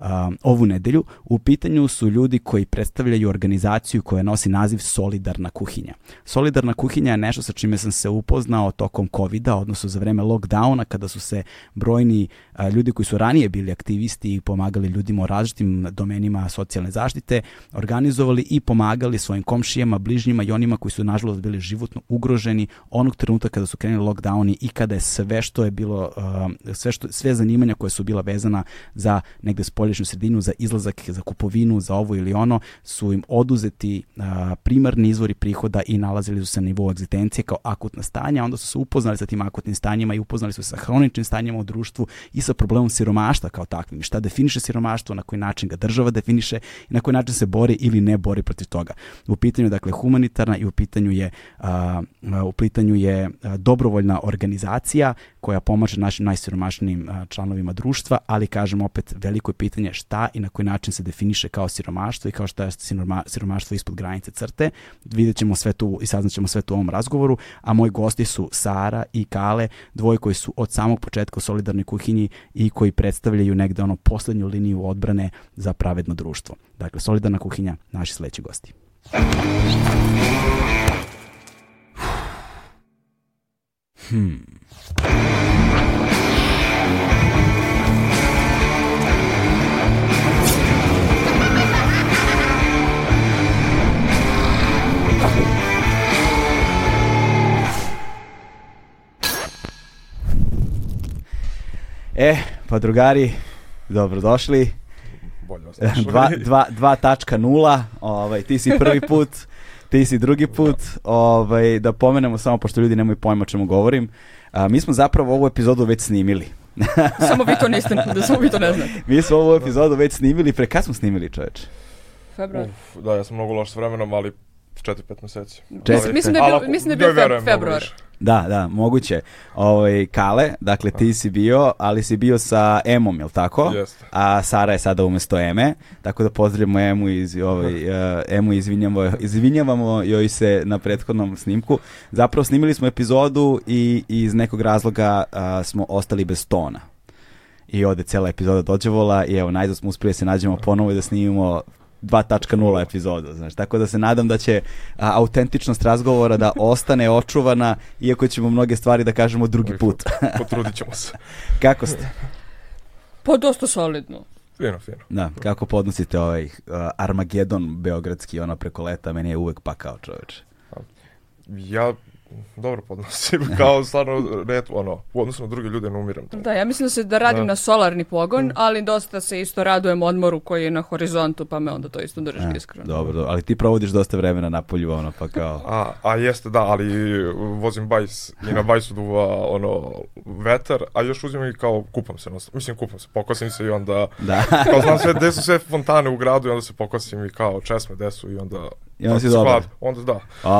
um, ovu nedelju. U pitanju su ljudi koji predstavljaju organizaciju koja nosi naziv Solidarna kuhinja. Solidarna kuhinja je nešto sa čime sam se upoznao tokom covid odnosno za vreme lockdowna, kada su se brojni uh, ljudi koji su ranije bili aktivisti i pomagali ljudima u različitim domenima socijalne zaštite, organizovali i pomagali svojim komšijama, bližnjima i onima koji su nažalost bili životno ugroženi onog trenutka kada su krenuli lockdowni i kada je sve što je bilo, uh, sve, što, sve zanimanja koje su bila vezana za negde spolješnju sredinu, za izlazak, za kupovinu, za ovo ili ono, su im oduzeti primarni izvori prihoda i nalazili su se na nivou egzistencije kao akutna stanja, onda su se upoznali sa tim akutnim stanjima i upoznali su se sa hroničnim stanjima u društvu i sa problemom siromaštva kao takvim. Šta definiše siromaštvo, na koji način ga država definiše i na koji način se bori ili ne bori protiv toga. U pitanju dakle humanitarna i u pitanju je a, u pitanju je dobrovoljna organizacija koja pomaže našim najsiromašnijim članovima društva, ali kažem opet veliko je pitanje šta i na koji način se definiše kao siromaštvo i kao šta je siromaštvo ispod granice crte. Vidjet ćemo sve tu i saznaćemo sve tu u ovom razgovoru, a moji gosti su Sara i Kale, dvoje koji su od samog početka u solidarnoj kuhinji i koji predstavljaju negde ono poslednju liniju odbrane za pravedno društvo. Dakle, solidarna kuhinja, naši sledeći gosti. Hmm. E, pa drugari, dobrodošli. Bolje vas 2.0, ovaj, ti si prvi put, ti si drugi put. Ovaj, da pomenemo samo, pošto ljudi nemaju pojma o čemu govorim, a, mi smo zapravo ovu epizodu već snimili. samo vi to niste, da samo vi to ne znate. mi smo ovu epizodu već snimili, pre kad smo snimili čoveč? Februar. Uf, da, ja sam mnogo loš s vremenom, ali 4-5 meseci. Čet... Mislim da je bio, mislim da je bio februar. Da, da, moguće. Ovaj Kale, dakle ti si bio, ali si bio sa Emom, jel tako? Jeste. A Sara je sada umesto Eme, tako da pozdravimo Emu iz ovaj uh, Emu izvinjavamo, izvinjavamo joj se na prethodnom snimku. Zapravo snimili smo epizodu i, i iz nekog razloga uh, smo ostali bez tona. I ode cela epizoda dođevola i evo najzad smo uspeli da se nađemo ponovo i da snimimo 2.0 epizodu, znaš. Tako da se nadam da će a, autentičnost razgovora da ostane očuvana, iako ćemo mnoge stvari da kažemo drugi put. Potrudit ćemo se. kako ste? Pa dosta solidno. Fino, fino. Da, kako podnosite ovaj uh, Armagedon beogradski, ono preko leta, meni je uvek pakao čoveče. Ja dobro podnosim, kao stvarno red, ono, u odnosu na druge ljude ne umiram. Da, ja mislim da se da radim da. na solarni pogon, mm. ali dosta se isto radujem odmoru koji je na horizontu, pa me onda to isto drži e, iskreno. Dobro, dobro, ali ti provodiš dosta vremena na polju, ono, pa kao... A, a jeste, da, ali vozim bajs i na bajsu duva, ono, vetar, a još uzimam i kao kupam se, mislim kupam se, pokosim se i onda, da. kao znam sve, gde su sve fontane u gradu i onda se pokosim i kao česme gde su i onda... I onda si dobar. Onda da.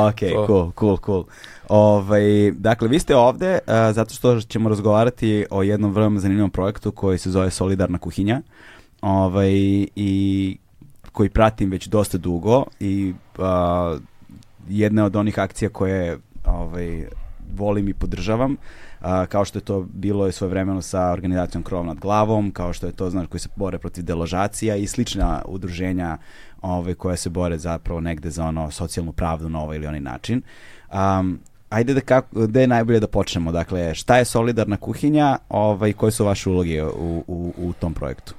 Ok, so. cool, cool, cool. Ovaj, dakle, vi ste ovde uh, zato što ćemo razgovarati o jednom vrlo zanimljivom projektu koji se zove Solidarna kuhinja ovaj, i koji pratim već dosta dugo i uh, jedna od onih akcija koje ovaj, volim i podržavam a, kao što je to bilo je svoje vremeno sa organizacijom Krov nad glavom, kao što je to, znaš, koji se bore protiv deložacija i slična udruženja ovaj, koja se bore zapravo negde za ono socijalnu pravdu na ovaj ili onaj način. Um, ajde da kako, da je najbolje da počnemo. Dakle, šta je solidarna kuhinja ovaj, koje su vaše uloge u, u, u tom projektu?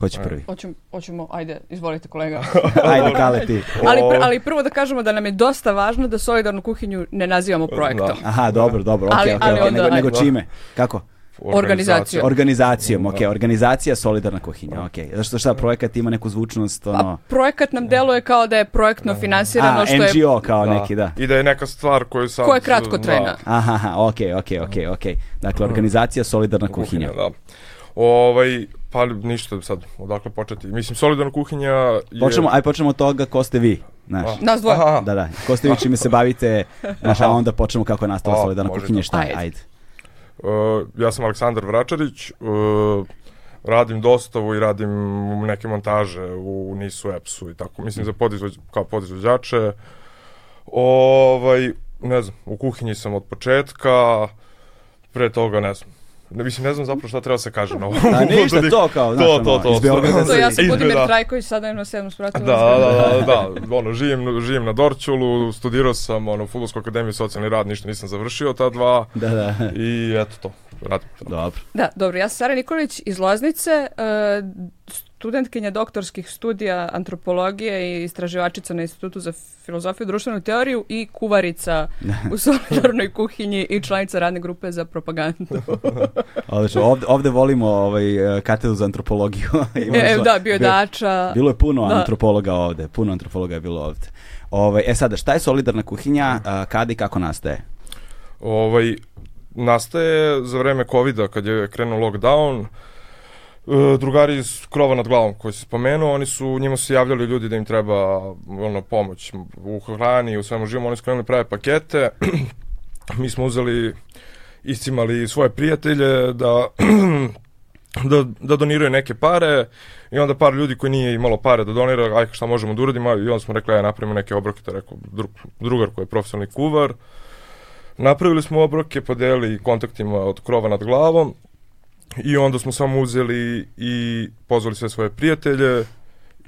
Ko će prvi? Hoćemo, hoćemo, ajde, izvolite kolega. ajde, kale ti. ali, pr ali prvo da kažemo da nam je dosta važno da solidarnu kuhinju ne nazivamo projektom. Aha, dobro, dobro, okej, okay, okej, okay, okay. nego, nego čime? Kako? Organizacijom. Organizacijom, ok, Da. organizacija solidarna kuhinja, ok. Zašto šta, projekat ima neku zvučnost, A ono... projekat nam deluje kao da je projektno finansirano, A, što je NGO kao neki, da. I da je neka stvar koju sad... Koja je kratkotrajna. Da, Aha, aha, ok, ok, ok, ok. Dakle, organizacija solidarna kuhinja. da. Ovaj, pa ništa sad, odakle početi. Mislim, solidarna kuhinja je... Počnemo, aj počnemo od toga ko ste vi, znaš. A. Nas dvoje. Aha. Da, da. Ko ste vi čime se bavite, znaš, a onda počnemo kako je nastala A, solidarna kuhinja, šta je, Ajde. ajde. Uh, ja sam Aleksandar Vračarić, uh, radim dostavu i radim neke montaže u NIS-u, EPS-u i tako. Mislim, za podizvođ, kao podizvođače. Ovaj, ne znam, u kuhinji sam od početka, pre toga ne znam. Ne, mislim, ne znam zapravo šta treba se kaže na ovo. A ništa, to kao, znaš, To, to, to. iz Beograda To ja sam Budimir Da. Trajković, sada je na sedmom spratu. Da, da, da, da, ono, živim, živim na Dorćolu, studirao sam, ono, Futbolsku akademiju socijalni rad, ništa nisam završio ta dva Da, da, i eto to, radim. dobro. Da, dobro, ja sam Sara Nikolić iz Loznice, e, studentkinja doktorskih studija antropologije i istraživačica na Institutu za filozofiju i društvenu teoriju i kuvarica u solidarnoj kuhinji i članica radne grupe za propagandu. Odlično, ovde, ovde volimo ovaj, katedru za antropologiju. E, da, bio Dača. Bilo je puno Da. antropologa ovde, puno antropologa je bilo ovde. Ovaj, e sada, šta je solidarna kuhinja, a, kada i kako nastaje? Ovaj, nastaje za vreme covida kad je krenuo lockdown, e, drugari iz krova nad glavom koji se spomenuo, oni su, njima su se javljali ljudi da im treba ono, pomoć u hrani, u svemu živom, oni su krenuli prave pakete, mi smo uzeli, iscimali svoje prijatelje da, da, da doniraju neke pare i onda par ljudi koji nije imalo pare da donira, aj šta možemo da uradimo, i onda smo rekli, aj napravimo neke obroke, to rekao dru, drugar koji je profesionalni kuvar, Napravili smo obroke, podelili kontaktima od krova nad glavom i onda smo samo uzeli i pozvali sve svoje prijatelje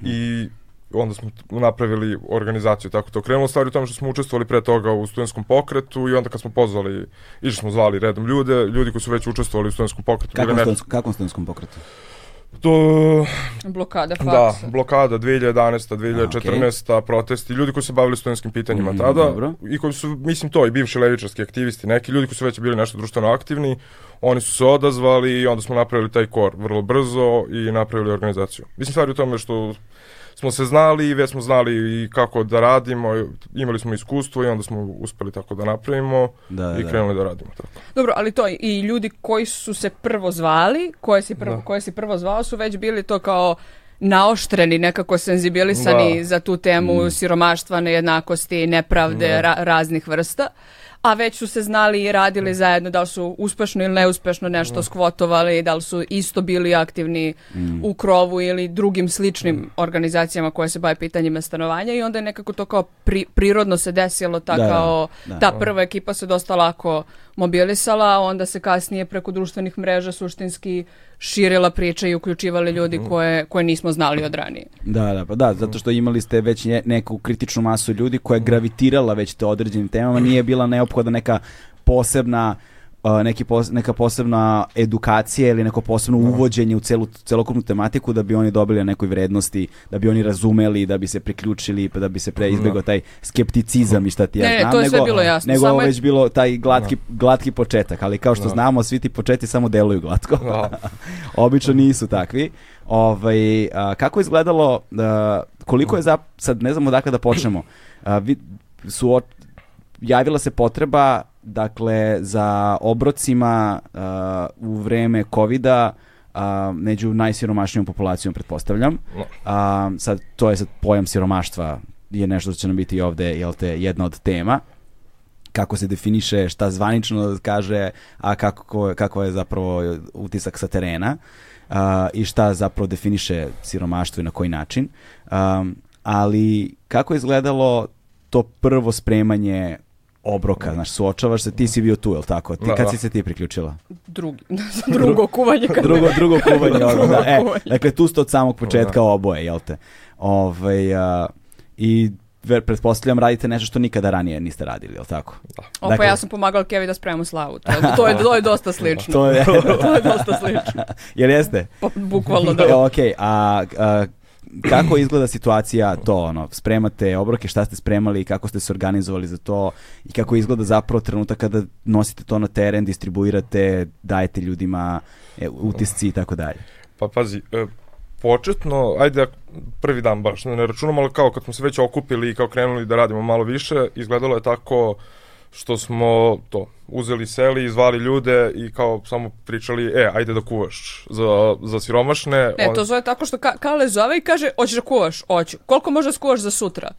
i onda smo napravili organizaciju, tako to krenulo stvari u tome što smo učestvovali pre toga u studentskom pokretu i onda kad smo pozvali, išli smo zvali redom ljude, ljudi koji su već učestvovali u studentskom pokretu. Kakvom, kakvom studentskom pokretu? To, Blokada da, faksa. blokada 2011. 2014. protesti, ljudi koji se bavili studentskim pitanjima Mm, tada dobro. i koji su, mislim to, i bivši levičarski aktivisti, neki ljudi koji su već bili nešto društveno aktivni, oni su se odazvali i onda smo napravili taj kor vrlo brzo i napravili organizaciju. Mislim, stvari u tome što smo se znali i već smo znali i kako da radimo, imali smo iskustvo i onda smo uspeli tako da napravimo Da, i da. krenuli da radimo tako. Dobro, ali to i ljudi koji su se prvo zvali, koje si prvo, Da. koje si prvo zvao su već bili to kao naoštreni, nekako senzibilisani Da. za tu temu Mm. siromaštva, nejednakosti, nepravde, Da. ra- raznih vrsta. A već su se znali i radili zajedno, da li su uspešno ili neuspešno nešto skvotovali, da li su isto bili aktivni u krovu ili drugim sličnim organizacijama koje se bave pitanjima stanovanja i onda je nekako to kao pri- prirodno se desilo ta Da, da, kao da. ta prva ekipa se dosta lako mobilisala, onda se kasnije preko društvenih mreža suštinski širila priča i uključivali ljudi koje, koje nismo znali od ranije. Da, da, pa da, zato što imali ste već neku kritičnu masu ljudi koja je gravitirala već te određenim temama, nije bila neophodna neka posebna uh, neki pos- neka posebna edukacija ili neko posebno uvođenje u celu, celokupnu tematiku da bi oni dobili na nekoj vrednosti, da bi oni razumeli, da bi se priključili, pa da bi se pre izbjegao taj skepticizam i šta ti ja Ne, ne, znam. to je sve nego, bilo jasno, Nego samo ovo je- već bilo taj glatki, glatki početak, ali kao što Da. znamo, svi ti početi samo deluju glatko. Da. Obično nisu takvi. Ovaj, a, kako je izgledalo, a, koliko je za, sad ne znamo odakle da počnemo, a, vi, su o- javila se potreba dakle za obrocima a, u vreme covida a, među najsiromašnijom populacijom pretpostavljam. A, sad to je sad pojam siromaštva je nešto što će nam biti ovde jel te, jedna od tema kako se definiše, šta zvanično kaže, a kako, kako je zapravo utisak sa terena a, i šta zapravo definiše siromaštvo i na koji način. Um, ali kako je izgledalo to prvo spremanje obroka, znaš, suočavaš se, ti si bio tu, jel tako? Ti, Da, kad da. si se ti priključila? Drugi, drugo kuvanje. Kad drugo, drugo kuvanje. ono, da, e, kuvanje. dakle, tu ste od samog početka oboje, jel te? Ovaj, a, I ver, pretpostavljam radite nešto što nikada ranije niste radili, jel tako? O, pa Dakle- ja sam pomagala Kevi da spremamo slavu. To, je- to, je, to je dosta slično. To je, to je dosta slično. jel jeste? Pa, bukvalno da. E, ok, a, a kako izgleda situacija to, ono, spremate obroke, šta ste spremali, kako ste se organizovali za to i kako izgleda zapravo trenutak kada nosite to na teren, distribuirate, dajete ljudima e, utisci i tako dalje. Pa pazi, e, početno, ajde prvi dan baš, ne računamo, ali kao kad smo se već okupili i kao krenuli da radimo malo više, izgledalo je tako što smo to uzeli seli, zvali ljude i kao samo pričali, e, ajde da kuvaš za, za siromašne. Ne, to zove tako što ka Kale zove i kaže, hoćeš da kuvaš? Hoću. Koliko možeš da skuvaš za sutra?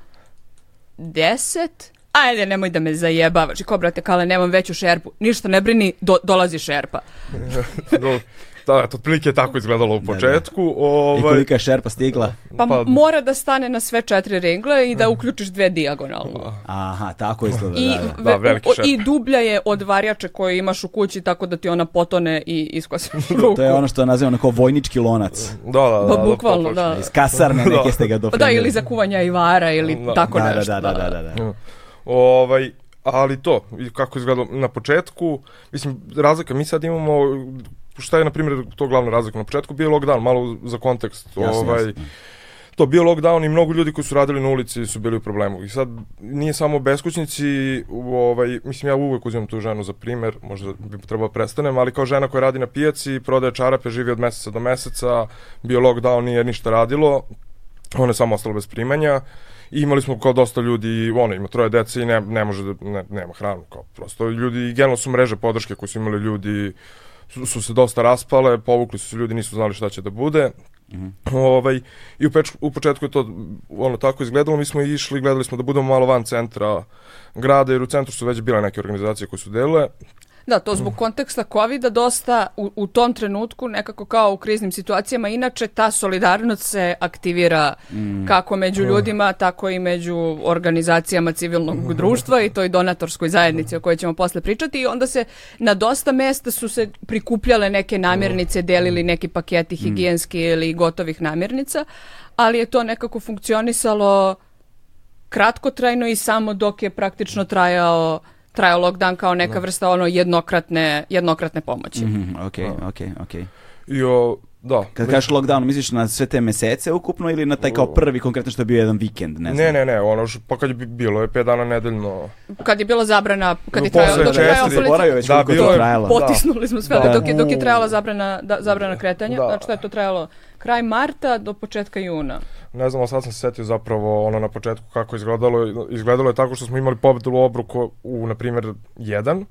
Deset? Ajde, nemoj da me zajebavaš. I ko, brate, Kale, nemam veću šerpu. Ništa ne brini, do, dolazi šerpa. Da, to otprilike je tako izgledalo u početku. Da, da. Ovaj... I kolika je šerpa stigla? Pa, pa, mora da stane na sve četiri ringle i da uključiš dve dijagonalno. Aha, tako izgleda. I, da, da. da I dublja je od varjače koje imaš u kući tako da ti ona potone i iskosi ruku. to je ono što nazivamo neko vojnički lonac. Da, da, da. Pa da, bukvalno, da. Iz kasarne neke ste ga dofrenili. Da, ili za kuvanja i vara ili da. tako da, nešto. Da, da, da, da. da. da. Ovaj, ali to, kako izgleda na početku, mislim, razlika, mi sad imamo šta je, na primjer, to glavna razlika? Na početku bio lockdown, malo za kontekst. Jasne, ovaj, jasne. To bio lockdown i mnogo ljudi koji su radili na ulici su bili u problemu. I sad nije samo beskućnici, ovaj, mislim ja uvek uzimam tu ženu za primer, možda bi trebao da prestanem, ali kao žena koja radi na pijaci, prodaje čarape, živi od meseca do meseca, bio lockdown, nije ništa radilo, ona je samo ostala bez primanja i imali smo kao dosta ljudi, ono, ima troje dece i ne, ne može da, ne, nema hranu, kao prosto ljudi, generalno su mreže podrške koje su imali ljudi, su, su se dosta raspale, povukli su se ljudi, nisu znali šta će da bude. Mm -hmm. ovaj, I u, peč, u početku je to ono tako izgledalo, mi smo išli, gledali smo da budemo malo van centra grada, jer u centru su već bile neke organizacije koje su delile. Da, to zbog konteksta COVID-a dosta u, u tom trenutku nekako kao u kriznim situacijama. Inače, ta solidarnost se aktivira mm. kako među ljudima, tako i među organizacijama civilnog društva i toj donatorskoj zajednici o kojoj ćemo posle pričati. I onda se na dosta mesta su se prikupljale neke namirnice, delili neki paketi higijenski ili gotovih namirnica, ali je to nekako funkcionisalo kratkotrajno i samo dok je praktično trajao trajao lockdown kao neka vrsta ono jednokratne, jednokratne pomoći. Mm -hmm, ok, ok, ok. I o, da. Kad kažeš lockdown, misliš na sve te mesece ukupno ili na taj kao prvi konkretno što je bio jedan vikend? Ne, znam. Ne, ne, ne, ono što, pa kad je bilo je 5 dana nedeljno. Kad je bila zabrana, kad je trajalo, dok je trajalo policija, već Da, bilo to je- trajalo. potisnuli smo sve, Da. dok, je, dok je trajala zabrana, da, zabrana kretanja, Da. znači da je to trajalo kraj marta do početka juna. Ne znam, ali sad sam se setio zapravo ono na početku kako izgledalo. Izgledalo je tako što smo imali pobedu obruku u, na primjer, jedan,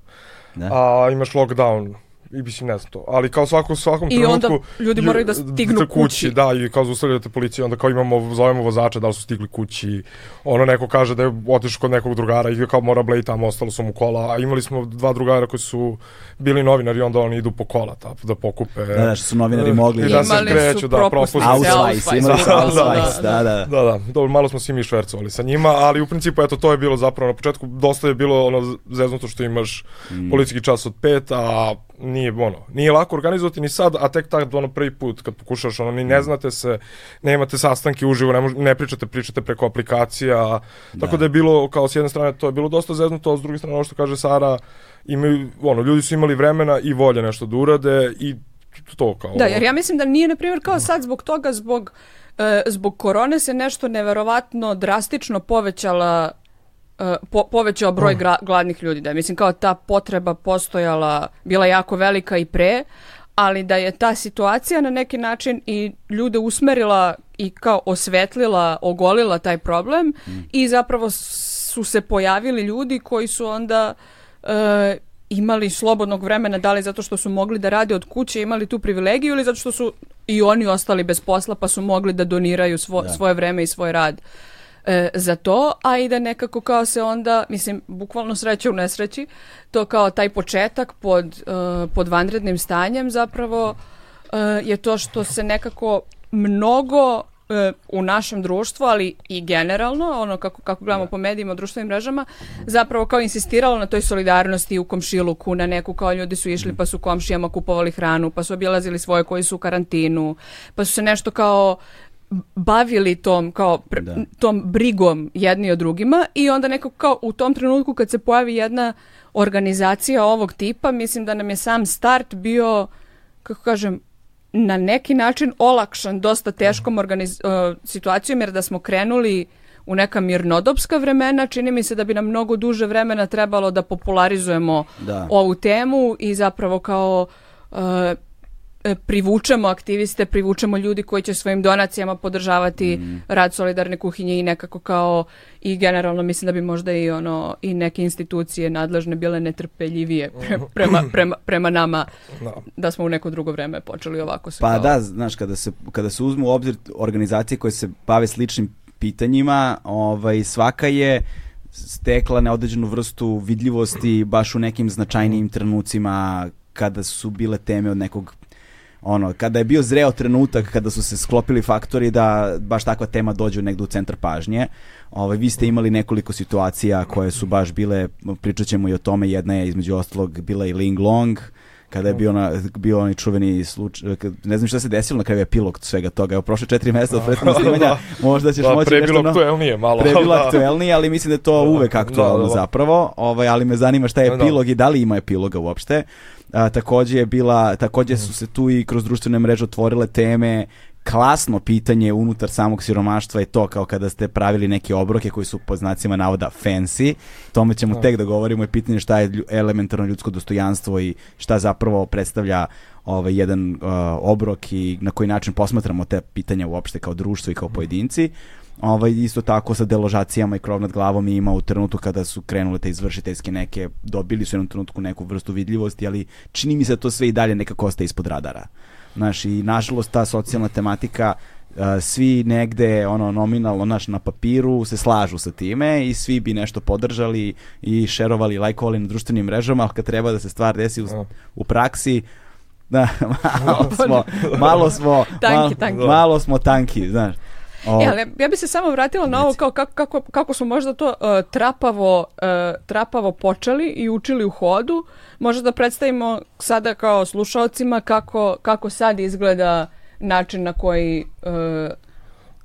Da. a imaš lockdown i mislim ne znam to, ali kao svako, svakom I trenutku... onda ljudi lju- moraju da stignu kući. Da, i kao zaustavljate policiju, onda kao imamo, zovemo vozača da li su stigli kući, ono neko kaže da je otišao kod nekog drugara i kao mora blej tamo, ostalo su mu kola, a imali smo dva drugara koji su bili novinari, onda oni idu po kola ta, da pokupe. Da, da, što su novinari mogli. I da se Imali kreću, da. Ausweis, imali su Da, da, Ausweis, da, da. Da, da, dobro, malo smo svi mi švercovali sa njima, ali u principu, eto, to je bilo zapravo na početku, dosta je bilo ono zeznuto što imaš Mm. policijski čas od pet, a nije, ono, nije lako organizovati ni sad, a tek tak, ono, prvi put kad pokušaš, ono, ni Mm. ne znate se, nemate sastanke uživo, ne, mož, ne pričate, pričate preko aplikacija, tako da je bilo, kao s jedne strane, to je bilo dosta zeznuto, a s druge strane, ono što kaže Sara, imaju, ono, ljudi su imali vremena i volje nešto da urade i to kao... Da, jer ja mislim da nije, na primjer, kao sad zbog toga, zbog, e, zbog korone se nešto neverovatno drastično povećala e, po, povećao broj gra, gladnih ljudi. Da mislim, kao ta potreba postojala, bila jako velika i pre, ali da je ta situacija na neki način i ljude usmerila i kao osvetlila, ogolila taj problem i zapravo su se pojavili ljudi koji su onda e, imali slobodnog vremena, da li zato što su mogli da rade od kuće, imali tu privilegiju ili zato što su i oni ostali bez posla pa su mogli da doniraju svo, svoje vreme i svoj rad e, za to, a i da nekako kao se onda, mislim, bukvalno sreće u nesreći, to kao taj početak pod, e, pod vanrednim stanjem zapravo e, je to što se nekako mnogo u našem društvu, ali i generalno, ono kako, kako gledamo po medijima, društvenim mrežama, zapravo kao insistiralo na toj solidarnosti u komšiluku, na neku kao ljudi su išli pa su komšijama kupovali hranu, pa su obilazili svoje koji su u karantinu, pa su se nešto kao bavili tom kao pre, Da. tom brigom jedni o drugima i onda neko kao u tom trenutku kad se pojavi jedna organizacija ovog tipa, mislim da nam je sam start bio kako kažem na neki način olakšan dosta teškom organiz, uh, situacijom, jer da smo krenuli u neka mirnodopska vremena, čini mi se da bi nam mnogo duže vremena trebalo da popularizujemo Da. ovu temu i zapravo kao uh, privučemo aktiviste, privučemo ljudi koji će svojim donacijama podržavati rad solidarne kuhinje i nekako kao i generalno mislim da bi možda i ono i neke institucije nadležne bile netrpeljivije pre- prema, prema, prema nama Da. da smo u neko drugo vreme počeli ovako se Pa kao- da, znaš, kada se, kada se uzmu u obzir organizacije koje se bave sličnim pitanjima, ovaj, svaka je stekla neodređenu vrstu vidljivosti baš u nekim značajnijim trenucima kada su bile teme od nekog ono, kada je bio zreo trenutak kada su se sklopili faktori da baš takva tema dođe negde u centar pažnje. Ovaj, vi ste imali nekoliko situacija koje su baš bile, pričat ćemo i o tome, jedna je između ostalog bila i Ling Long, kada je bio, na, bio onaj čuveni slučaj, ne znam šta se desilo na kraju epilog svega toga, evo prošle četiri mjeseca od prethodnog snimanja, možda ćeš Da, moći nešto... no- aktuelnije malo. Pre je bilo da. aktuelnije, ali mislim da je to uvek aktualno Da, da, da. zapravo, ovaj, ali me zanima šta je Da, da. epilog i da li ima epiloga uopšte. A, takođe je bila, takođe su se tu i kroz društvene mreže otvorile teme. Klasno pitanje unutar samog siromaštva je to kao kada ste pravili neke obroke koji su po znacima navoda fancy, tome ćemo tek da govorimo i pitanje šta je elementarno ljudsko dostojanstvo i šta zapravo predstavlja ovaj jedan uh, obrok i na koji način posmatramo te pitanja uopšte kao društvo i kao pojedinci. Ovaj, isto tako sa deložacijama i krov nad glavom ima u trenutku kada su krenule te izvršiteljske neke, dobili su u jednom trenutku neku vrstu vidljivosti, ali čini mi se da to sve i dalje nekako ostaje ispod radara. Znaš, i nažalost ta socijalna tematika uh, svi negde ono nominalno naš na papiru se slažu sa time i svi bi nešto podržali i šerovali, lajkovali na društvenim mrežama, ali kad treba da se stvar desi u, Da. u praksi da, malo smo, malo smo, Tanki, malo, tanki. malo smo tanki, znaš. O, E, ali ja bi se samo vratila na ovo kao kako, kako, kako smo možda to uh, trapavo, uh, trapavo počeli i učili u hodu. Možda da predstavimo sada kao slušalcima kako, kako sad izgleda način na koji uh,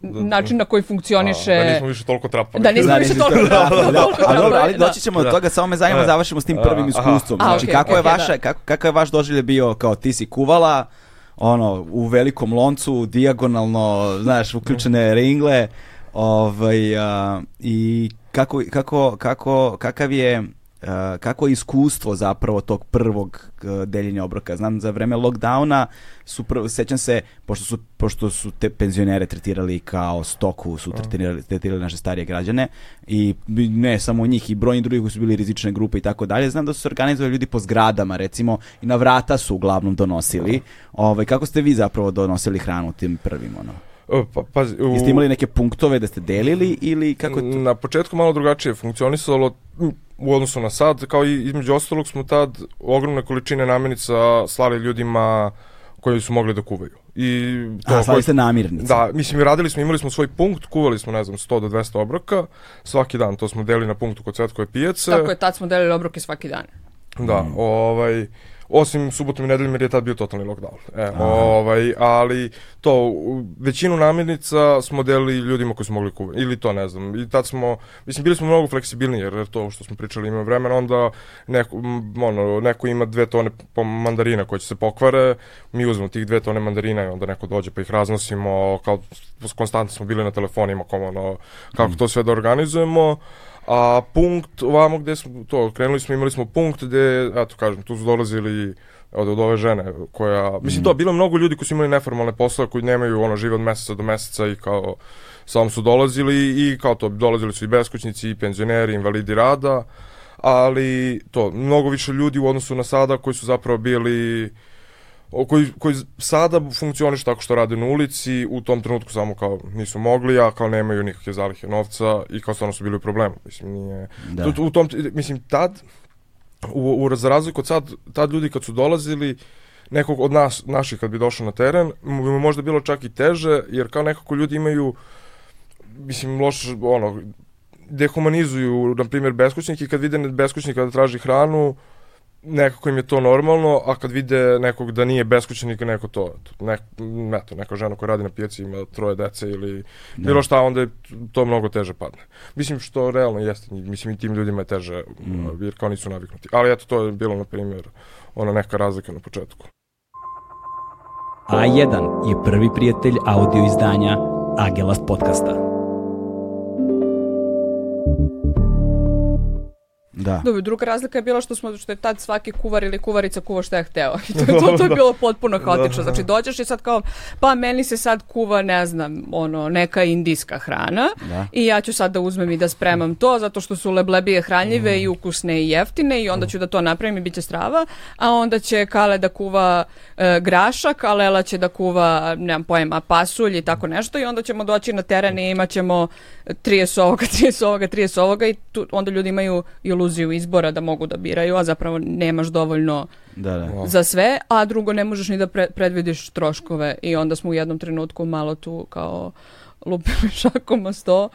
način na koji funkcioniše Da nismo više toliko trapavi. Da nismo Da, više toliko to- da, da, Ali trapali, dobro, ali da. doći ćemo do toga, samo me zanima, završimo s tim prvim iskustvom. A, Znači, kako je vaša, da. kako, kakav je vaš doživlje bio kao ti si kuvala, ono, u velikom loncu, dijagonalno, znaš, uključene ringle, ovaj, a, i kako, kako, kako, kakav je, kako je iskustvo zapravo tog prvog deljenja obroka. Znam, za vreme lockdowna su, prvo, sećam se, pošto su, pošto su te penzionere tretirali kao stoku, su tretirali, tretirali naše starije građane i ne samo njih i brojni drugi koji su bili rizične grupe i tako dalje. Znam da su se organizovali ljudi po zgradama, recimo, i na vrata su uglavnom donosili. Ovaj, kako ste vi zapravo donosili hranu tim prvim, ono? Pa, pazi, u- Jeste imali neke punktove da ste delili ili kako to? Na početku malo drugačije funkcionisalo u odnosu na sad, kao i između ostalog smo tad ogromne količine namirnica slali ljudima koji su mogli da kuvaju. I to A, slali ste namirnice. Da, mislim, radili smo, imali smo svoj punkt, kuvali smo, ne znam, 100 do 200 obroka, svaki dan, to smo delili na punktu kod Cvetkove pijace. Tako je, tad smo delili obroke svaki dan. Da, Mm. ovaj, osim subotom i nedeljom jer je tad bio totalni lockdown. E, ovaj, ali to, većinu namirnica smo delili ljudima koji su mogli kuvati. Ili to, ne znam. I tad smo, mislim, bili smo mnogo fleksibilniji jer to što smo pričali ima vremena, onda neko, ono, neko ima dve tone mandarina koje će se pokvare, mi uzmemo tih dve tone mandarina i onda neko dođe pa ih raznosimo, kao konstantno smo bili na telefonima, kao ono, kako to sve da organizujemo. A punkt ovamo gde smo to krenuli smo imali smo punkt gde eto kažem tu su dolazili od, od ove žene koja mislim to bilo je mnogo ljudi koji su imali neformalne poslove koji nemaju ono žive od meseca do meseca i kao samo su dolazili i kao to dolazili su i beskućnici i penzioneri invalidi rada ali to mnogo više ljudi u odnosu na sada koji su zapravo bili koji, koji sada funkcioniš tako što rade na ulici, u tom trenutku samo kao nisu mogli, a kao nemaju nikakve zalihe novca i kao stvarno su bili u problemu. Mislim, nije... Da. Tu- u tom, mislim, tad, u, u, za razliku od sad, tad ljudi kad su dolazili, nekog od nas, naših kad bi došao na teren, mu bi možda bilo čak i teže, jer kao nekako ljudi imaju, mislim, loš, ono, dehumanizuju, na primjer, beskućnike i kad vide beskućnika da traži hranu, nekako im je to normalno, a kad vide nekog da nije beskućnik, neko to, nek, eto, neka žena koja radi na pijaci ima troje dece ili Da. bilo šta, onda je to mnogo teže padne. Mislim što realno jeste, mislim i tim ljudima je teže, Mm. jer kao nisu naviknuti. Ali eto, to je bilo, na primjer, ona neka razlika na početku. A1 je prvi prijatelj audio izdanja Agelast podcasta. Da. Dobro, druga razlika je bila što smo što je tad svaki kuvar ili kuvarica kuva šta je hteo. I to, to, to je bilo potpuno haotično. Znači dođeš i sad kao pa meni se sad kuva, ne znam, ono neka indijska hrana da. i ja ću sad da uzmem i da spremam to zato što su leblebije hranljive mm. i ukusne i jeftine i onda ću da to napravim i biće strava, a onda će Kale da kuva e, grašak, a Lela će da kuva, nemam pojma, pasulj i tako nešto i onda ćemo doći na teren i imaćemo 30 ovoga, 30 ovoga, 30 ovoga i tu, onda ljudi imaju iluziju izbora da mogu da biraju, a zapravo nemaš dovoljno da, da. za sve, a drugo ne možeš ni da pre, predvidiš troškove i onda smo u jednom trenutku malo tu kao lupili šakom o sto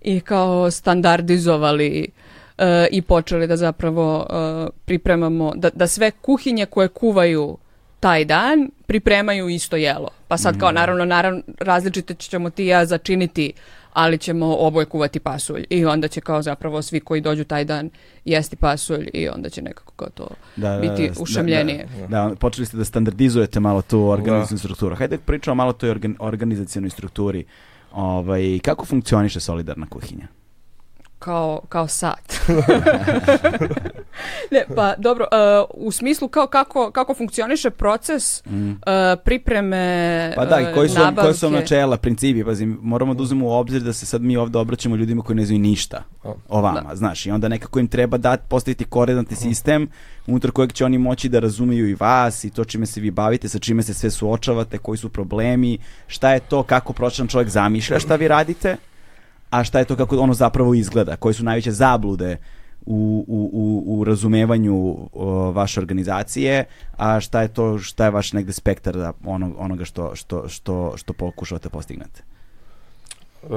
i kao standardizovali uh, i počeli da zapravo uh, pripremamo, da, da sve kuhinje koje kuvaju taj dan pripremaju isto jelo. Pa sad kao mm. naravno, naravno različite ćemo ti ja začiniti ali ćemo oboje kuvati pasulj i onda će kao zapravo svi koji dođu taj dan jesti pasulj i onda će nekako kao to da, da biti da, ušamljenije. Da, da, da, počeli ste da standardizujete malo tu organizacijnu da. strukturu. Hajde da pričamo malo o toj organ, organizacijonoj strukturi. Ovaj, kako funkcioniše solidarna kuhinja? Kao, kao sat. ne, pa dobro, uh, u smislu kao kako, kako funkcioniše proces mm. uh, pripreme Pa da, koji su, nabavke. koji su načela, principi, pazi, moramo da uzmemo u obzir da se sad mi ovde obraćamo ljudima koji ne znaju ništa o vama, da. znaš, i onda nekako im treba dati, postaviti koordinatni sistem unutar kojeg će oni moći da razumeju i vas i to čime se vi bavite, sa čime se sve suočavate, koji su problemi, šta je to, kako pročan čovjek zamišlja šta vi radite a šta je to kako ono zapravo izgleda, koje su najveće zablude u, u, u, u razumevanju o, vaše organizacije, a šta je to, šta je vaš negde spektar da onog, onoga što, što, što, što pokušavate postignete? Uh,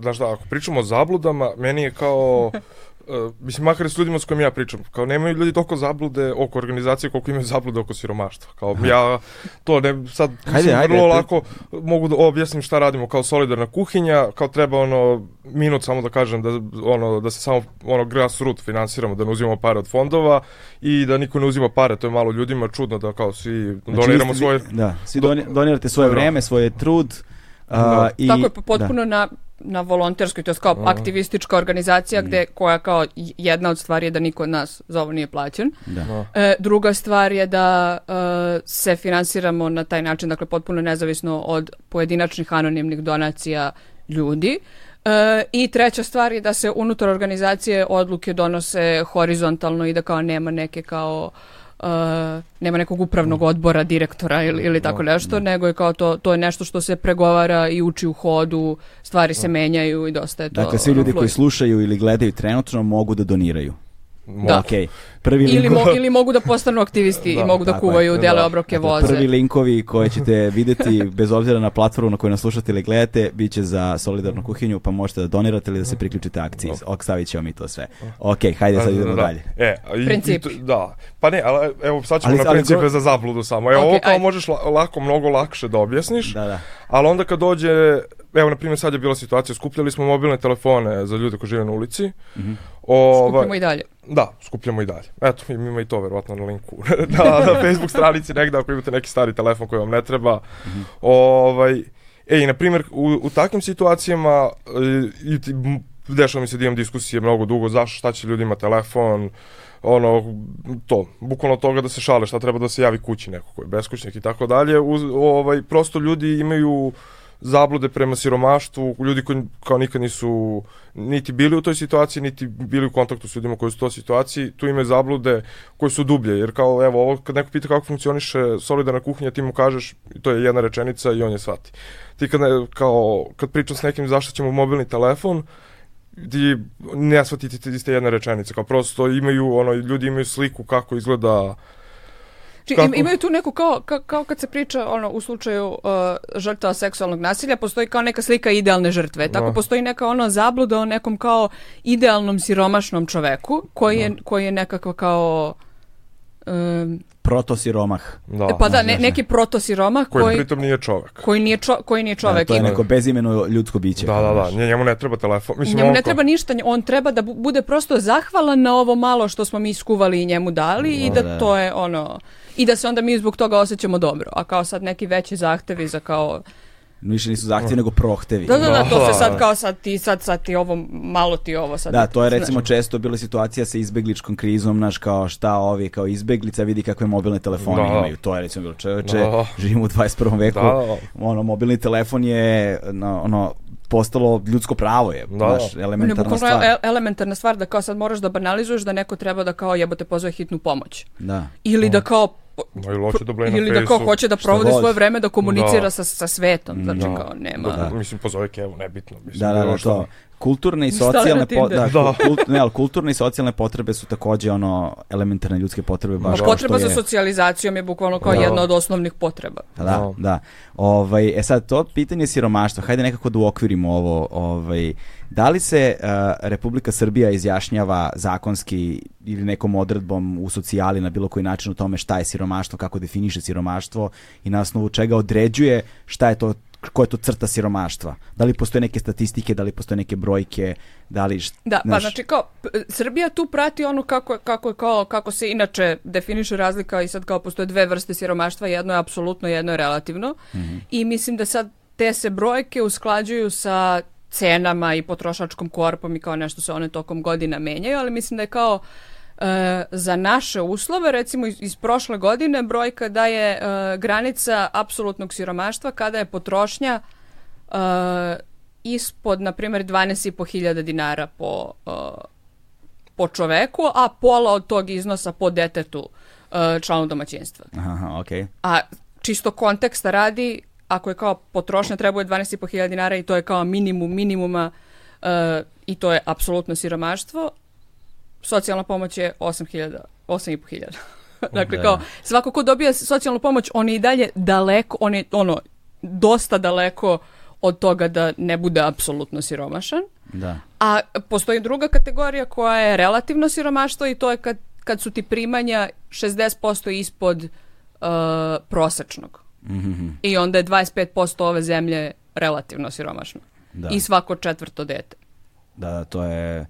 znaš da, ako pričamo o zabludama, meni je kao uh, mislim, makar s ljudima s kojim ja pričam, kao nemaju ljudi toliko zablude oko organizacije koliko imaju zablude oko siromaštva. Kao ja to ne, sad hajde, mislim, hajde, vrlo lako mogu da objasnim šta radimo kao solidarna kuhinja, kao treba ono minut samo da kažem da ono da se samo ono grassroot finansiramo, da ne uzimamo pare od fondova i da niko ne uzima pare, to je malo ljudima čudno da kao svi znači, doniramo svoje da, svi donirate svoje vreme, svoje trud. Uh, da. i, Tako je potpuno da. na na volonterskoj, to je kao Aha. aktivistička organizacija mm. gde koja kao jedna od stvari je da niko od nas za ovo nije plaćen. Da. E, druga stvar je da e, se finansiramo na taj način, dakle potpuno nezavisno od pojedinačnih anonimnih donacija ljudi. E, I treća stvar je da se unutar organizacije odluke donose horizontalno i da kao nema neke kao uh, nema nekog upravnog odbora, direktora ili, ili tako nešto, nego je kao to, to je nešto što se pregovara i uči u hodu, stvari se menjaju i dosta je to. Dakle, svi ljudi koji slušaju ili gledaju trenutno mogu da doniraju. Da. Okay. Prvi ili, mo, ili mogu da postanu aktivisti da, i mogu da kuvaju je, dele da. obroke dakle, voze. Prvi linkovi koje ćete videti bez obzira na platformu na kojoj nas slušate ili gledate, bit će za solidarnu kuhinju, pa možete da donirate ili da se priključite akciji. Ok, stavit ćemo mi to sve. Ok, hajde sad idemo da, dalje. E, i, Princip. I, da. Pa ne, ali evo sad ćemo ali, na principe go... za zabludu samo. Evo, okay, ovo kao ajde. možeš lako, mnogo lakše da objasniš, da, da. ali onda kad dođe evo, na primjer, sad je bila situacija, skupljali smo mobilne telefone za ljude koji žive na ulici. Mm -hmm. Ova, skupljamo i dalje. Da, skupljamo i dalje. Eto, ima i to verovatno na linku na, na Facebook stranici negde ako imate neki stari telefon koji vam ne treba. Mm -hmm. Ovaj, ej, na primjer, u, u takvim situacijama e, i, dešava mi se da imam diskusije mnogo dugo, zašto, šta će ljudima telefon, ono, to, bukvalno toga da se šale, šta treba da se javi kući neko koji je beskućnik i tako dalje, ovaj, prosto ljudi imaju uh, zablude prema siromaštvu, ljudi koji kao nikad nisu niti bili u toj situaciji, niti bili u kontaktu s ljudima koji su u toj situaciji, tu imaju zablude koje su dublje, jer kao, evo, ovo, kad neko pita kako funkcioniše solidarna kuhinja, ti mu kažeš, to je jedna rečenica i on je shvati. Ti kad, ne, kao, kad pričam s nekim zašto ćemo mobilni telefon, ti ne shvatiti te iste jedna rečenica, kao prosto imaju, ono, ljudi imaju sliku kako izgleda Či, Kako? imaju tu neku kao, kao, kao kad se priča ono, u slučaju uh, žrtava seksualnog nasilja, postoji kao neka slika idealne žrtve. Tako no. Da. postoji neka ono zabluda o nekom kao idealnom siromašnom čoveku koji je, no. Da. koji je nekako kao um, Protosiromah. Da. pa da, ne, neki protosiromah koji, koji, pritom nije čovek. koji, nije, čo, koji nije Da, čovek. to je neko bezimeno ljudsko biće. Da, da, da, nje- njemu ne treba telefon. Mislim, Njemu ne treba ništa, on treba da bu- bude prosto zahvalan na ovo malo što smo mi iskuvali i njemu dali i da Da. to je ono i da se onda mi zbog toga osjećamo dobro. A kao sad neki veći zahtevi za kao Više nisu zahtjevi, nego prohtevi. da da da to Da. se sad kao sad ti sad sad ti ovo malo ti ovo sad. Da, to je znaš. recimo često bila situacija sa izbegličkom krizom, naš kao šta ovi kao izbeglica vidi kakve mobilne telefone Da. imaju. To je recimo bilo čoveče, Da. živimo u 21. veku. Da, da. Ono mobilni telefon je no, ono postalo ljudsko pravo je, Da. znaš, je elementarna bukvalno stvar. ele- elementarna stvar da kao sad moraš da banalizuješ da neko treba da kao jebote pozove hitnu pomoć. Da. Ili da kao No, ili hoće da bleje na ili da kao hoće da provodi svoje vreme da komunicira Da. sa, sa svetom. Znači Da. kao nema... Da, Mislim, pozove Kevu, nebitno. Mislim, Da, da, da, to. Kulturne i socijalne po, da. Da. kult- ne, ali kulturne i socijalne potrebe su takođe ono elementarne ljudske potrebe baš kao potreba za je. socijalizacijom je bukvalno kao Da. jedna od osnovnih potreba. Pa Da, da. Ovaj, e sad, to pitanje siromaštva, hajde nekako da uokvirimo ovo. Ovaj, da li se uh, Republika Srbija izjašnjava zakonski ili nekom odredbom u socijali na bilo koji način o tome šta je siromaštvo, kako definiše siromaštvo i na osnovu čega određuje šta je to koja je to crta siromaštva? Da li postoje neke statistike, da li postoje neke brojke, da li... št- Da, pa znači kao Srbija tu prati ono kako kako kao kako se inače definiše razlika i sad kao postoje dve vrste siromaštva, jedno je apsolutno, jedno je relativno. I mislim da sad te se brojke usklađuju sa cenama i potrošačkom korpom i kao nešto se one tokom godina menjaju, ali mislim da je kao e, za naše uslove, recimo iz, iz prošle godine, brojka da je e, granica apsolutnog siromaštva kada je potrošnja e, ispod, na primjer, 12.500 dinara po, e, po čoveku, a pola od tog iznosa po detetu e, članu domaćinstva. Aha, okej. A čisto konteksta radi, ako je kao potrošnja trebuje 12.500 dinara i to je kao minimum minimuma e, i to je apsolutno siromaštvo, socijalna pomoć je 8.000, 8.500. dakle, Da. kao, svako ko dobija socijalnu pomoć, on je i dalje daleko, on je ono, dosta daleko od toga da ne bude apsolutno siromašan. Da. A postoji druga kategorija koja je relativno siromaštvo i to je kad, kad su ti primanja 60% ispod uh, prosečnog. Mhm, I onda je 25% ove zemlje relativno siromašno. Da. I svako četvrto dete. Da, da, to je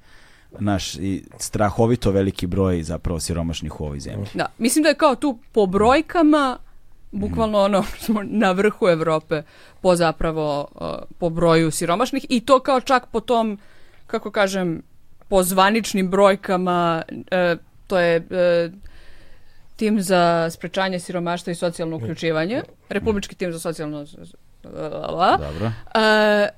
naš i strahovito veliki broj zapravo siromašnih u ovoj zemlji. Da, mislim da je kao tu po brojkama bukvalno ono smo na vrhu Evrope po zapravo uh, po broju siromašnih i to kao čak po tom kako kažem po zvaničnim brojkama uh, to je uh, tim za sprečanje siromaštva i socijalno uključivanje republički tim za socijalno Dobro, Uh,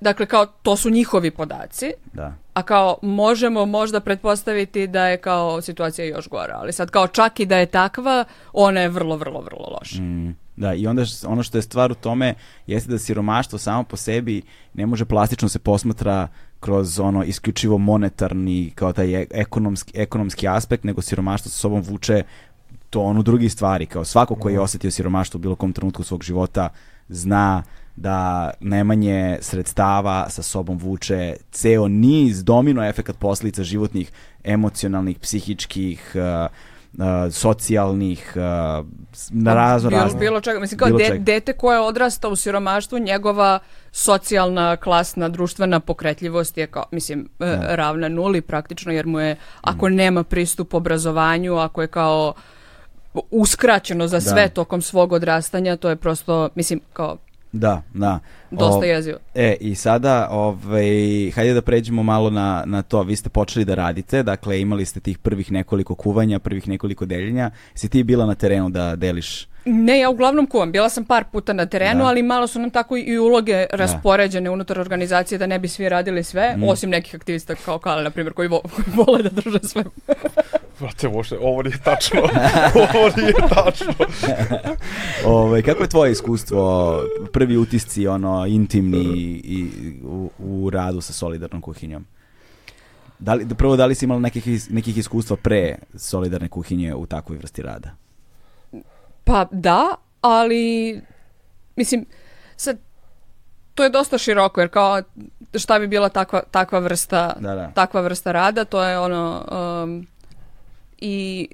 dakle kao to su njihovi podaci da. a kao možemo možda pretpostaviti da je kao situacija još gora, ali sad kao čak i da je takva, ona je vrlo, vrlo, vrlo loša. Mm, da, i onda ono što je stvar u tome jeste da siromaštvo samo po sebi ne može plastično se posmatra kroz ono isključivo monetarni kao taj e- ekonomski, ekonomski aspekt, nego siromaštvo sa sobom vuče to ono drugi stvari, kao svako koji je osetio siromaštvo u bilo kom trenutku svog života zna da nemanje sredstava sa sobom vuče ceo niz domino efekat posljedica životnih, emocionalnih, psihičkih, uh, uh, socijalnih, uh, na razno bilo, razne. bilo čega. Mislim, kao de- čega. dete koje odrasta u siromaštvu, njegova socijalna, klasna, društvena pokretljivost je kao, mislim, e, ravna nuli praktično, jer mu je, ako nema pristup obrazovanju, ako je kao uskraćeno za sve tokom svog odrastanja, to je prosto, mislim, kao Da, da. dosta jezivo. E, i sada, ovaj, hajde da pređemo malo na, na to. Vi ste počeli da radite, dakle imali ste tih prvih nekoliko kuvanja, prvih nekoliko deljenja. Si ti bila na terenu da deliš? Ne, ja uglavnom kuvam. Bila sam par puta na terenu, Da. ali malo su nam tako i uloge raspoređene unutar organizacije da ne bi svi radili sve, Mhm. osim nekih aktivista kao Kale, na primjer, koji, vo- koji vole da drže sve. Brate, uopšte, ovo nije tačno. ovo nije tačno. Ovaj, kako je tvoje iskustvo, prvi utisci, ono, intimni i, u, u radu sa solidarnom kuhinjom? Da li, prvo, da li si imala nekih, is- nekih iskustva pre solidarne kuhinje u takvoj vrsti rada? Pa da, ali mislim, sad to je dosta široko, jer kao šta bi bila takva, takva vrsta Da, da. takva vrsta rada, to je ono um, i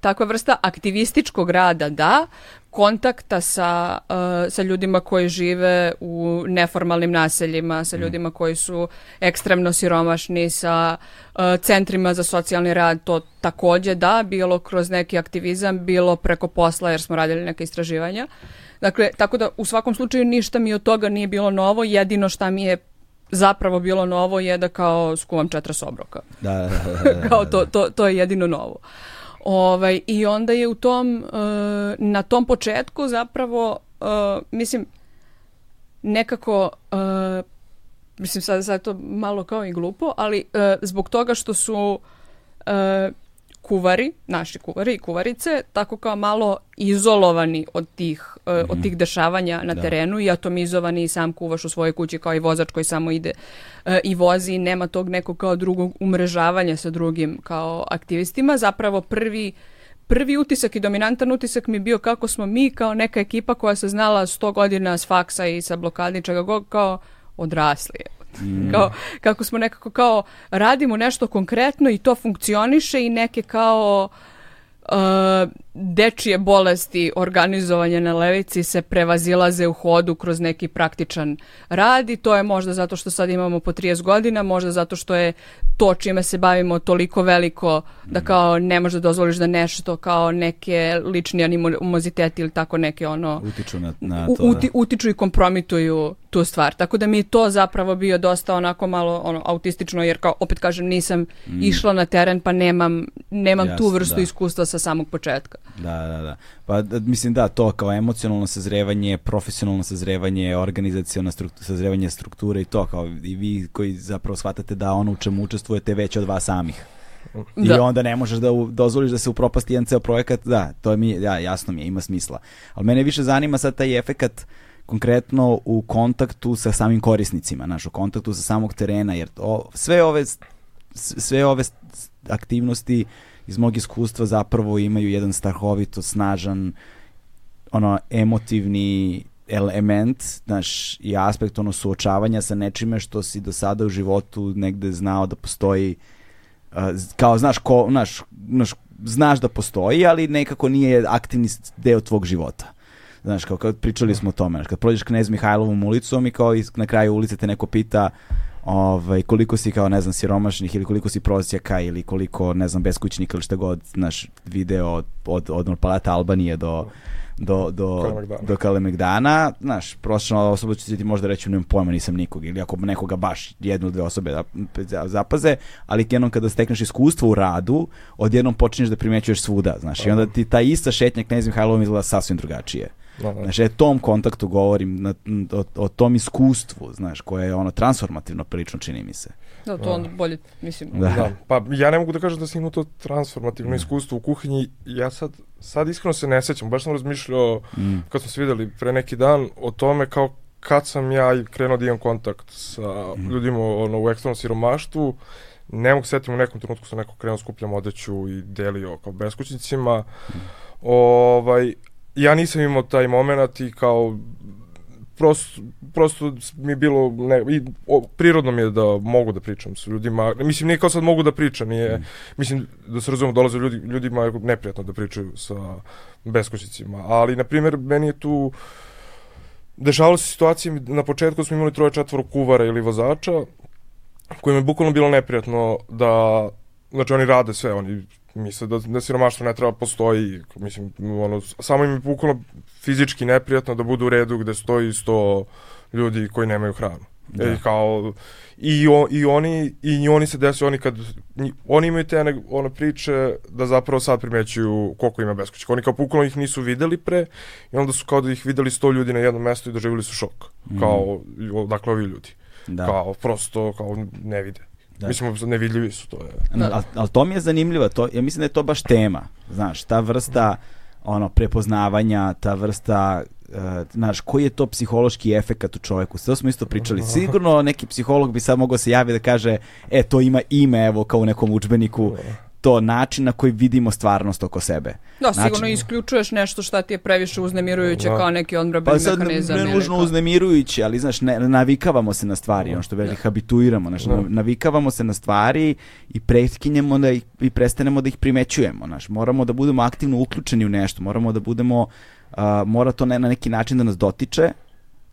takva vrsta aktivističkog rada da, kontakta sa, uh, sa ljudima koji žive u neformalnim naseljima, sa ljudima koji su ekstremno siromašni, sa uh, centrima za socijalni rad, to takođe da, bilo kroz neki aktivizam, bilo preko posla jer smo radili neke istraživanja. Dakle, tako da u svakom slučaju ništa mi od toga nije bilo novo, jedino šta mi je zapravo bilo novo je da kao skuvam četiri sobroka. Da, da, da, da, da. kao to, to, to je jedino novo. Ovaj, I onda je u tom, uh, na tom početku zapravo, uh, mislim, nekako, uh, mislim sad, sad to malo kao i glupo, ali uh, zbog toga što su uh, kuvari, naši kuvari i kuvarice, tako kao malo izolovani od tih, mm -hmm. od tih dešavanja na da. terenu i atomizovani i sam kuvaš u svojoj kući kao i vozač koji samo ide uh, i vozi i nema tog nekog kao drugog umrežavanja sa drugim kao aktivistima. Zapravo prvi prvi utisak i dominantan utisak mi bio kako smo mi kao neka ekipa koja se znala 100 godina s faksa i sa blokadničega kao odrasli. Mm. Kao, kako smo nekako kao radimo nešto konkretno i to funkcioniše i neke kao uh, dečije bolesti organizovanja na levici se prevazilaze u hodu kroz neki praktičan rad i to je možda zato što sad imamo po 30 godina, možda zato što je to čime se bavimo toliko veliko da mm. kao ne možeš da dozvoliš da nešto kao neke lični animoziteti ili tako neke ono utiču na, na to, uti, da. utiču i kompromituju tu stvar. Tako da mi je to zapravo bio dosta onako malo ono autistično jer kao opet kažem nisam mm. išla na teren pa nemam nemam Jasne, tu vrstu da. iskustva sa samog početka. Da, da, da. Pa da, mislim da, to kao emocionalno sazrevanje, profesionalno sazrevanje, organizacijalno struktura, sazrevanje strukture i to kao i vi koji zapravo shvatate da ono u čemu učestvujete već od vas samih. Da. I onda ne možeš da u, dozvoliš da se upropasti jedan ceo projekat, da, to je mi, ja, jasno mi je, ima smisla. Ali mene više zanima sad taj efekat konkretno u kontaktu sa samim korisnicima, naš, u kontaktu sa samog terena, jer to, sve ove sve ove aktivnosti iz mog iskustva zapravo imaju jedan strahovito snažan ono emotivni element, znaš, i aspekt ono suočavanja sa nečime što si do sada u životu negde znao da postoji uh, kao, znaš, ko, znaš, znaš, znaš da postoji, ali nekako nije aktivni deo tvog života. Znaš, kao kad pričali smo o tome, znaš, kad prođeš Knez Mihajlovom ulicom i kao na kraju ulice te neko pita ovaj, koliko si kao, ne znam, siromašnih ili koliko si prosjaka ili koliko, ne znam, beskućnika ili šta god, znaš, video od, od, od Palata Albanije do, do, do, do Kalemegdana, znaš, prosječna osoba će ti možda reći, nemam pojma, nisam nikog, ili ako nekoga baš jednu, dve osobe zapaze, ali jednom kada stekneš iskustvo u radu, odjednom počinješ da primećuješ svuda, znaš, i onda ti ta ista šetnja Knez Mihajlovom izgleda sasvim drugačije. Da, da. Znaš, je tom kontaktu govorim, na, o, o tom iskustvu, znaš, koje je ono transformativno prilično čini mi se. Da, to onda bolje, mislim. Da. da. Pa ja ne mogu da kažem da sam imao to transformativno mm. iskustvo u kuhinji. Ja sad, sad iskreno se ne sećam. Baš sam razmišljao, mm. kad smo se videli pre neki dan, o tome kao kad sam ja krenuo da imam kontakt sa mm. ljudima ono, u ekstremnom siromaštvu. Ne mogu setim u nekom trenutku sam neko krenuo skupljam odeću i delio kao beskućnicima. Mm. Ovaj, ja nisam imao taj moment i kao prosto, prosto mi je bilo ne, i o, prirodno mi je da mogu da pričam sa ljudima mislim nije kao sad mogu da pričam nije, mm. mislim da se razumemo dolaze ljudi, ljudima je neprijatno da pričaju sa beskućnicima ali na primjer meni je tu dešavalo se situacije na početku smo imali troje četvoro kuvara ili vozača kojima je bukvalno bilo neprijatno da znači oni rade sve oni misle da, da siromaštvo ne treba postoji, mislim, ono, samo im je bukvalno fizički neprijatno da budu u redu gde stoji 100 ljudi koji nemaju hranu. Da. E, kao, i, o, i, oni, I oni se desi, oni kad, oni imaju te one priče da zapravo sad primećuju koliko ima beskućnika. Oni kao bukvalno ih nisu videli pre i onda su kao da ih videli 100 ljudi na jednom mestu i doživjeli su šok. Mm. Kao, dakle, ovi ljudi. Da. Kao, prosto, kao ne vide. Da. Mislim, nevidljivi su to. Je. Da. Ali al to mi je zanimljivo, to, ja mislim da je to baš tema, znaš, ta vrsta ono, prepoznavanja, ta vrsta uh, znaš, koji je to psihološki efekat u čoveku? Sve smo isto pričali. Sigurno neki psiholog bi sad mogao se javi da kaže, e, to ima ime, evo, kao u nekom učbeniku, to način na koji vidimo stvarnost oko sebe. Da, sigurno Način- isključuješ nešto šta ti je previše uznemirujuće Da. kao neki odmraben Pa sad ne, mehanizam. ne ili nužno kao- uznemirujući, ali znaš, ne, navikavamo se na stvari, ono što veli habituiramo, znaš, Da. navikavamo se na stvari i prekinjemo da ih, i prestanemo da ih primećujemo, znaš, moramo da budemo aktivno uključeni u nešto, moramo da budemo, a, mora to ne, na neki način da nas dotiče,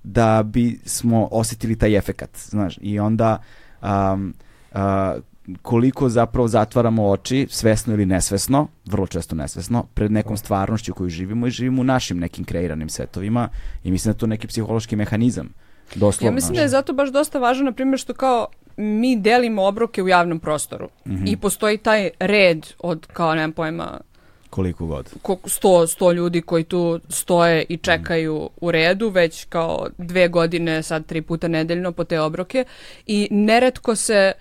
da bi smo osetili taj efekat, znaš, i onda um, a, koliko zapravo zatvaramo oči, svesno ili nesvesno, vrlo često nesvesno, pred nekom stvarnošću koju živimo i živimo u našim nekim kreiranim svetovima i mislim da je to neki psihološki mehanizam. Doslovno. Ja mislim da je zato baš dosta važno, na primjer, što kao mi delimo obroke u javnom prostoru Mhm. i postoji taj red od, kao, nemam pojma, Koliko god. sto, sto ljudi koji tu stoje i čekaju u redu već kao dve godine, sad tri puta nedeljno po te obroke i neretko se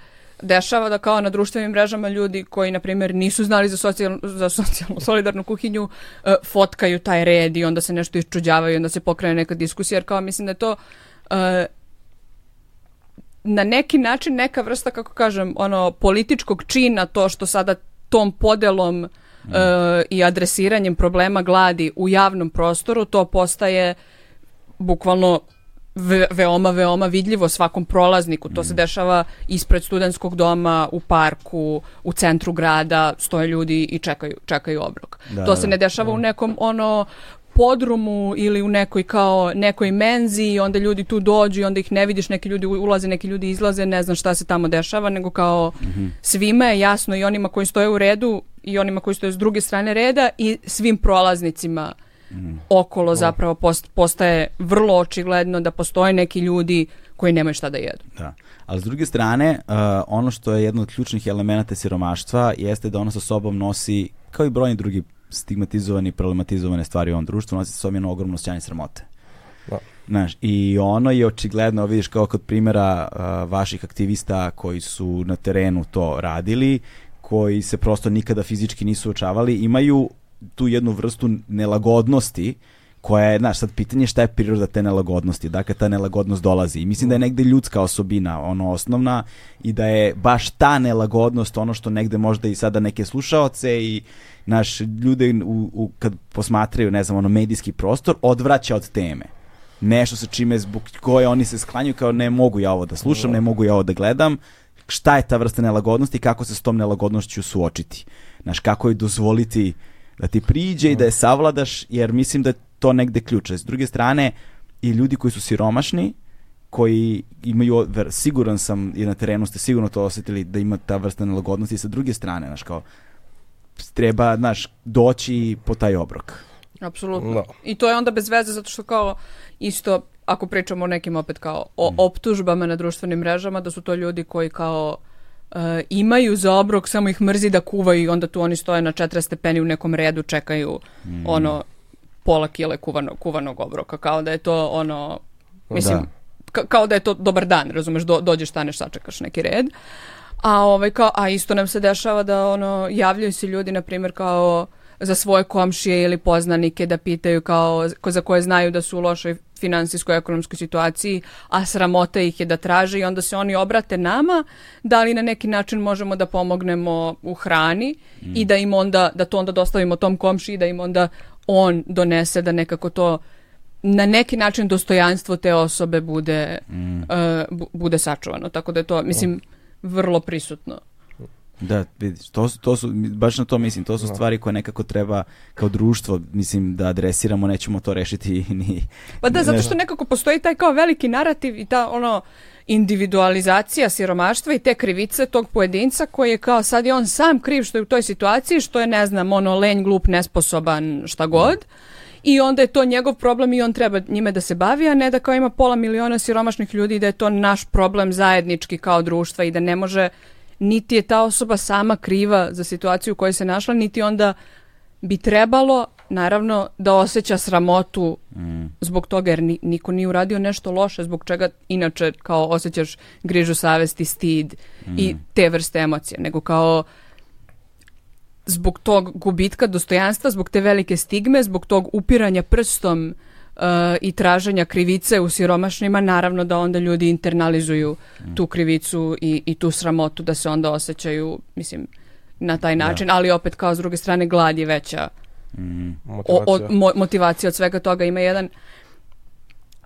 dešava da kao na društvenim mrežama ljudi koji, na primjer, nisu znali za, socijal, za socijalnu solidarnu kuhinju, e, fotkaju taj red i onda se nešto iščuđavaju i onda se pokrene neka diskusija, jer kao mislim da to e, na neki način neka vrsta, kako kažem, ono, političkog čina to što sada tom podelom e, i adresiranjem problema gladi u javnom prostoru, to postaje bukvalno ve- veoma, veoma vidljivo svakom prolazniku. To se dešava ispred studentskog doma, u parku, u centru grada, stoje ljudi i čekaju, čekaju obrok. Da, to da, se ne dešava u nekom ono podrumu ili u nekoj kao nekoj menzi i onda ljudi tu dođu i onda ih ne vidiš, neki ljudi ulaze, neki ljudi izlaze, ne znam šta se tamo dešava, nego kao svima je jasno i onima koji stoje u redu i onima koji stoje s druge strane reda i svim prolaznicima okolo zapravo post- postaje vrlo očigledno da postoje neki ljudi koji nemaju šta da jedu. Da. Ali s druge strane, uh, ono što je jedno od ključnih elemenata siromaštva jeste da ono sa sobom nosi, kao i brojni drugi stigmatizovani i problematizovane stvari u ovom društvu, nosi sa sobom jedno ogromno osjećanje sramote. Da. Znaš, i ono je očigledno, vidiš kao kod primjera uh, vaših aktivista koji su na terenu to radili, koji se prosto nikada fizički nisu očavali, imaju tu jednu vrstu nelagodnosti koja je, znaš, sad pitanje je šta je priroda te nelagodnosti, dakle ta nelagodnost dolazi. I mislim da je negde ljudska osobina ono osnovna i da je baš ta nelagodnost ono što negde možda i sada neke slušaoce i naš ljude u, u, kad posmatraju, ne znam, ono medijski prostor, odvraća od teme. Nešto sa čime zbog koje oni se sklanjaju kao ne mogu ja ovo da slušam, ne mogu ja ovo da gledam, šta je ta vrsta nelagodnosti i kako se s tom nelagodnošću suočiti. Znaš, kako je dozvoliti da ti priđe i da je savladaš, jer mislim da je to negde ključ. S druge strane, i ljudi koji su siromašni, koji imaju, ver- siguran sam i na terenu ste sigurno to osjetili da ima ta vrsta nelagodnosti i sa druge strane, znaš, kao treba, znaš, doći po taj obrok. Apsolutno. Da. I to je onda bez veze zato što kao isto ako pričamo o nekim opet kao o optužbama na društvenim mrežama da su to ljudi koji kao e, imaju za obrok, samo ih mrzi da kuvaju i onda tu oni stoje na 40 stepeni u nekom redu, čekaju ono pola kile kuvanog, kuvanog obroka, kao da je to ono mislim, Da. ka- kao da je to dobar dan, razumeš, do, dođeš, staneš, sačekaš neki red. A ovaj kao a isto nam se dešava da ono javljaju se ljudi na primjer kao za svoje komšije ili poznanike da pitaju kao ko- za koje znaju da su u lošoj finansijskoj ekonomskoj situaciji, a sramota ih je da traže i onda se oni obrate nama da li na neki način možemo da pomognemo u hrani i da im onda da to onda dostavimo tom komšiji da im onda on donese da nekako to na neki način dostojanstvo te osobe bude, e, bu- bude sačuvano. Tako da je to, mislim, vrlo prisutno. Da, vidiš, to su, to su, baš na to mislim, to su stvari koje nekako treba kao društvo, mislim, da adresiramo, nećemo to rešiti ni... Pa da, zato što nekako postoji taj kao veliki narativ i ta ono individualizacija siromaštva i te krivice tog pojedinca koji je kao sad je on sam kriv što je u toj situaciji, što je ne znam, ono lenj, glup, nesposoban, šta god. I onda je to njegov problem i on treba njime da se bavi, a ne da kao ima pola miliona siromašnih ljudi i da je to naš problem zajednički kao društva i da ne može, niti je ta osoba sama kriva za situaciju u kojoj se našla, niti onda bi trebalo, naravno, da osjeća sramotu zbog toga, jer ni- niko nije uradio nešto loše, zbog čega inače kao osjećaš grižu savesti, stid i te vrste emocije, nego kao zbog tog gubitka dostojanstva, zbog te velike stigme, zbog tog upiranja prstom i traženja krivice u siromašnima, naravno da onda ljudi internalizuju tu krivicu i, i tu sramotu da se onda osjećaju, mislim, na taj način, ali opet kao s druge strane glad je veća o, Motivacija. od, mo, motivacija od svega toga. Ima jedan,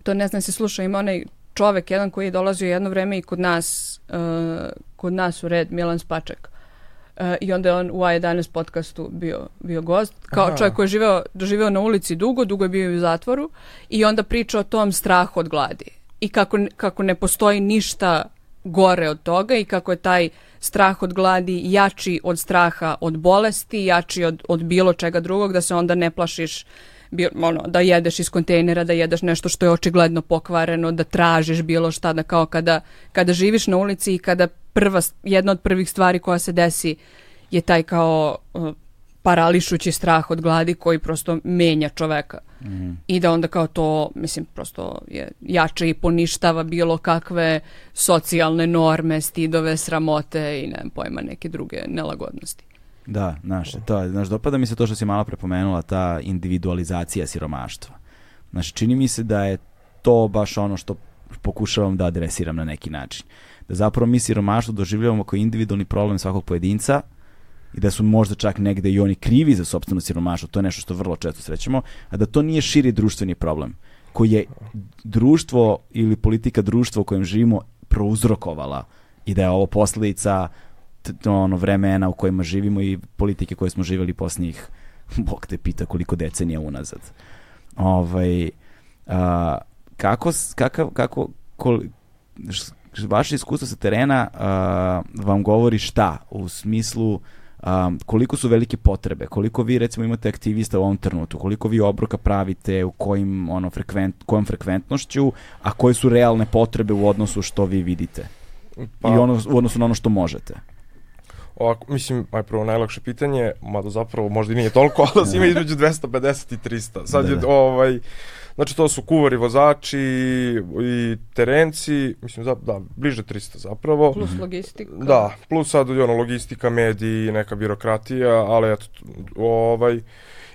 to ne znam se sluša, ima onaj čovek jedan koji je dolazio jedno vreme i kod nas, uh, kod nas u red, Milan Spaček. Uh, I onda je on u A11 podcastu bio, bio gost, kao Aha. čovjek koji je živeo, doživeo na ulici dugo, dugo je bio i u zatvoru i onda priča o tom strahu od gladi i kako, kako ne postoji ništa gore od toga i kako je taj strah od gladi jači od straha od bolesti, jači od, od bilo čega drugog, da se onda ne plašiš bio, ono, da jedeš iz kontejnera, da jedeš nešto što je očigledno pokvareno, da tražiš bilo šta, da kao kada, kada živiš na ulici i kada prva, jedna od prvih stvari koja se desi je taj kao uh, parališući strah od gladi koji prosto menja čoveka. I da onda kao to, mislim, prosto je jače i poništava bilo kakve socijalne norme, stidove, sramote i ne pojma neke druge nelagodnosti. Da, znaš, to, znaš, dopada mi se to što si malo prepomenula, ta individualizacija siromaštva. Znaš, čini mi se da je to baš ono što pokušavam da adresiram na neki način. Da zapravo mi siromaštvo doživljavamo kao individualni problem svakog pojedinca i da su možda čak negde i oni krivi za sopstveno siromaštvo, to je nešto što vrlo često srećemo, a da to nije širi društveni problem koji je društvo ili politika društva u kojem živimo prouzrokovala i da je ovo posledica ono vremena u kojima živimo i politike koje smo živjeli posljednjih Bog te pita koliko decenija unazad. Ovaj, a, kako, kakav, kako, kol, vaše iskustvo sa terena a, vam govori šta u smislu a, koliko su velike potrebe, koliko vi recimo imate aktivista u ovom trenutku, koliko vi obroka pravite, u kojim ono frekvent, kojom frekventnošću, a koje su realne potrebe u odnosu što vi vidite Pa, i ono, u odnosu na ono što možete. Ovako, mislim, aj prvo najlakše pitanje, mada zapravo možda i nije toliko, ali ima između 250 i 300. Sad Da, je, da. ovaj, znači to su kuvari, vozači i terenci, mislim, da, da bliže 300 zapravo. Plus logistika. Da, plus sad ono logistika, mediji, neka birokratija, ali eto, ovaj,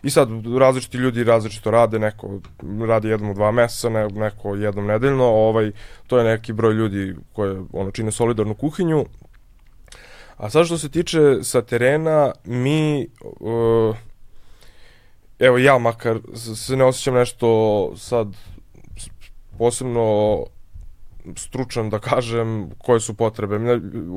i sad različiti ljudi različito rade, neko radi jednom u dva meseca, ne, neko jednom nedeljno, ovaj, to je neki broj ljudi koje ono, čine solidarnu kuhinju. A sad što se tiče sa terena, mi, uh, evo ja makar se ne osjećam nešto sad posebno stručan da kažem koje su potrebe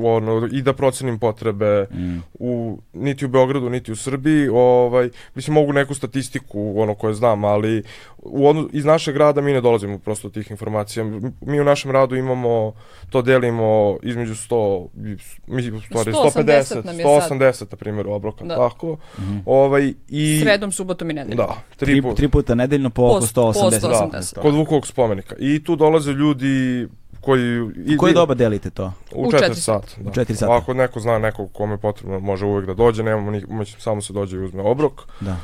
ono, i da procenim potrebe Mm. u, niti u Beogradu niti u Srbiji ovaj, mislim mogu neku statistiku ono koje znam ali u odno, iz našeg grada mi ne dolazimo prosto do tih informacija mi u našem radu imamo to delimo između 100 i- mi u stvari 180 150 nam je sad. 180 na primjer obroka Da. tako Mhm. ovaj i Sredom, subotom i nedeljom. da tri, Tri, puta tri puta nedeljno po oko Po- 180. po 180. kod Vukovog spomenika i tu dolaze ljudi koji i, Koje doba delite to? U U 4 četiri sata. Da. U četiri sata. Ako neko zna nekog kome je potrebno, može uvek da dođe, nemamo ni, mislim, samo se dođe i uzme obrok. Da.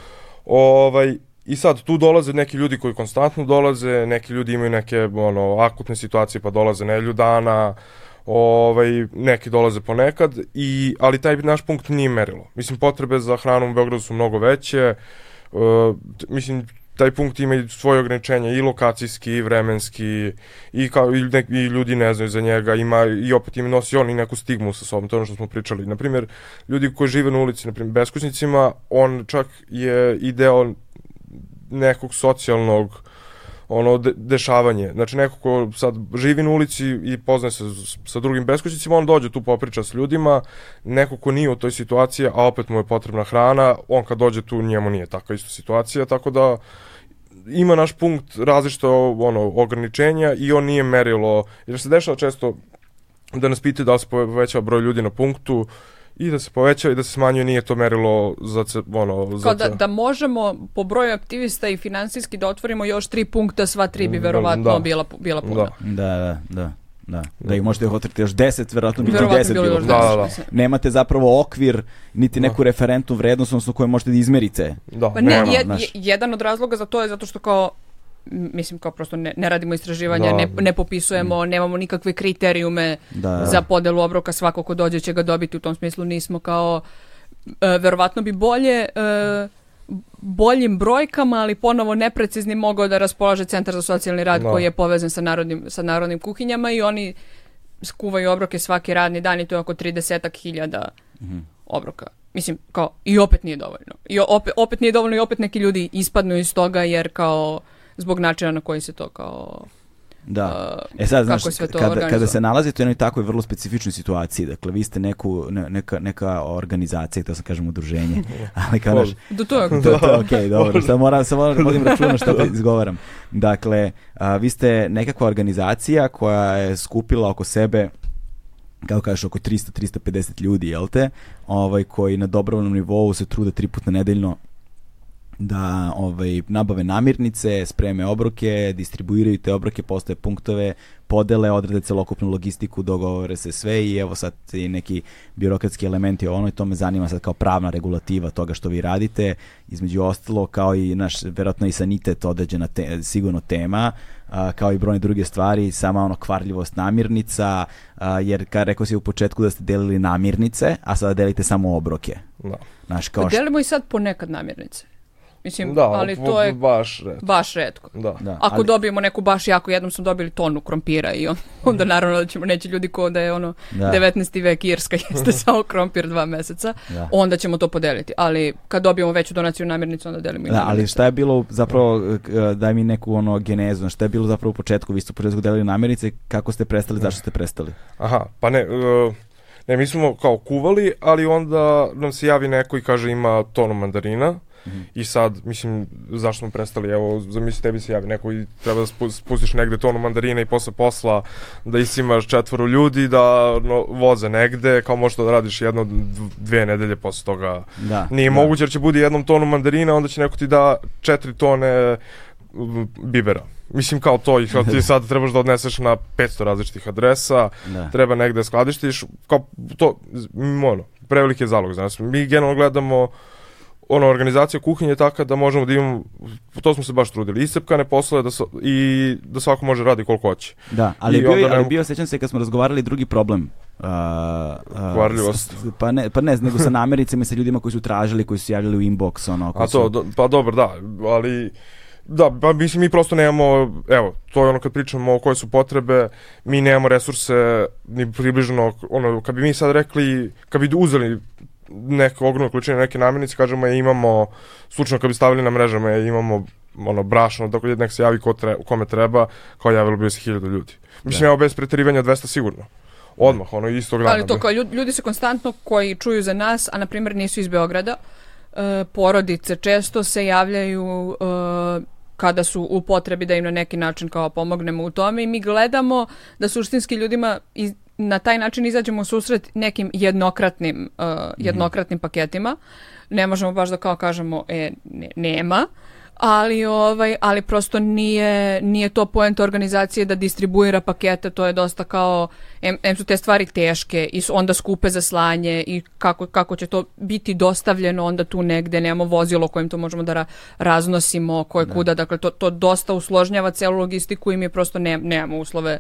Ovaj, I sad tu dolaze neki ljudi koji konstantno dolaze, neki ljudi imaju neke ono, akutne situacije pa dolaze nedelju dana, ovaj, neki dolaze ponekad, i, ali taj naš punkt nije merilo. Mislim, potrebe za hranom u Beogradu su mnogo veće, uh, mislim, taj punkt ima i svoje ograničenja i lokacijski i vremenski i kao i, nek, i ljudi ne znaju za njega ima i opet ima nosi on i neku stigmu sa sobom to je ono što smo pričali na primjer ljudi koji žive na ulici na primjer beskućnicima on čak je i deo nekog socijalnog ono de, dešavanje. Znači neko ko sad živi na ulici i poznaje se sa drugim beskućnicima, on dođe tu popriča s ljudima, neko ko nije u toj situaciji, a opet mu je potrebna hrana, on kad dođe tu njemu nije takva isto situacija, tako da ima naš punkt različito ono ograničenja i on nije merilo jer se dešava često da nas pitaju da li se povećava broj ljudi na punktu i da se povećava i da se smanjuje nije to merilo za ce, ono za Kao da, da možemo po broju aktivista i finansijski da otvorimo još tri punkta, sva tri bi Mm, verovatno da. bila, bila puna. da. Da, da, da. Da, da ih možete otvoriti još 10, verovatno bi Verovatno 10 bilo Da, deset, da, da. Nemate zapravo okvir, niti neku referentnu vrednost, odnosno koju možete da izmerite. Da, Pa ne, nema. jed- je- jedan od razloga za to je zato što kao mislim kao prosto ne, ne radimo istraživanja, Da. ne, ne popisujemo, nemamo nikakve kriterijume Da. za podelu obroka, svako ko dođe će ga dobiti, u tom smislu nismo kao, e, verovatno bi bolje e, boljim brojkama, ali ponovo nepreciznim mogao da raspolaže Centar za socijalni rad Da. koji je povezan sa narodnim, sa narodnim kuhinjama i oni skuvaju obroke svaki radni dan i to je oko 30 hiljada obroka. mislim, kao, i opet nije dovoljno. I opet, opet nije dovoljno i opet neki ljudi ispadnu iz toga jer kao, zbog načina na koji se to kao Da. E sad, znaš, kada, kada se nalazite u jednoj takvoj vrlo specifičnoj situaciji, dakle, vi ste neku, ne- neka, neka organizacija, to sam kažem udruženje, ali kao, znaš, Do toga. to, to je okej, dobro, sad moram, sad moram da vodim računa što to izgovaram. Dakle, a, vi ste nekakva organizacija koja je skupila oko sebe kako kažeš, oko 300-350 ljudi, jel te, ovaj, koji na dobrovoljnom nivou se trude tri puta nedeljno da ovaj, nabave namirnice, spreme obroke, distribuiraju te obroke, postoje punktove, podele, odrede celokupnu logistiku, dogovore se sve i evo sad i neki birokratski elementi o ono i to me zanima sad kao pravna regulativa toga što vi radite, između ostalo kao i naš, verovatno i sanitet određena te, sigurno tema, a, kao i brojne druge stvari, sama ono kvarljivost namirnica, a, jer ka rekao si u početku da ste delili namirnice, a sada delite samo obroke. Da. Znaš, kao Pa delimo i sad ponekad namirnice. Mislim, Da, ali to je baš red. baš redko. Da. da, Ako ali- dobijemo neku baš jako, jednom smo dobili tonu krompira i on, onda naravno da ćemo, neće ljudi ko da je ono Da. 19. vek Irska jeste samo krompir dva meseca, Da. onda ćemo to podeliti. Ali kad dobijemo veću donaciju namirnicu, onda delimo i Da, ali šta je bilo zapravo, k- daj mi neku ono genezu, šta je bilo zapravo u početku, vi ste u početku delili namirnice, kako ste prestali, zašto ste prestali? Aha, pa ne, uh, ne, mi smo kao kuvali, ali onda nam se javi neko i kaže ima tonu mandarina i sad, mislim, zašto smo prestali, evo, zamisli tebi se javi neko i treba da spu- spustiš negde tonu mandarina i posle posla da isimaš četvoru ljudi, da no, voze negde, kao možeš to da radiš jedno, dv- dve nedelje posle toga. Da. Nije da. moguće jer će budi jednom tonu mandarina, onda će neko ti da četiri tone m, bibera. Mislim kao to kao ti sad trebaš da odneseš na 500 različitih adresa, Da. treba negde skladištiš, kao to, ono, preveliki je zalog, znaš. Mi generalno gledamo ono, organizacija kuhinje je taka da možemo da imamo, to smo se baš trudili, iscepkane poslove da, so- i da svako može radi koliko hoće. Da, ali I bio, onda ali bio, sećam se kad smo razgovarali drugi problem. Uh, uh, Kvarljivost. pa ne, pa ne, nego sa namericama i sa ljudima koji su tražili, koji su javljali u inbox, ono, koji A to, su, do, pa dobro, da, ali da, pa mislim mi prosto nemamo, evo, to je ono kad pričamo o koje su potrebe, mi nemamo resurse ni približno, ono, kad bi mi sad rekli, kad bi uzeli neke ogromne količine neke namirnice, kažemo je imamo, slučajno kad bi stavili na mrežama je imamo ono brašno, dok nek se javi ko tre, kome treba, kao javilo bi se hiljadu ljudi. Mislim, Da. evo bez preterivanja 200 sigurno. Odmah, ono, istog dana. Ali to kao ljudi, ljudi se konstantno koji čuju za nas, a na primjer nisu iz Beograda, e, porodice često se javljaju e, kada su u potrebi da im na neki način kao pomognemo u tome i mi gledamo da suštinski ljudima iz, na taj način izađemo u susret nekim jednokratnim, e, jednokratnim paketima. Ne možemo baš da kao kažemo e, ne- nema, ali ovaj ali prosto nije nije to poenta organizacije da distribuira pakete to je dosta kao em, em su te stvari teške i su onda skupe za slanje i kako kako će to biti dostavljeno onda tu negde nemamo vozilo kojim to možemo da ra- raznosimo koje kuda. Dakle to to dosta usložnjava celu logistiku i mi prosto ne, nemamo uslove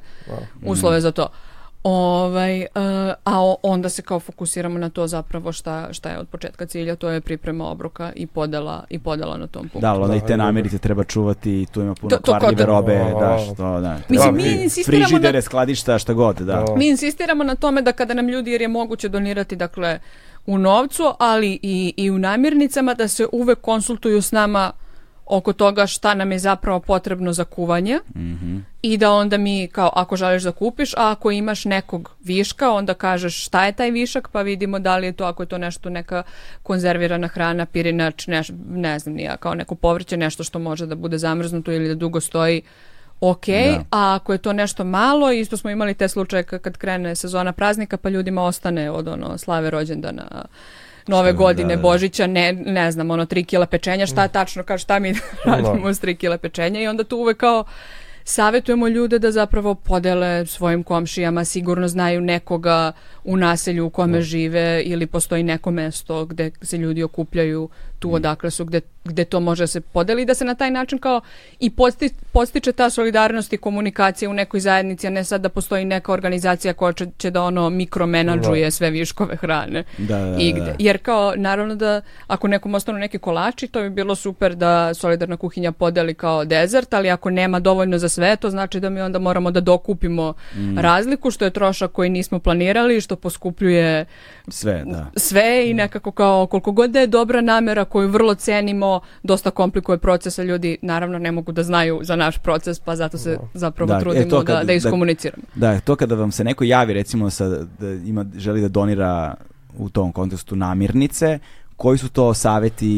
uslove za to Ovaj, e, a onda se kao fokusiramo na to zapravo šta, šta je od početka cilja, to je priprema obroka i podela, i podela na tom punktu. Da, ali onda i Da, te i da. namirnice treba čuvati i tu ima puno To- to kvarljive da- robe, O, da, što, da. Mislim, mi insistiramo Frižidere, na- skladišta, šta god, da. Da. Mi insistiramo na tome da kada nam ljudi, jer je moguće donirati dakle u novcu, ali i, i u namirnicama, da se uvek konsultuju s nama oko toga šta nam je zapravo potrebno za kuvanje Mhm. i da onda mi kao ako želiš da kupiš, a ako imaš nekog viška, onda kažeš šta je taj višak, pa vidimo da li je to, ako je to nešto neka konzervirana hrana, pirinač, neš, ne znam nija, kao neko povrće, nešto što može da bude zamrznuto ili da dugo stoji, ok, Da. a ako je to nešto malo, isto smo imali te slučaje ka- kad krene sezona praznika, pa ljudima ostane od ono slave rođendana, nove godine, da, da. Božića, ne, ne znam, ono, tri kila pečenja, šta tačno, kao šta mi radimo s tri kila pečenja i onda tu uvek kao savjetujemo ljude da zapravo podele svojim komšijama, sigurno znaju nekoga u naselju u kome žive ili postoji neko mesto gde se ljudi okupljaju tu odakle su, gde, gde to može da se podeli i da se na taj način kao i posti, postiče ta solidarnost i komunikacija u nekoj zajednici, a ne sad da postoji neka organizacija koja će, će da ono mikromenadžuje sve viškove hrane Da, da, da, igde. da. Jer kao, naravno da ako nekom ostanu neki kolači, to bi bilo super da solidarna kuhinja podeli kao dezert, ali ako nema dovoljno za sve, to znači da mi onda moramo da dokupimo Mm. razliku, što je trošak koji nismo planirali, što poskupljuje Sve, da. sve i nekako kao koliko god da je dobra namera koju vrlo cenimo, dosta komplikuje proces, a ljudi naravno ne mogu da znaju za naš proces, pa zato se zapravo Da, e, trudimo to da, kad- da iskomuniciramo. Da, to kada vam se neko javi recimo sa, da ima, želi da donira u tom kontekstu namirnice, koji su to saveti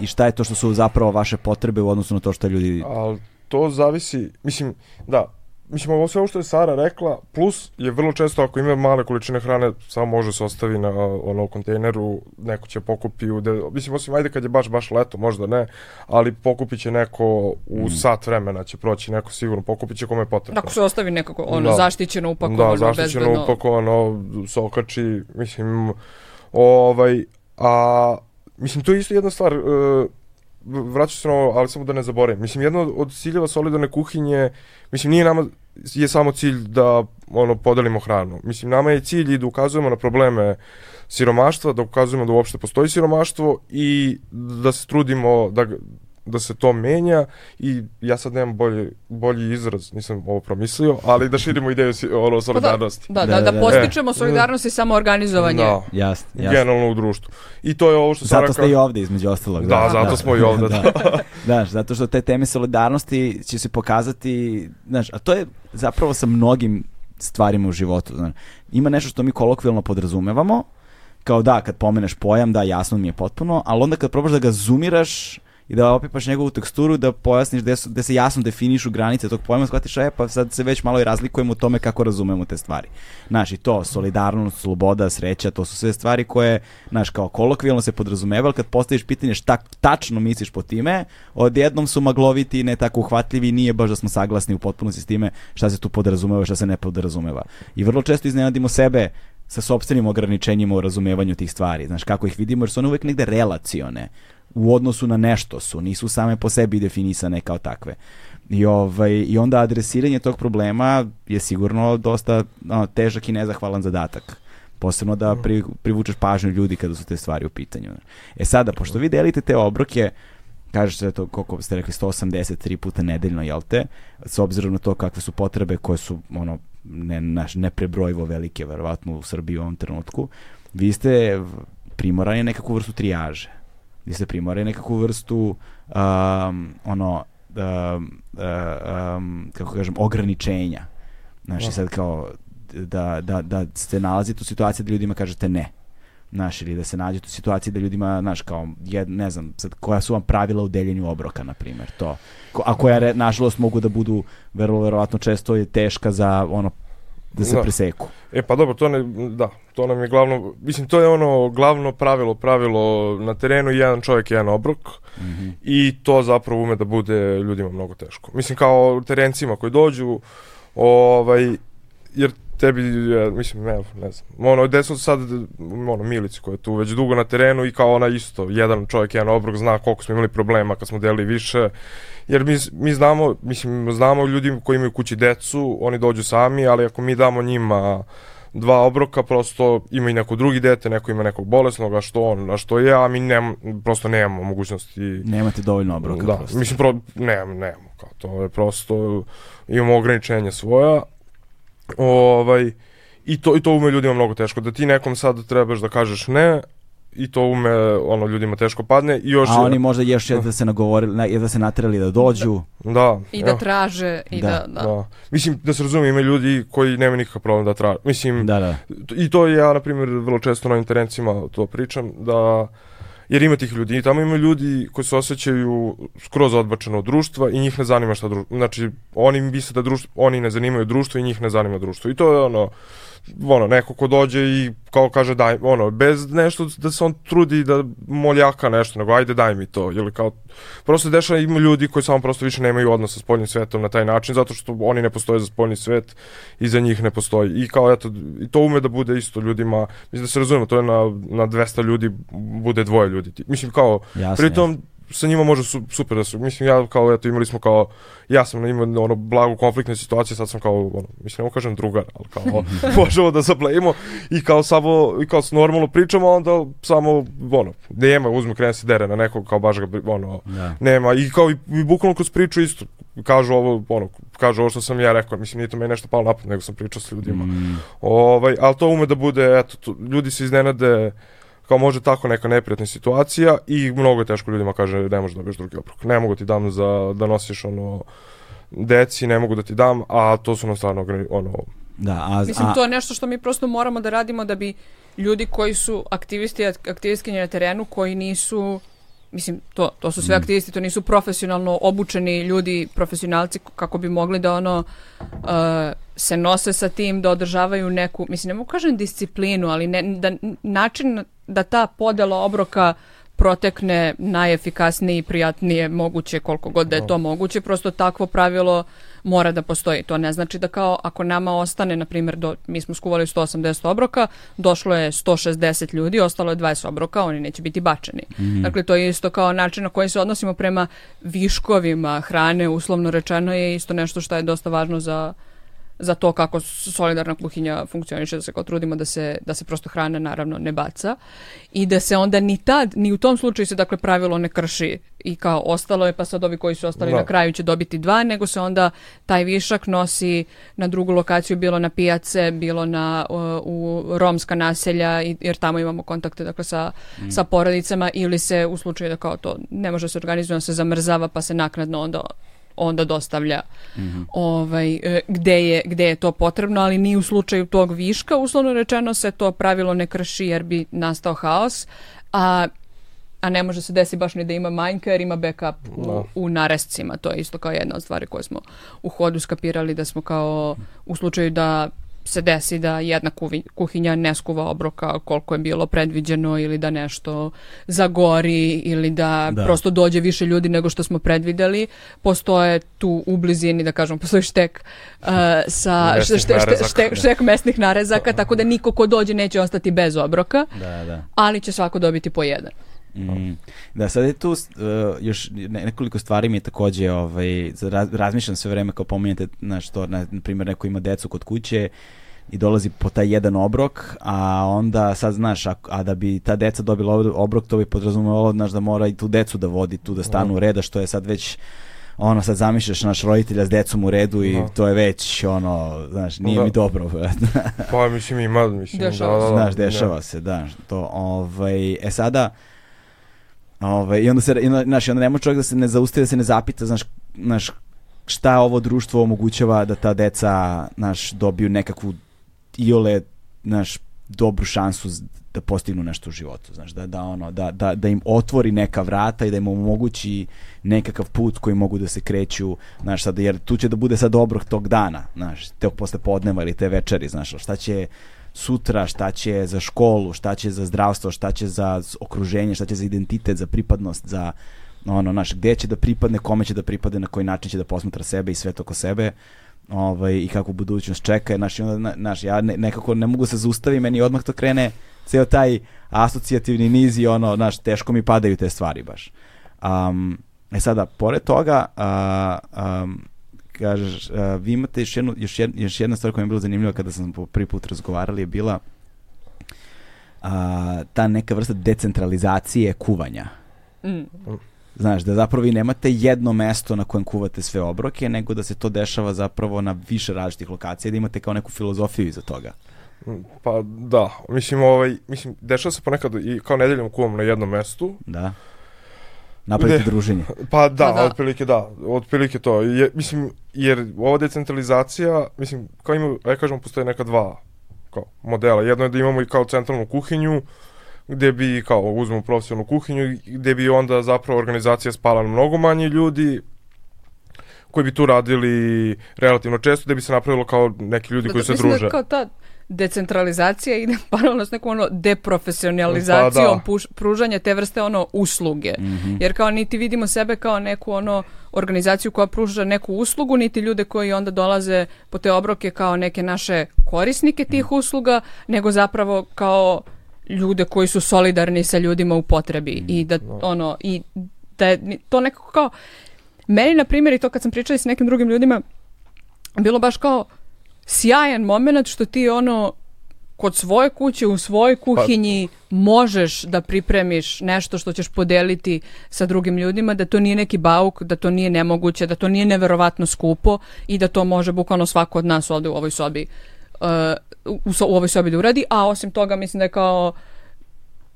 i šta je to što su zapravo vaše potrebe u odnosu na to što ljudi... Ali to zavisi, mislim, da, mislim, ovo sve ovo što je Sara rekla, plus je vrlo često ako ima male količine hrane, samo može se ostavi na ono kontejneru, neko će pokupi u, de, mislim, osim ajde kad je baš, baš leto, možda ne, ali pokupit će neko u sat vremena će proći neko sigurno, pokupit će kome je potrebno. Ako se ostavi nekako ono Da. zaštićeno, upakovano, da, zaštićeno, bezbedno. upakovano, sokači, mislim, ovaj, a, mislim, to je isto jedna stvar, uh, vraćam se na ovo, ali samo da ne zaboravim. Mislim, jedno od ciljeva solidarne kuhinje, mislim, nije nama, je samo cilj da, ono, podelimo hranu. Mislim, nama je cilj i da ukazujemo na probleme siromaštva, da ukazujemo da uopšte postoji siromaštvo i da se trudimo da, da se to menja i ja sad nemam bolji, bolji izraz, nisam ovo promislio, ali da širimo ideju ono, Pa da, solidarnosti. da, Da, da, da, da, da. postičemo E. solidarnost i samoorganizovanje. Da, Jasno, jasno. generalno u društvu. I to je ovo što Sara Zato ste i ovde između ostalog. Da, zato smo i ovde, da. da, zato što te teme solidarnosti će se pokazati, znaš, a to je zapravo sa mnogim stvarima u životu. Znaš. Ima nešto što mi kolokvijalno podrazumevamo, kao da, kad pomeneš pojam, da, jasno mi je potpuno, ali onda kad probaš da ga zoomiraš i da opipaš njegovu teksturu, da pojasniš gde, su, gde se jasno definišu granice tog pojma, shvatiš, e, pa sad se već malo i razlikujemo u tome kako razumemo te stvari. Znaš, i to, solidarnost, sloboda, sreća, to su sve stvari koje, znaš, kao kolokvijalno se podrazumeva, ali kad postaviš pitanje šta tačno misliš po time, odjednom su magloviti, ne tako uhvatljivi, nije baš da smo saglasni u potpunosti s time šta se tu podrazumeva, šta se ne podrazumeva. I vrlo često iznenadimo sebe sa sobstvenim ograničenjima u razumevanju tih stvari. Znaš, kako ih vidimo, jer su one uvek negde relacione u odnosu na nešto su, nisu same po sebi definisane kao takve. I, ovaj, I onda adresiranje tog problema je sigurno dosta no, težak i nezahvalan zadatak. Posebno da pri, privučeš pažnju ljudi kada su te stvari u pitanju. E sada, pošto vi delite te obroke, kažete da to, koliko ste rekli, 183 puta nedeljno, jel te? S obzirom na to kakve su potrebe koje su ono, ne, naš, neprebrojivo velike, verovatno u Srbiji u ovom trenutku, vi ste primorani nekakvu vrstu trijaže. Ste primorani na nekakvu vrstu um, ono, um, um, kako kažem, ograničenja. Znaš, i Da. sad kao da, da, da se nalazite u situaciji da ljudima kažete ne. Znaš, ili da se nađete u situaciji da ljudima, znaš, kao, jed, ne znam, sad, koja su vam pravila u deljenju obroka, na primjer, to. Ko, a koja, nažalost, mogu da budu, vrlo verovatno, često je teška za, ono, da se Da. preseku. E pa dobro, to ne, da, to nam je glavno, mislim to je ono glavno pravilo, pravilo na terenu jedan čovjek, jedan obrok Mhm. i to zapravo ume da bude ljudima mnogo teško. Mislim kao terencima koji dođu, ovaj, jer tebi, ja, mislim, ne, ne znam, ono, gde su sad, ono, Milici koja je tu već dugo na terenu i kao ona isto, jedan čovjek, jedan obrok, zna koliko smo imali problema kad smo delili više, jer mi, mi znamo, mislim, znamo ljudi koji imaju kući decu, oni dođu sami, ali ako mi damo njima dva obroka, prosto ima i neko drugi dete, neko ima nekog bolesnog, a što on, a što ja, a mi nem, prosto nemamo mogućnosti Nemate dovoljno obroka. da, prosto. mislim, pro, nemamo, nemamo, kao to je prosto, imamo ograničenja svoja, ovaj, i to, i to ume ljudima mnogo teško, da ti nekom sad trebaš da kažeš ne, i to ume, ono, ljudima teško padne, i još, A oni možda još da se nagovorili, da se naterali da dođu. da, I da traže, i Da, da, da. da. Mislim, da se razumije, ima ljudi koji nemaju nikakav problem da traže, mislim, Da, da. I to ja, na primjer, vrlo često na interencima to pričam, da jer ima tih ljudi i tamo ima ljudi koji se osjećaju skroz odbačeno od društva i njih ne zanima šta društvo, znači oni misle da društvo, oni ne zanimaju društvo i njih ne zanima društvo i to je ono, ono, neko ko dođe i kao kaže daj, ono, bez nešto da se on trudi da moljaka nešto, nego ajde daj mi to, ili kao, prosto dešava ima ljudi koji samo prosto više nemaju odnos sa spoljnim svetom na taj način, zato što oni ne postoje za spoljni svet i za njih ne postoji. I kao, eto, i to ume da bude isto ljudima, mislim da se razumemo, to je na, na 200 ljudi bude dvoje ljudi. Mislim, kao, Jasno, pritom, sa njima može su, super da su, mislim, ja kao, eto, imali smo kao, ja sam imao ono blagu konfliktne situacije, sad sam kao, ono, mislim, ne kažem drugar, ali kao, možemo da zaplejimo i kao samo, i kao normalno pričamo, a onda samo, ono, nema, uzme, krene se dere na nekog, kao baš ga, ono, Da. nema, i kao, i, i bukvalno kroz priču isto, kažu ovo, ono, kažu ovo što sam ja rekao, mislim nije to meni nešto palo napad, nego sam pričao s ljudima. Ovaj, ali to ume da bude, eto, to, ljudi se iznenade kao može tako neka neprijatna situacija i mnogo je teško ljudima kaže ne možeš da dobiješ drugi obrok. Ne mogu ti dam za, da nosiš ono deci, ne mogu da ti dam, a to su nam stvarno ono, Da, a, Mislim, to je nešto što mi prosto moramo da radimo da bi ljudi koji su aktivisti, ak- aktivistkinje na terenu, koji nisu mislim, to, to su sve Mm. aktivisti, to nisu profesionalno obučeni ljudi, profesionalci kako bi mogli da ono uh, se nose sa tim, da održavaju neku, mislim, ne mogu kažem disciplinu, ali ne, da, način da ta podela obroka protekne najefikasnije i prijatnije moguće koliko god da je to moguće, prosto takvo pravilo mora da postoji. To ne znači da kao ako nama ostane, na primjer, do, mi smo skuvali 180 obroka, došlo je 160 ljudi, ostalo je 20 obroka, oni neće biti bačeni. Dakle, to je isto kao način na koji se odnosimo prema viškovima hrane, uslovno rečeno je isto nešto što je dosta važno za za to kako solidarna kuhinja funkcioniše, da se kao trudimo da se, da se prosto hrana naravno ne baca i da se onda ni tad, ni u tom slučaju se dakle pravilo ne krši i kao ostalo je pa sad ovi koji su ostali Da. na kraju će dobiti dva, nego se onda taj višak nosi na drugu lokaciju, bilo na pijace, bilo na, u romska naselja, jer tamo imamo kontakte dakle sa, sa porodicama ili se u slučaju da kao to ne može se organizovati, se zamrzava pa se naknadno onda onda dostavlja ovaj, e, gde, je, gde je to potrebno, ali ni u slučaju tog viška, uslovno rečeno se to pravilo ne krši jer bi nastao haos, a, a ne može se desi baš ni da ima manjka jer ima backup u, Da. u narescima. To je isto kao jedna od stvari koje smo u hodu skapirali da smo kao u slučaju da se desi da jedna kuhinja ne skuva obroka koliko je bilo predviđeno ili da nešto zagori ili da, Da. prosto dođe više ljudi nego što smo predvideli. Postoje tu u blizini, da kažem, postoji štek uh, sa Mesnih šte- šte- narezaka. štek, štek mesnih narezaka, tako da niko ko dođe neće ostati bez obroka, da, da. ali će svako dobiti po jedan. Mm. Da, sad je tu uh, još ne, nekoliko stvari mi je takođe, ovaj, raz, razmišljam sve vreme kao pominjate, znaš, to, na, na primjer, neko ima decu kod kuće i dolazi po taj jedan obrok, a onda sad znaš, a, a da bi ta deca dobila ob- obrok, to bi podrazumevalo, znaš, da mora i tu decu da vodi, tu da stanu u reda, što je sad već ono sad zamišljaš naš roditelja s decom u redu i Da. to je već ono, znaš, nije Da. mi dobro. pa mislim ima, mislim, Dešava da, da, da, Znaš, da. dešava se, da. To, ovaj, e sada, ovaj, i onda se, i znaš, onda nema čovjek da se ne zaustavi, da se ne zapita, znaš, znaš, šta ovo društvo omogućava da ta deca, znaš, dobiju nekakvu iole, znaš, dobru šansu da postignu nešto u životu, znaš, da, da, ono, da, da, da im otvori neka vrata i da im omogući nekakav put koji mogu da se kreću, znaš, sad, jer tu će da bude sad obrok tog dana, znaš, tog posle podneva ili te večeri, znaš, šta će sutra, šta će za školu, šta će za zdravstvo, šta će za okruženje, šta će za identitet, za pripadnost, za ono, znaš, gde će da pripadne, kome će da pripadne, na koji način će da posmatra sebe i sve oko sebe ovaj, i kakvu budućnost čeka. Znaš, i onda, na- znaš, ja ne, nekako ne mogu se zaustaviti, meni odmah to krene ceo taj asocijativni niz i ono, znaš, teško mi padaju te stvari baš. Um, e sada, pored toga, a, um, kažeš, a, vi imate još, jednu, još, jed, još jedna stvar koja mi je bila zanimljiva kada sam po prvi put razgovarali je bila a, ta neka vrsta decentralizacije kuvanja. Mm. Znaš, da zapravo vi nemate jedno mesto na kojem kuvate sve obroke, nego da se to dešava zapravo na više različitih lokacija, da imate kao neku filozofiju iza toga. Pa da, mislim, ovaj, mislim, dešava se ponekad i kao nedeljom kuvam na jednom mestu, Da. Napravite Gde? druženje. Pa da, Pa da. otprilike da, otprilike to. Je, mislim, jer ova decentralizacija, mislim, kao ima, aj kažemo, postoje neka dva kao, modela. Jedno je da imamo i kao centralnu kuhinju, gde bi, kao, uzmemo profesionalnu kuhinju, gde bi onda zapravo organizacija spala na mnogo manje ljudi, koji bi tu radili relativno često, da bi se napravilo kao neki ljudi koji se Mislim druže. da kao ta decentralizacija ide paralelno s nekom ono deprofesionalizacijom Pa puš- pružanja te vrste ono usluge. Jer kao niti vidimo sebe kao neku ono organizaciju koja pruža neku uslugu, niti ljude koji onda dolaze po te obroke kao neke naše korisnike tih usluga, nego zapravo kao ljude koji su solidarni sa ljudima u potrebi. I da ono i da je to nekako kao meni na primjer i to kad sam pričala s nekim drugim ljudima bilo baš kao sjajan moment što ti ono kod svoje kuće, u svojoj kuhinji možeš da pripremiš nešto što ćeš podeliti sa drugim ljudima, da to nije neki bauk, da to nije nemoguće, da to nije neverovatno skupo i da to može bukvalno svako od nas ovde u ovoj sobi uh, u, u ovoj sobi da uradi, a osim toga mislim da je kao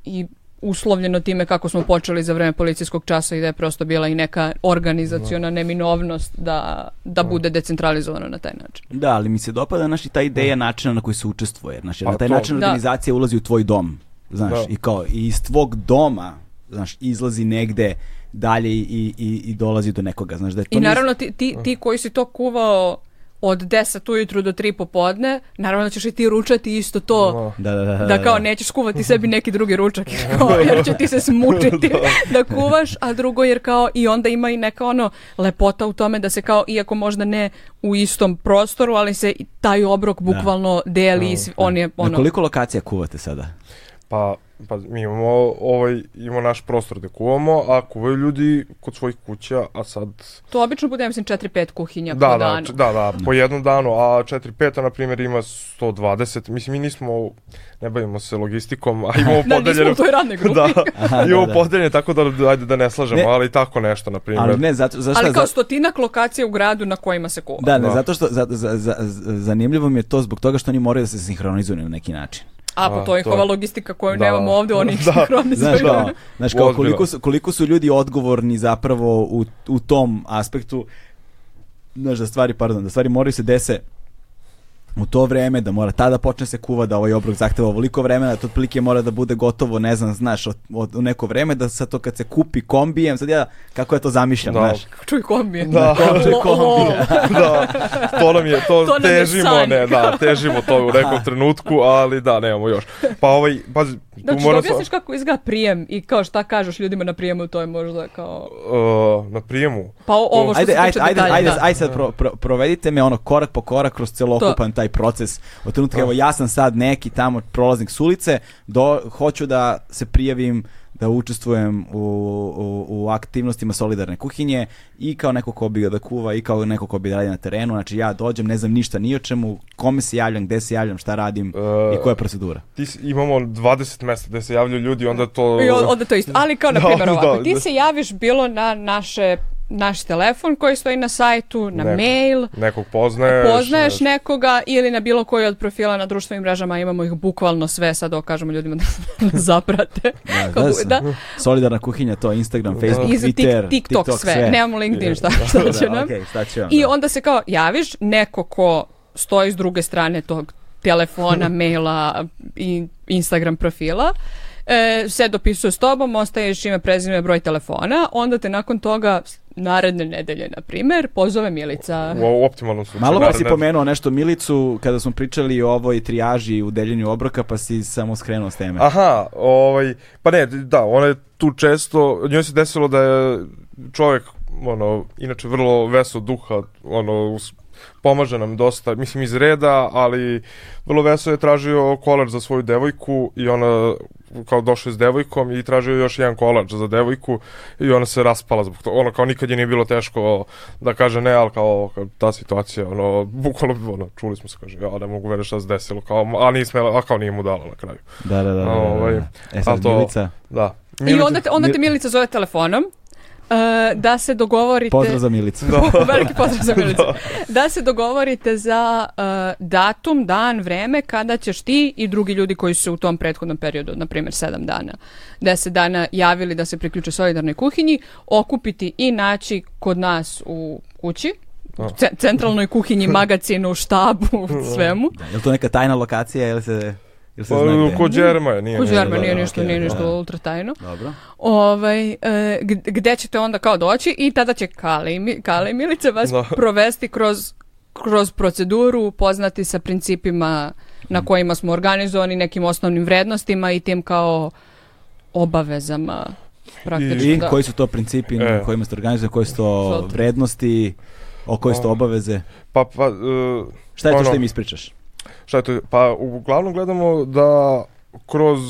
i uslovljeno time kako smo počeli za vreme policijskog časa i da je prosto bila i neka organizaciona neminovnost da, da bude decentralizovano na taj način. Da, ali mi se dopada naš i ta ideja načina na koji se učestvuje. Znači, Pa na taj to- način Da. organizacija ulazi u tvoj dom. Znaš, Da. i kao i iz tvog doma, znaš, izlazi negde dalje i, i, i dolazi do nekoga. Znaš, da je to I naravno ti, ti, ti koji si to kuvao od 10 ujutru do 3 popodne, naravno da ćeš i ti ručati isto to. Da, da, da, da, Da kao nećeš kuvati sebi neki drugi ručak kao, jer će ti se smučiti da kuvaš, a drugo jer kao i onda ima i neka ono lepota u tome da se kao iako možda ne u istom prostoru, ali se i taj obrok bukvalno deli i on je Na ono koliko lokacija kuvate sada? Pa, pa mi imamo ovaj, imamo naš prostor gde kuvamo, a kuvaju ljudi kod svojih kuća, a sad... to obično bude mislim 4-5 kuhinja Da, po da, danu. da, da, po jednom danu, a 4-5, na primjer, ima 120. Mislim, mi nismo, ne bavimo se logistikom, a imamo Da, nismo podeljeno... u toj radnoj grupi. da, Aha, imamo da, da. podeljene, tako da, ajde da ne slažemo, Ne. ali tako nešto, na primjer. Ali ne, zato, zašto, Ali kao stotinak lokacija u gradu na kojima se kuva. da, ne, Da. zato što za, za, za- zanimljivo mi je to zbog toga što oni moraju da se sinhronizuju na neki način. A pa to je njihova logistika koju Da. nemamo ovde, oni Da. sinhronizuju. Znaš, kao, znaš kao koliko su, koliko su ljudi odgovorni zapravo u, u tom aspektu znaš da stvari, pardon, da stvari moraju se dese u to vreme, da mora tada počne se kuva, da ovaj obrok zahteva ovoliko vremena, da to otprilike mora da bude gotovo, ne znam, znaš, od, od, u neko vreme, da sad to kad se kupi kombijem, sad ja, kako ja to zamišljam, Da. znaš. Čuj kombije. Da. Čuj Lo- kombije. da, to nam je, to, To nam je težimo, san. ne, da, težimo to u nekom trenutku, ali da, nemamo još. Pa ovaj, pazi, Znači, da objasniš kako izgleda prijem i kao šta kažeš ljudima na prijemu, to je možda kao... Uh, na prijemu. Pa ovo što Ajde, se ajde, ajde, detalja, ajde, da. ajde sad pro, pro, provedite me ono korak po korak kroz celokupan taj proces. Od trenutka, evo ja sam sad neki tamo prolaznik s ulice, do, hoću da se prijavim da učestvujem u, u, u aktivnostima solidarne kuhinje i kao neko ko bi da kuva i kao neko ko bi da radi na terenu. Znači ja dođem, ne znam ništa ni o čemu, kome se javljam, gde se javljam, šta radim E, i koja je procedura. Ti, si- imamo 20 mesta gde se javljaju ljudi, onda to... I onda to isto. Ali kao, na Da, primjer, ovako, da, ti da. se javiš bilo na naše naš telefon koji stoji na sajtu, na Neko. mail, Nekog poznaješ. poznaješ ne... nekoga ili na bilo koji od profila na društvenim mrežama, imamo ih bukvalno sve, sad okažemo ljudima da zaprate. Da, da, bu- da. Solidarna kuhinja, to Instagram, Facebook, tik- Twitter, TikTok, sve. Nemamo LinkedIn, šta, šta će Da, nam. okej, šta će vam, I da. onda se kao javiš, neko ko stoji s druge strane tog telefona, maila i Instagram profila, e, se dopisuje s tobom, ostaješ ime, prezime, broj telefona, onda te nakon toga naredne nedelje, na primer, pozove Milica. U, u optimalnom slučaju. Malo pa si pomenuo nešto Milicu kada smo pričali o ovoj trijaži u deljenju obroka pa si samo skrenuo s teme. Aha, ovaj, pa ne, da, ona je tu često, njoj se desilo da je čovjek, ono, inače vrlo veso duha, ono, us- pomaže nam dosta, mislim iz reda, ali vrlo veso je tražio kolač za svoju devojku i ona kao došao je s devojkom i tražio još jedan kolač za devojku i ona se raspala zbog toga. Ono kao nikad je nije bilo teško da kaže ne, ali kao, kao ta situacija, ono, bukvalno, ono, čuli smo se, kaže, ja ne mogu veriti šta se desilo, kao, a nije smela, a kao nije mu dala na kraju. Da, da, da. da, da, da. Ovaj, E sad to- Milica, Da. I onda te, onda te Mil- Milica zove telefonom da se dogovorite... pozdrav za Milicu. Veliki pozdrav za Milicu. Da se dogovorite za e, datum, dan, vreme kada ćeš ti i drugi ljudi koji su u tom prethodnom periodu, na primjer 7 dana, 10 dana javili da se priključe solidarnoj kuhinji, okupiti i naći kod nas u kući, u ce- centralnoj kuhinji, magacinu, štabu, svemu. Da, je li to neka tajna lokacija ili se, ili se Pa, zna gde? kod Đerma je, nije. Žerma da, nije ništa, okej, nije da. ništa ultra tajno. Dobro. Ovaj, e, gd- gde ćete onda kao doći i tada će Kale i, i Milica vas Da. provesti kroz, kroz proceduru, poznati sa principima na kojima smo organizovani, nekim osnovnim vrednostima i tim kao obavezama praktično. I da. koji su to principi na E. kojima ste organizovani, koje su to Sad. vrednosti, o koje su to obaveze? Pa, pa, uh, Šta je to ono, što im ispričaš? Šta je to? Pa, uglavnom gledamo da kroz,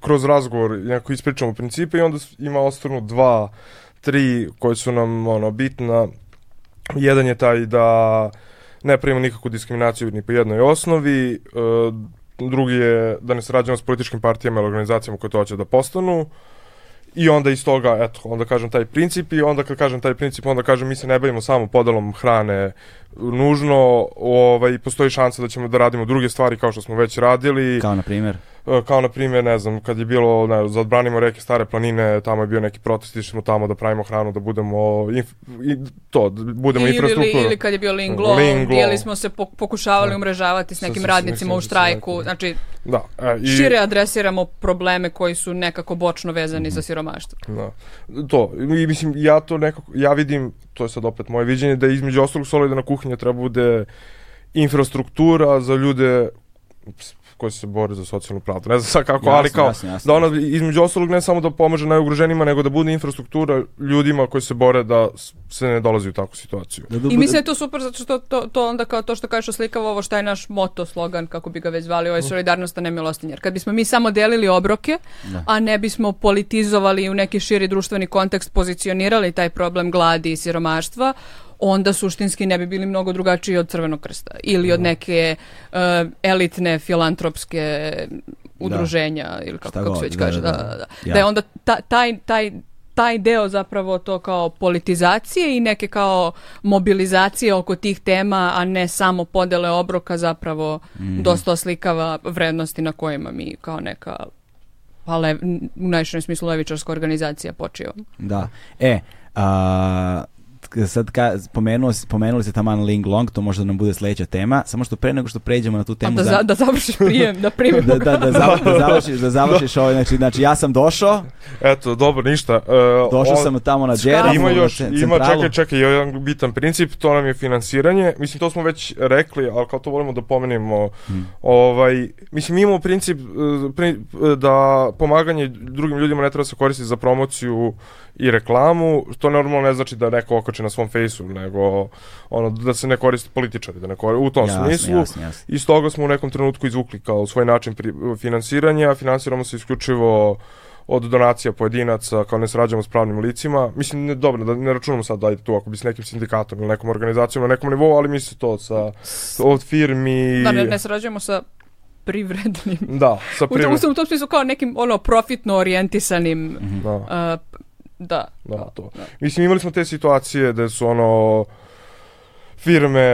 kroz razgovor nekako ispričamo principe i onda ima ostanu dva, tri koje su nam ono, bitna. Jedan je taj da ne pravimo nikakvu diskriminaciju ni po jednoj osnovi, e, drugi je da ne sarađujemo s političkim partijama ili organizacijama koje to hoće da postanu. I onda iz toga, eto, onda kažem taj princip i onda kad kažem taj princip, onda kažem mi se ne bavimo samo podelom hrane nužno, ovaj, postoji šansa da ćemo da radimo druge stvari kao što smo već radili. Kao na primjer? E, kao na primjer, ne znam, kad je bilo, ne, za odbranimo reke Stare planine, tamo je bio neki protest, išli smo tamo da pravimo hranu, da budemo, inf, i, to, da budemo ili, infrastruktura. Ili kad je bio Linglo, Linglo. gdje smo se pokušavali umrežavati s nekim sa- radnicima u štrajku, znači Da, e, i, šire adresiramo probleme koji su nekako bočno vezani za siromaštvo. Da. To, i mislim, ja to nekako, ja vidim, to je sad opet moje viđenje, da između ostalog solidna kuhinja treba bude infrastruktura za ljude koji se bore za socijalnu pravdu. Ne znam sad kako, Jasno, ali kao, jasno, jasno. da ona između ostalog ne samo da pomaže najugroženima, nego da bude infrastruktura ljudima koji se bore da se ne dolazi u takvu situaciju. Da, da, I mislim da je to super zato što to, to onda kao to što kažeš oslikava ovo šta je naš moto, slogan, kako bi ga već zvali, ovaj solidarnost a ne milostinja. Jer kad bismo mi samo delili obroke, Da. a ne bismo politizovali u neki širi društveni kontekst pozicionirali taj problem gladi i siromaštva, onda suštinski ne bi bili mnogo drugačiji od Crvenog krsta ili od neke uh, elitne filantropske udruženja ili kako, Šta kako god, se već da, kaže. da, Da, da. da, da. Ja. Da je onda ta- taj, taj, taj deo zapravo to kao politizacije i neke kao mobilizacije oko tih tema, a ne samo podele obroka zapravo Mhm. dosta oslikava vrednosti na kojima mi kao neka pa le, u najširem smislu levičarska organizacija počivamo. Da. E, a, sad ka, spomenuo, spomenuli ste taman Ling Long, to možda nam bude sledeća tema, samo što pre nego što pređemo na tu A temu... da, za- da završiš prijem, da primimo da, da, da, zav- da završiš, da završiš ovaj, znači, znači ja sam došao, Eto, dobro, ništa. Uh, došao on- sam tamo na. Džeramu, Ima na još, ce- ima, čekaj, čekaj, jedan bitan princip, to nam je finansiranje. Mislim, to smo već rekli, ali kao to volimo da pomenemo, Hmm. ovaj, mislim, mi imamo princip eh, pri, eh, da pomaganje drugim ljudima ne treba se koristiti za promociju i reklamu, to normalno ne znači da neko okače na svom fejsu, nego ono, da se ne koriste političari, da ne koriste, u tom Jasno, smislu. jasno, jasno. I stoga smo u nekom trenutku izvukli kao svoj način pri, finansiranja, finansiramo se isključivo od donacija pojedinaca, kao ne sarađujemo s pravnim licima. Mislim, ne, dobro, da ne računamo sad da je tu ako bi s nekim sindikatom ili nekom organizacijom na nekom nivou, ali mi se to sa, od firmi... da ne, ne sarađujemo sa privrednim Da, sa u tom, privrednim... u tom smislu kao nekim ono profitno orijentisanim Da, uh, da, da, to. Mislim, imali smo te situacije da su ono firme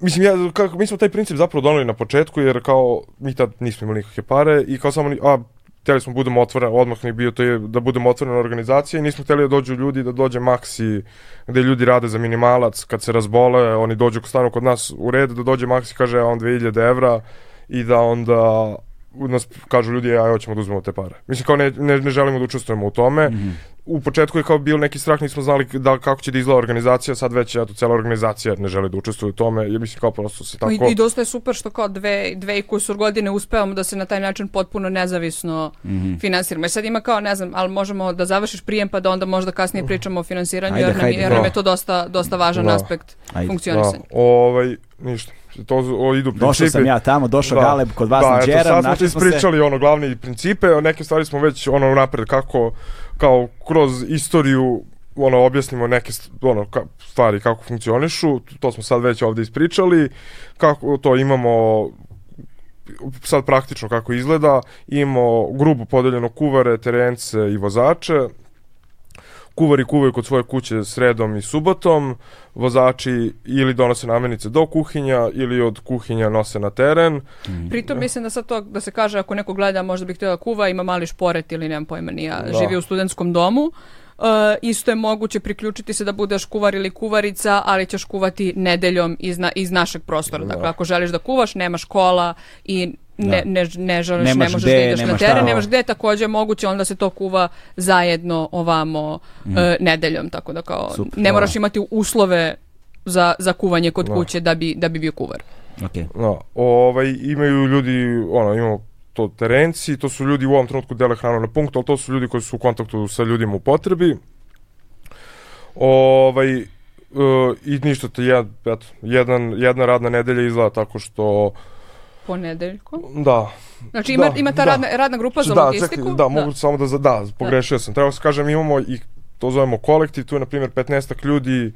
Mislim, ja, kako, mi smo taj princip zapravo doneli na početku, jer kao mi tad nismo imali nikakve pare i kao samo, ni- a, htjeli smo budemo otvoreni, odmah je bio to je da budemo otvorena organizacija i nismo htjeli da dođu ljudi, da dođe Maxi, gde ljudi rade za minimalac, kad se razbole, oni dođu stanu kod nas u red, da dođe Maxi, kaže, ja on 2000 evra i da onda nas kažu ljudi, ja hoćemo da uzmemo te pare. Mislim, kao ne, ne, ne želimo da učestvujemo u tome. Mhm. U početku je kao bio neki strah, nismo znali da, kako će da izgleda organizacija, sad već eto, cela organizacija ne želi da učestvuje u tome, ja mislim kao prosto se tako... I, I dosta je super što kao dve, dve i kusur godine uspevamo da se na taj način potpuno nezavisno Mhm. finansiramo. I sad ima kao, ne znam, ali možemo da završiš prijem pa da onda možda kasnije pričamo o finansiranju Ajde, jer, nam, hajde. jer nam je Da. to dosta, dosta važan Da. aspekt Ajde. funkcionisanja. Da, ovaj, ništa. To o, idu principi. Došao sam ja tamo, došao Da. Galeb kod vas da, na eto, Džeram, sad smo smo se... ispričali ono glavne principe, neke stvari smo već ono napred kako kao kroz istoriju ono objasnimo neke ono ka, stvari kako funkcionišu, to smo sad već ovde ispričali, kako to imamo sad praktično kako izgleda, imamo grubo podeljeno kuvare, terence i vozače, kuvari kuvaju kod svoje kuće sredom i subotom, vozači ili donose namirnice do kuhinja ili od kuhinja nose na teren. Pritom mislim da sad to da se kaže ako neko gleda možda bi htio da kuva, ima mali šporet ili nemam pojma ni ja, Da. živi u studentskom domu. Uh, isto je moguće priključiti se da budeš kuvar ili kuvarica, ali ćeš kuvati nedeljom iz, na, iz našeg prostora. Da. Dakle, ako želiš da kuvaš, nemaš kola i ne, Da. ne, ne želiš, Nemaš ne možeš gde, da ideš na teren, nemaš gde, takođe je moguće, onda se to kuva zajedno ovamo e, nedeljom, tako da kao Super. ne moraš imati uslove za, za kuvanje kod Da. kuće da bi, da bi bio kuvar. Okay. No, ovaj, imaju ljudi, ono, imamo to terenci, to su ljudi u ovom trenutku dele hranu na punktu, ali to su ljudi koji su u kontaktu sa ljudima u potrebi. Ovaj, e, I ništa, te jed, eto, jedan, jedna radna nedelja izgleda tako što, Ponedeljkom. da, Znači ima, Da, ima ta da. radna, radna grupa za da, logistiku? čekaj, da, mogu samo da, da, pogrešio sam. Treba se kažem, imamo i to zovemo kolektiv, tu je na primjer 15 ljudi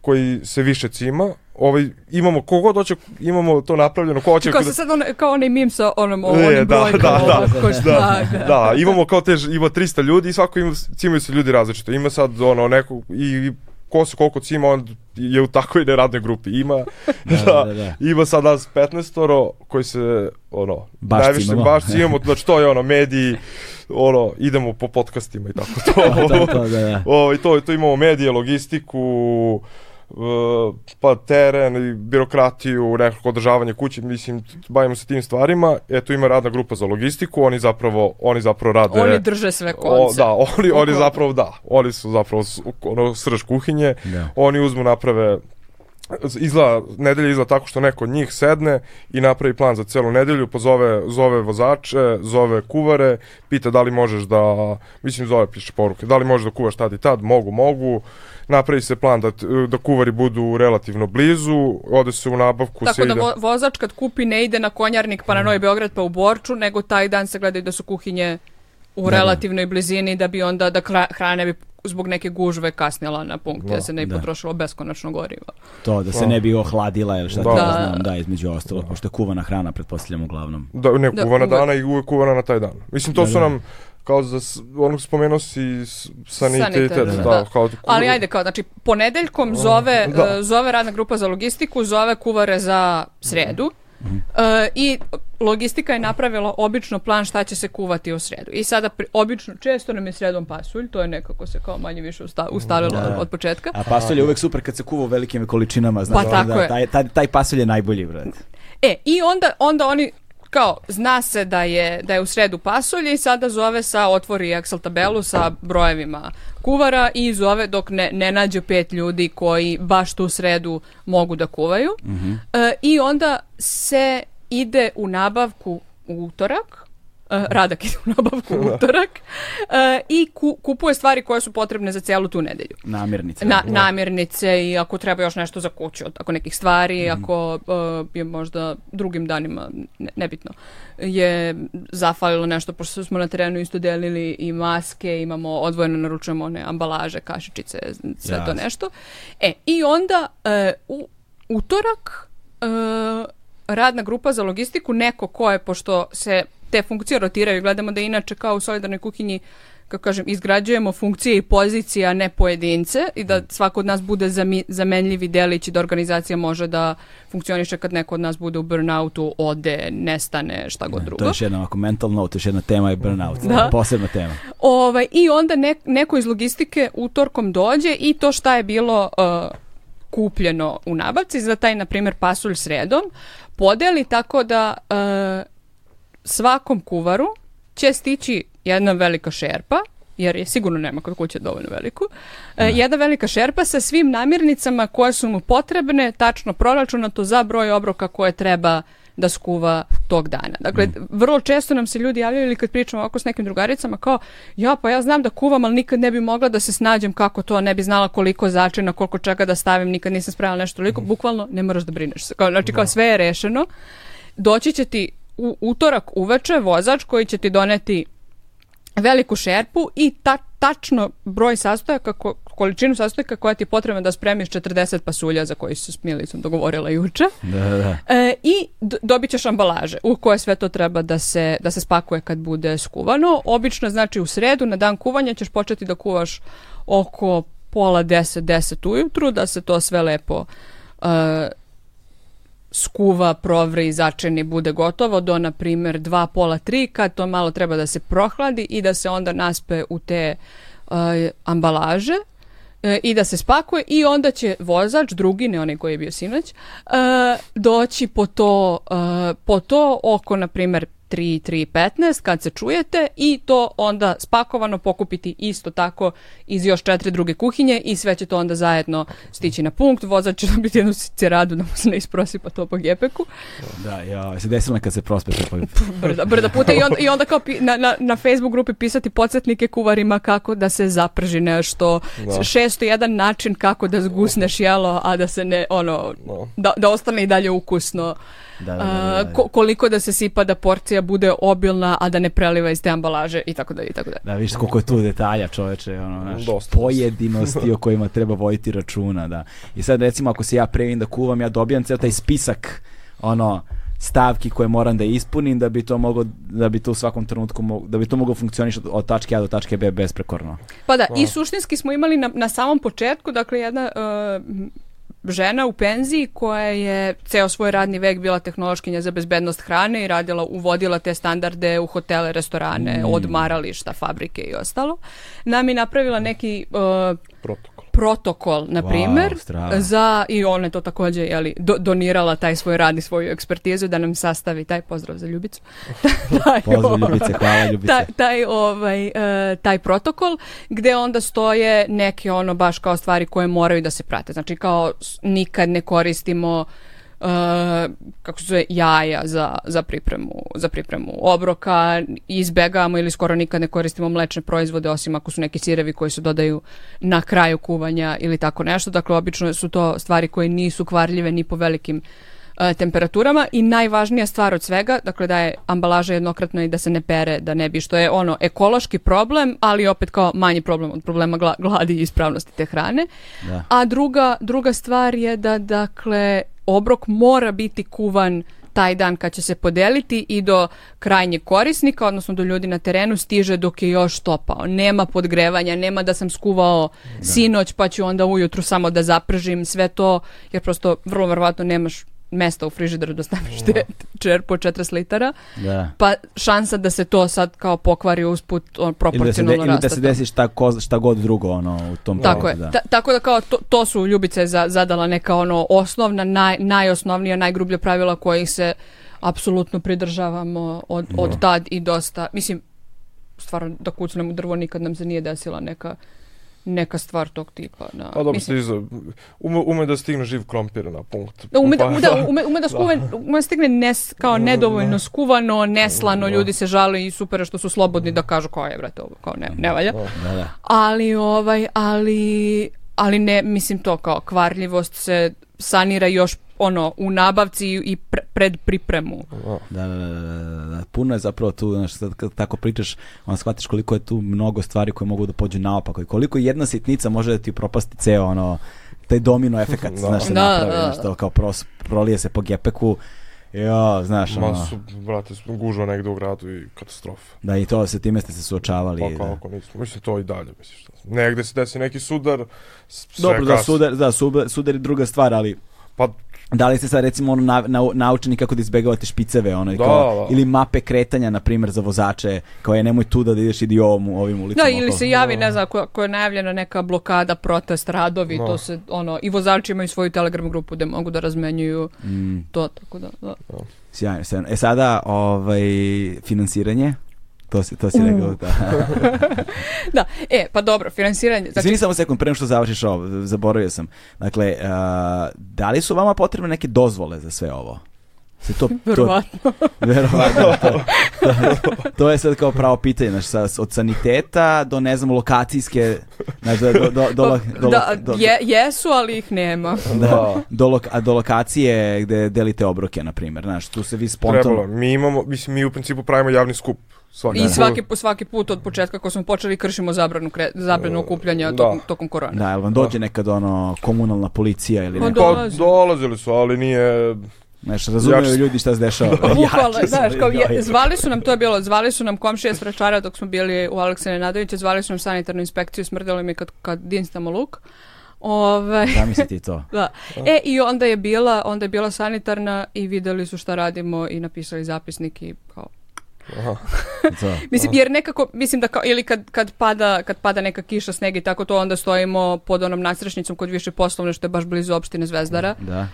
koji se više cima, ovaj, imamo, kogod hoće, imamo to napravljeno, ko hoće... Kao da- se sad on, kao onaj mim sa onom, E, onim da, brojkama da, da, ovako, šta, da. Da, imamo kao te, ima 300 ljudi i svako ima, cimaju se ljudi različito. Ima sad ono neko, i, i ko se koliko cima, on je u takvoj neradnoj grupi. Ima, da, Da, da, da. ima sad nas 15 koji se, ono, Baš najviše, cimamo. baš cimamo, znači to je ono, mediji, ono, idemo po podcastima i tako to. to, to, da, da. O, i to, to imamo medije, logistiku, uh, pa teren i birokratiju, nekako održavanje kuće, mislim, bavimo se tim stvarima. Eto ima radna grupa za logistiku, oni zapravo, oni zapravo rade... Oni drže sve O, konce. da, oni, oni zapravo, da, oni su zapravo ono, srž kuhinje, Da. oni uzmu, naprave izgleda, nedelja izgleda tako što neko od njih sedne i napravi plan za celu nedelju, pozove zove vozače, zove kuvare, pita da li možeš da, mislim zove, piše poruke, da li možeš da kuvaš tad i tad, mogu, mogu, napravi se plan da, da kuvari budu relativno blizu, ode se u nabavku, Tako se da ide... vo, vozač kad kupi ne ide na konjarnik pa na Novi Beograd pa u Borču, nego taj dan se gledaju da su kuhinje u Da, da. relativnoj blizini da bi onda da hrana bi zbog neke gužve kasnila na punkt, da, Da, se ne bi da. potrošilo beskonačno gorivo. To, da se ne bi ohladila ili šta Da. da. Da. znam, da, između ostalog, pošto je kuvana hrana, pretpostavljam uglavnom. Da, ne, Da, kuvana uvek. dana i uvek kuvana na taj dan. Mislim, to Da, su da. nam, kao za, s- ono spomenuo si sanitet, Sanitet, da, da. kao, Ali ajde kao, znači ponedeljkom zove, da. e, zove radna grupa za logistiku, zove kuvare za sredu Mhm. e, i logistika je napravila obično plan šta će se kuvati u sredu. I sada pri- obično, često nam je sredom pasulj, to je nekako se kao manje više usta, ustalilo Da. od početka. A pasulj je uvek super kad se kuva u velikim količinama, znaš, Pa tako da, je. taj, taj, taj pasulj je najbolji, brate. E, i onda, onda oni kao, zna se da je, da je u sredu pasulj i sada zove sa, otvori Excel tabelu sa brojevima kuvara i zove dok ne, ne nađe pet ljudi koji baš tu sredu mogu da kuvaju. E, I onda se ide u nabavku u utorak, Radak ide u nabavku u utorak e, i ku- kupuje stvari koje su potrebne za celu tu nedelju. Namirnice. Na, namirnice i ako treba još nešto za kuću, ako nekih stvari, ako uh, je možda drugim danima, ne- nebitno, je zafalilo nešto, pošto smo na terenu isto delili i maske, imamo odvojeno naručujemo one ambalaže, kašičice, sve to Jasno. nešto. E, i onda uh, u utorak uh, radna grupa za logistiku, neko ko je, pošto se te funkcije rotiraju, gledamo da inače kao u solidarnoj kuhinji kako kažem, izgrađujemo funkcije i pozicije, a ne pojedince i da svako od nas bude zamenljivi delić i da organizacija može da funkcioniše kad neko od nas bude u burnoutu, ode, nestane, šta god drugo. To je još jedna ovako mental note, još jedna tema je burnout. Da. Posebna tema. Ovaj, I onda ne- neko iz logistike utorkom dođe i to šta je bilo uh, kupljeno u nabavci za taj, na primjer, pasulj sredom, podeli tako da uh, svakom kuvaru će stići jedna velika šerpa, jer je sigurno nema kod kuće dovoljno veliku, e, jedna velika šerpa sa svim namirnicama koje su mu potrebne, tačno proračunato za broj obroka koje treba da skuva tog dana. Dakle, vrlo često nam se ljudi javljaju ili kad pričamo ovako s nekim drugaricama kao, ja pa ja znam da kuvam, ali nikad ne bi mogla da se snađem kako to, ne bi znala koliko začina, koliko čega da stavim, nikad nisam spremala nešto toliko, bukvalno ne moraš da brineš se. Kao, znači kao sve je rešeno. Doći će ti u utorak uveče vozač koji će ti doneti veliku šerpu i ta, tačno broj sastojaka, ko- količinu sastojaka koja ti je potrebna da spremiš 40 pasulja za koji su s Milicom dogovorila juče. Da, da, da. E, I dobit ćeš ambalaže u koje sve to treba da se, da se spakuje kad bude skuvano. Obično znači u sredu na dan kuvanja ćeš početi da kuvaš oko pola deset, deset ujutru, da se to sve lepo e, skuva, provri, začini, bude gotovo do, na primjer, dva, pola, tri, kad to malo treba da se prohladi i da se onda naspe u te e, ambalaže e, i da se spakuje i onda će vozač, drugi, ne onaj koji je bio sinoć, e, doći po to, po to oko, na primjer, 3, 3, 15 kad se čujete i to onda spakovano pokupiti isto tako iz još četiri druge kuhinje i sve će to onda zajedno stići na punkt. Vozač će dobiti jednu ciceradu da mu se ne isprosi pa to po gepeku. Da, ja, se desilo kad se prospe pa Brda, brda puta i onda, i onda kao pi- na, na, na Facebook grupi pisati podsjetnike kuvarima kako da se zaprži nešto. Da. 601 način kako da zgusneš jelo, a da se ne, ono, No. da, da ostane i dalje ukusno. Da, da, da, da, da. ko- koliko da se sipa da porcija bude obilna, a da ne preliva iz te ambalaže i tako dalje i tako dalje. Da, viš koliko je tu detalja, čoveče, ono, znaš, Dosta, pojedinosti o kojima treba voditi računa, da. I sad, recimo, ako se ja previm da kuvam, ja dobijam ceo taj spisak, ono, stavki koje moram da ispunim da bi to moglo da bi to u svakom trenutku mo- da bi to moglo funkcionisati od tačke A do tačke B besprekorno. Pa da, i suštinski smo imali na, na samom početku, dakle, jedna uh, žena u penziji koja je ceo svoj radni vek bila tehnološkinja za bezbednost hrane i radila, uvodila te standarde u hotele, restorane, odmarališta, fabrike i ostalo. Nam je napravila neki uh, Protokol. Protokol, na Wow, primer, strava. za, i ona je to takođe jeli, do, donirala taj svoj rad i svoju ekspertizu da nam sastavi taj pozdrav za Ljubicu. Taj, Pozdrav ovaj, Ljubice, hvala Ljubice. taj, taj, ovaj, e, taj protokol gde onda stoje neke ono baš kao stvari koje moraju da se prate. Znači kao nikad ne koristimo e, kako se zove jaja za, za pripremu za pripremu obroka. Izbegavamo ili skoro nikad ne koristimo mlečne proizvode osim ako su neki sirevi koji se dodaju na kraju kuvanja ili tako nešto. Dakle obično su to stvari koje nisu kvarljive ni po velikim e, temperaturama i najvažnija stvar od svega, dakle da je ambalaža jednokratna i da se ne pere, da ne bi, što je ono ekološki problem, ali opet kao manji problem od problema gla- gladi i ispravnosti te hrane. Da. A druga, druga stvar je da, dakle, obrok mora biti kuvan taj dan kad će se podeliti i do krajnjeg korisnika, odnosno do ljudi na terenu, stiže dok je još topao. Nema podgrevanja, nema da sam skuvao sinoć pa ću onda ujutru samo da zapržim sve to, jer prosto vrlo verovatno nemaš mesta u frižideru da staviš te čerpu od 40 litara, Da. pa šansa da se to sad kao pokvari usput on, Ili da se, de, proporcionalno ili da se desi šta, ko, šta god drugo ono, u tom Tako je. periodu, Ta- tako da kao to, to su Ljubice za, zadala neka ono osnovna, naj, najosnovnija, najgrublja pravila kojih se apsolutno pridržavamo od, od tad i dosta. Mislim, stvarno da kucnem u drvo nikad nam se nije desila neka neka stvar tog tipa. Da. Pa dobro, Mislim, stiže, ume, ume da stigne živ krompir na punkt. da ume da, Pa, da, ume, ume da, skuve, ume da stigne nes, kao nedovoljno skuvano, neslano, ljudi se žale i super što su slobodni da kažu kao je, brate, ovo kao ne, ne valja. Da, da. Ali ovaj, ali ali ne, mislim to kao kvarljivost se sanira još ono u nabavci i pre- pred pripremu. Da, da, da, da, da. Puno je zapravo tu, znaš, sad kad tako pričaš, onda shvatiš koliko je tu mnogo stvari koje mogu da pođu naopako i koliko jedna sitnica može da ti propasti ceo ono, taj domino efekat, Da. znaš, se Da, napravi, da, znaš, da. to kao pros, prolije se po gepeku, jo, znaš, ono, Ma su, brate, gužva negde u gradu i katastrofa. da i to se time ste se suočavali. Pa da. kako nismo, mislim to i dalje, misliš. Negde se desi neki sudar, Dobro, da, sudar, da, sudar, sudar je druga stvar, ali Pa Da li ste sad recimo ono na, na, naučeni kako da izbegavate špiceve ono, i Da, kao, da. ili mape kretanja na primjer za vozače kao je nemoj tu da ideš idi ovom, ovim ulicama Da, ili se javi, ne znam, ako, ako je najavljena neka blokada, protest, radovi, Da. to se, ono, i vozači imaju svoju telegram grupu gde mogu da razmenjuju Mm, to, tako da, da. sjajno, sjajno. E sada ovaj finansiranje to si, to si rekao da. Da, e, pa dobro, finansiranje, Znači, znači, Izvini samo sekund, pre nego što završiš ovo, zaboravio sam. Dakle, a, da li su vama potrebne neke dozvole za sve ovo? Se to, to, verovatno. Verovatno, to, to, to je sad kao pravo pitanje, znaš, sa, od saniteta do, ne znam, lokacijske, znaš, do, do, do, do, do, da, do, je, jesu, ali ih nema. da, do, lok- a do lokacije gde delite obroke, na primjer, znaš, tu se vi trebalo. spontano... Mi imamo, mislim, mi u principu pravimo javni skup. Svaki I svaki, po svaki put od početka ko smo počeli kršimo zabranu, kre, zabranu okupljanja Da. tokom, tokom korone. Da, jel vam dođe nekad ono komunalna policija ili Ma neko, da. Pa Dolazi. dolazili su, ali nije... znaš, razumiju Jači- ljudi šta se dešava. Bukvalno, znaš, kao je, zvali su nam, to je bilo, zvali su nam komšije s Vračara dok smo bili u Aleksane Nadovića, zvali su nam sanitarnu inspekciju, smrdelo mi kad, kad dinstamo luk. Ove, Zamisli ti to. da. E, i onda je bila, onda je bila sanitarna i videli su šta radimo i napisali zapisnik i kao, Aha. to. Mislim, jer nekako, mislim da kao, ili kad, kad, pada, kad pada neka kiša, sneg i tako to, onda stojimo pod onom nasrešnicom kod više poslovne, što je baš blizu opštine Zvezdara. Da.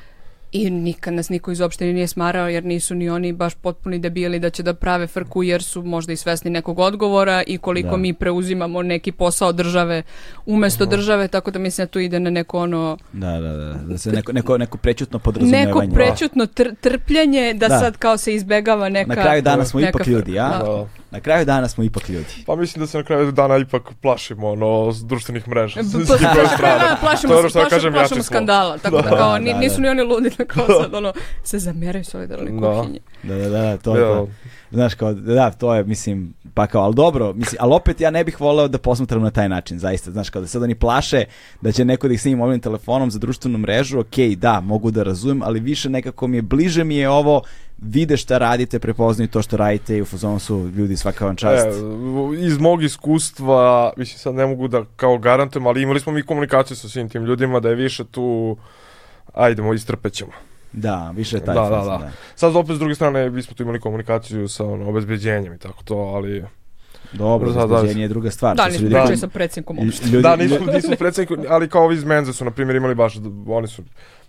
I nikad nas niko iz opštine nije smarao, jer nisu ni oni baš potpuni debili da će da prave frku, jer su možda i svesni nekog odgovora i koliko Da. mi preuzimamo neki posao države umesto države, tako da mislim da tu ide na neko ono, Da, da, da, da se neko, neko, neko prećutno podrazumevanje. neko prečutno tr- trpljenje da, Da. sad kao se izbegava neka... Na kraju dana smo neka ipak ljudi, ja? Da. Na kraju dana smo ipak ljudi. Pa mislim da se na kraju dana ipak plašimo ono, s društvenih mreža. Pa, s njihove strane. da, plašimo, To je što plašimo, kažem, plašimo skandala. Tako da, Da. kao, Da, ni, da, nisu da. ni oni ludi da kao sad ono, se zameraju solidarnoj Da. kuhinji. Da, da, da, to, Ja. to. Znaš, kao, da, to je, mislim, pa kao, ali dobro, mislim, ali opet ja ne bih voleo da posmatram na taj način, zaista, znaš, kao da sad oni plaše da će neko da ih snimi mobilnim telefonom za društvenu mrežu, ok, da, mogu da razumem, ali više nekako mi je, bliže mi je ovo, vide šta radite, prepoznaju to što radite i u fazonu su ljudi svaka vam čast. E, iz mog iskustva, mislim sad ne mogu da kao garantujem, ali imali smo mi komunikaciju sa svim tim ljudima da je više tu ajdemo, istrpećemo. Da, više je taj Da, da, fazon, da. Sad opet s druge strane, mi smo tu imali komunikaciju sa ono, obezbeđenjem i tako to, ali... Dobro, Da, da. obezbeđenje je druga stvar. Da, nismo ljudi- pričali sa predsjednikom uopšte. ljudi, da, nisu, nisu predsjednik, ali kao ovi iz Menze su, na primjer, imali baš, oni su,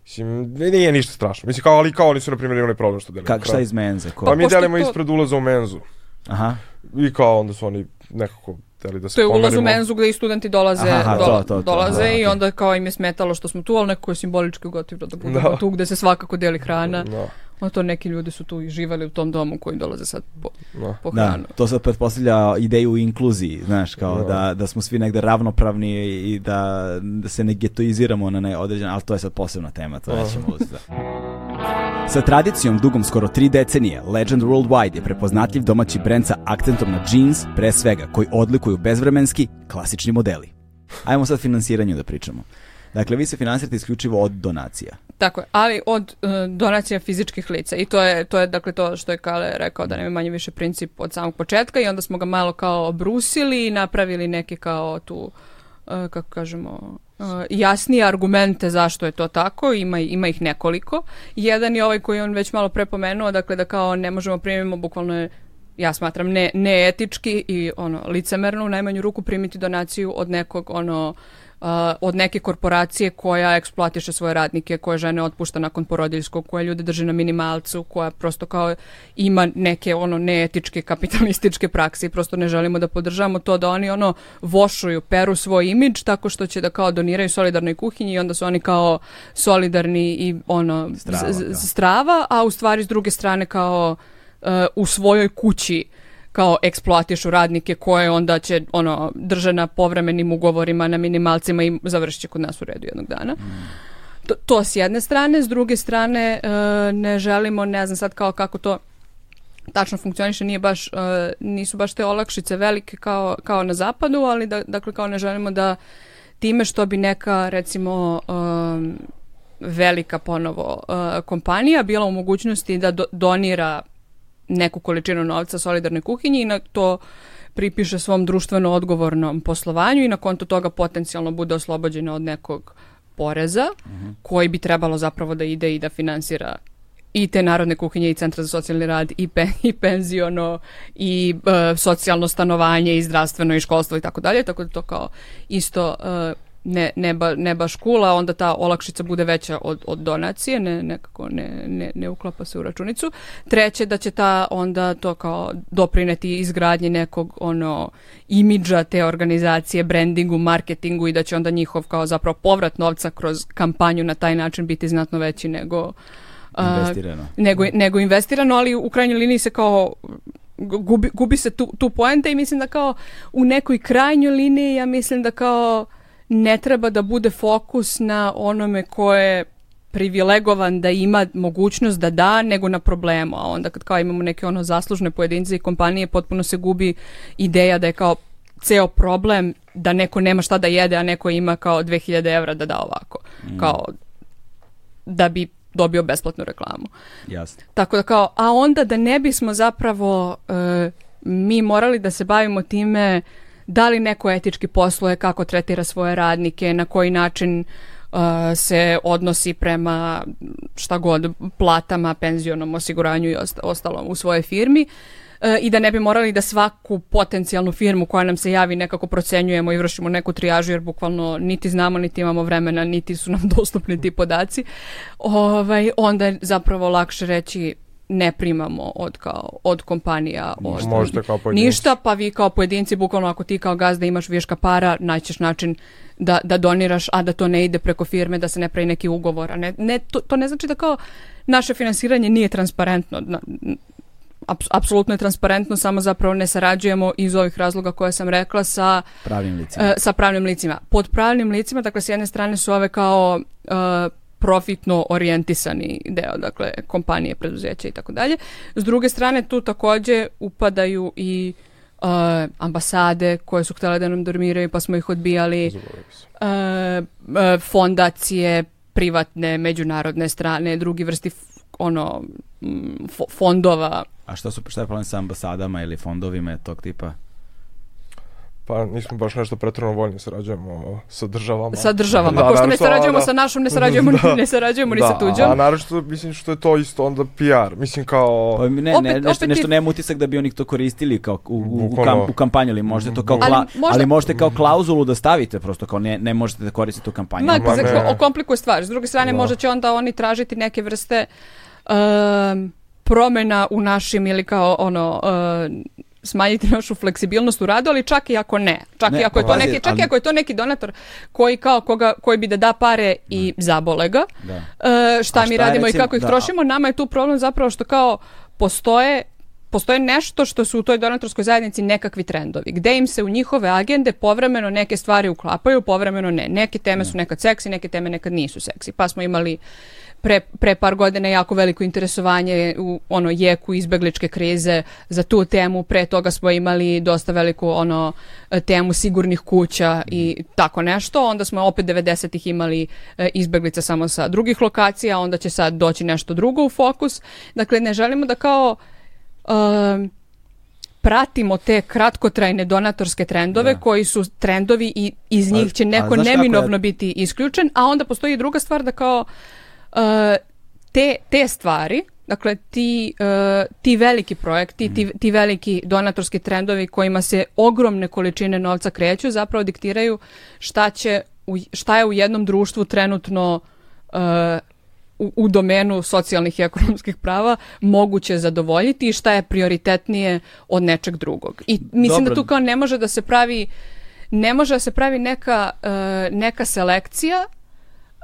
mislim, ne- nije ništa strašno. Mislim, kao, ali kao oni su, na primjer, imali problem što delimo. Kak, šta iz menze? Ko? Pa mi pošto delimo to- ispred ulaza u Menzu. Aha, I kao, onda su oni nekako hteli da se To je ulaz u menzu gde i studenti dolaze, Aha, to, to, to. dolaze Da, i okej. onda kao im je smetalo što smo tu, ali neko je simbolički gotivno da budemo Da. tu gde se svakako deli hrana. Da, Onda to neki ljudi su tu i živali u tom domu koji dolaze sad po, da. po da, hranu. to sad pretpostavlja ideju u inkluziji, znaš, kao Da. da, da smo svi negde ravnopravni i da, da se ne getoiziramo na ne određen, ali to je sad posebna tema, to nećemo uzeti. Sa tradicijom dugom skoro tri decenije, Legend Worldwide je prepoznatljiv domaći brend sa akcentom na jeans, pre svega, koji odlikuju bezvremenski, klasični modeli. Ajmo sad finansiranju da pričamo. Dakle, vi se finansirate isključivo od donacija. Tako je, ali od e, donacija fizičkih lica i to je, to je dakle to što je Kale rekao da nam je manje više princip od samog početka i onda smo ga malo kao obrusili i napravili neke kao tu, e, kako kažemo, e, jasnije argumente zašto je to tako, ima, ima ih nekoliko. Jedan je ovaj koji je on već malo prepomenuo, dakle da kao ne možemo primimo bukvalno je ja smatram ne, neetički i ono licemerno u najmanju ruku primiti donaciju od nekog ono uh, od neke korporacije koja eksploatiše svoje radnike, koje žene otpušta nakon porodiljskog, koja ljude drži na minimalcu, koja prosto kao ima neke ono neetičke kapitalističke prakse i prosto ne želimo da podržavamo to da oni ono vošuju, peru svoj imidž tako što će da kao doniraju solidarnoj kuhinji i onda su oni kao solidarni i ono Strava, da. strava, a u stvari s druge strane kao uh, u svojoj kući kao eksploatišu radnike koje onda će ono drže na povremenim ugovorima na minimalcima i završit će kod nas u redu jednog dana. To, to s jedne strane, s druge strane uh, ne želimo, ne znam sad kao kako to tačno funkcioniše, nije baš, uh, nisu baš te olakšice velike kao, kao na zapadu, ali da, dakle kao ne želimo da time što bi neka recimo um, velika ponovo kompanija bila u mogućnosti da do- donira neku količinu novca solidarnoj kuhinji i na to pripiše svom društveno odgovornom poslovanju i na konto toga potencijalno bude oslobođena od nekog poreza koji bi trebalo zapravo da ide i da finansira i te narodne kuhinje i centra za socijalni rad i, pe, i penziono i e, socijalno stanovanje i zdravstveno i školstvo i tako dalje, tako da to kao isto e, ne, ne, ba, ne baš kula, onda ta olakšica bude veća od, od donacije, ne, nekako ne, ne, ne uklapa se u računicu. Treće, da će ta onda to kao doprineti izgradnji nekog ono imidža te organizacije, brandingu, marketingu i da će onda njihov kao zapravo povrat novca kroz kampanju na taj način biti znatno veći nego a, Investirano. nego, nego investirano, ali u krajnjoj liniji se kao gubi, gubi se tu, tu poenta i mislim da kao u nekoj krajnjoj liniji ja mislim da kao ne treba da bude fokus na onome ko je privilegovan da ima mogućnost da da, nego na problemu. A onda kad kao imamo neke ono zaslužne pojedince i kompanije, potpuno se gubi ideja da je kao ceo problem da neko nema šta da jede, a neko ima kao 2000 evra da da ovako. Kao da bi dobio besplatnu reklamu. Jasno. Tako da kao, a onda da ne bismo zapravo e, mi morali da se bavimo time da li neko etički posluje, kako tretira svoje radnike, na koji način e, se odnosi prema šta god, platama, penzionom, osiguranju i osta- ostalom u svojoj firmi e, i da ne bi morali da svaku potencijalnu firmu koja nam se javi nekako procenjujemo i vršimo neku trijažu jer bukvalno niti znamo, niti imamo vremena, niti su nam dostupni ti podaci, ovaj, onda je zapravo lakše reći ne primamo od, kao, od kompanija od, Možete kao pojedinci. ništa, pa vi kao pojedinci, bukvalno ako ti kao gazda imaš viška para, naćeš način da, da doniraš, a da to ne ide preko firme, da se ne pravi neki ugovor. A ne, ne, to, to ne znači da kao naše finansiranje nije transparentno. Na- aps- apsolutno je transparentno, samo zapravo ne sarađujemo iz ovih razloga koje sam rekla sa Pravim licima. e, sa pravnim licima. Pod pravnim licima, dakle, s jedne strane su ove kao e, profitno orijentisani deo, dakle, kompanije, preduzeća i tako dalje. S druge strane, tu takođe upadaju i e, ambasade koje su htjele da nam dormiraju, pa smo ih odbijali, e, e, fondacije, privatne, međunarodne strane, drugi vrsti ono fo- fondova A šta, su, šta je problem sa ambasadama ili fondovima tog tipa? Pa nismo baš nešto pretredno voljni, sarađujemo sa državama. sa državama. Da, Pošto ne sarađujemo da. sa našom, ne sarađujemo, Da. ne sarađujemo ni da, sa tuđom. A naročito mislim što je to isto onda PR. Mislim kao... Pa ne, ne, Opet- nešto, opet nešto nema utisak da bi oni to koristili kao u, u, u, kam- u kampanju, ali možete to kao Ali kla- možda- ali možete kao klauzulu da stavite, prosto kao ne, ne možete da koristite u kampanju. Ma, Ma pa ne. zato okomplikuje stvar. S druge strane, Da. možda će onda oni tražiti neke vrste um, promjena u našim ili kao ono um, smanjiti našu fleksibilnost u radu, ali čak i ako ne. Čak Ne, i ako je to neki, čak ali- i ako je to neki donator koji kao koga koji bi da da pare i zabole ga. Da. E, šta mi šta je radimo recimo- i kako ih da, trošimo, nama je tu problem zapravo što kao postoje postoje nešto što su u toj donatorskoj zajednici nekakvi trendovi, gde im se u njihove agende povremeno neke stvari uklapaju, povremeno ne. Neke teme su nekad seksi, neke teme nekad nisu seksi. Pa smo imali pre, pre par godina jako veliko interesovanje u ono jeku izbegličke krize za tu temu. Pre toga smo imali dosta veliku ono temu sigurnih kuća i tako nešto. Onda smo opet 90-ih imali e, izbeglice samo sa drugih lokacija, onda će sad doći nešto drugo u fokus. Dakle, ne želimo da kao um, pratimo te kratkotrajne donatorske trendove Da. koji su trendovi i iz njih će neko neminovno biti isključen, a onda postoji druga stvar da kao uh, te, te stvari, dakle ti, uh, ti veliki projekti, ti, ti veliki donatorski trendovi kojima se ogromne količine novca kreću, zapravo diktiraju šta će u, šta je u jednom društvu trenutno uh, u, u domenu socijalnih i ekonomskih prava moguće zadovoljiti i šta je prioritetnije od nečeg drugog. I mislim Dobro. da tu kao ne može da se pravi ne može da se pravi neka, uh, neka selekcija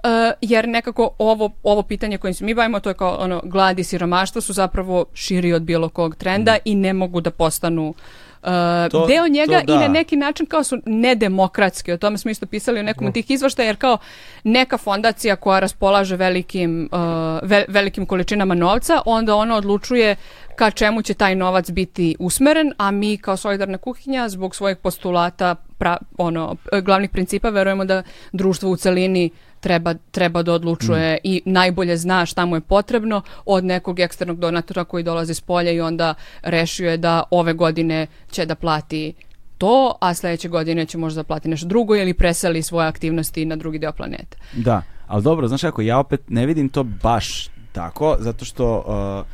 Uh, jer nekako ovo, ovo pitanje kojim se mi bavimo, to je kao ono, glad i siromaštvo su zapravo širi od bilo kog trenda i ne mogu da postanu uh, To- deo njega to i da. na neki način kao su nedemokratski. O tome smo isto pisali u nekom od tih izvaštaja, jer kao neka fondacija koja raspolaže velikim, uh, ve- velikim količinama novca, onda ona odlučuje ka čemu će taj novac biti usmeren, a mi kao solidarna kuhinja zbog svojih postulata, pra, ono, glavnih principa, verujemo da društvo u celini treba, treba da odlučuje i najbolje zna šta mu je potrebno od nekog eksternog donatora koji dolazi s polja i onda rešio je da ove godine će da plati to, a sledeće godine će možda da plati nešto drugo ili preseli svoje aktivnosti na drugi deo planete. Da, ali dobro, znaš kako, ja opet ne vidim to baš tako, zato što, uh,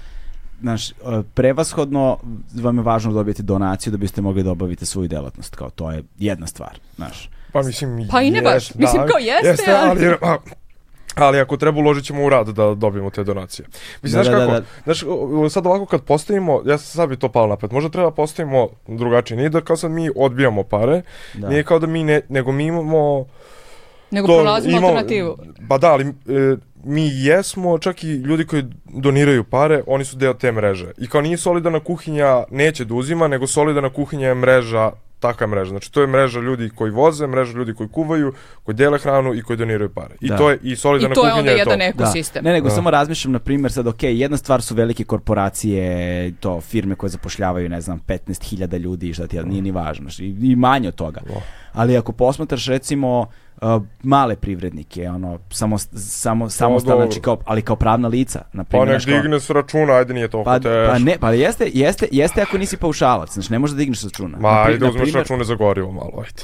znaš, uh, prevashodno vam je važno dobijete donaciju da biste mogli da obavite svoju delatnost, kao to je jedna stvar, znaš. Pa mislim... Pa i ne baš. jest, Mislim, kao jeste, ali- ali... a, ali ako treba uložit ćemo u rad da dobijemo te donacije. Mislim, Da, znaš da, kako, da, da. znaš, sad ovako kad postavimo, ja sam sad bi to palo napred, možda treba postavimo drugačije, nije da kao sad mi odbijamo pare, Da. nije kao da mi ne, nego mi imamo... Nego to- pronalazimo imamo- alternativu. Pa da, ali e, mi jesmo, čak i ljudi koji doniraju pare, oni su deo te mreže. I kao nije solidarna kuhinja neće da uzima, nego solidarna kuhinja je mreža takva mreža. Znači to je mreža ljudi koji voze, mreža ljudi koji kuvaju, koji dele hranu i koji doniraju pare. I Da. to je i I solidarna to je kuhinja onda je jedan to. ekosistem. Ne, nego Da. samo razmišljam, na primjer, sad, ok, jedna stvar su velike korporacije, to, firme koje zapošljavaju, ne znam, 15.000 ljudi i šta ti, nije ni važno, i, i manje od toga. Da. Ali ako posmatraš, recimo, uh, male privrednike, ono, samo, samo, samostalno, dobro. znači kao, ali kao pravna lica, na Pa primjer, nek znaš, kao- digne s računa, ajde nije toliko Pa, teško. pa ne, pa jeste, jeste, jeste ako nisi paušalac, znači ne možeš da digneš računa. Ma, ajde na uzmeš primjer- račune za gorivo malo, ajde.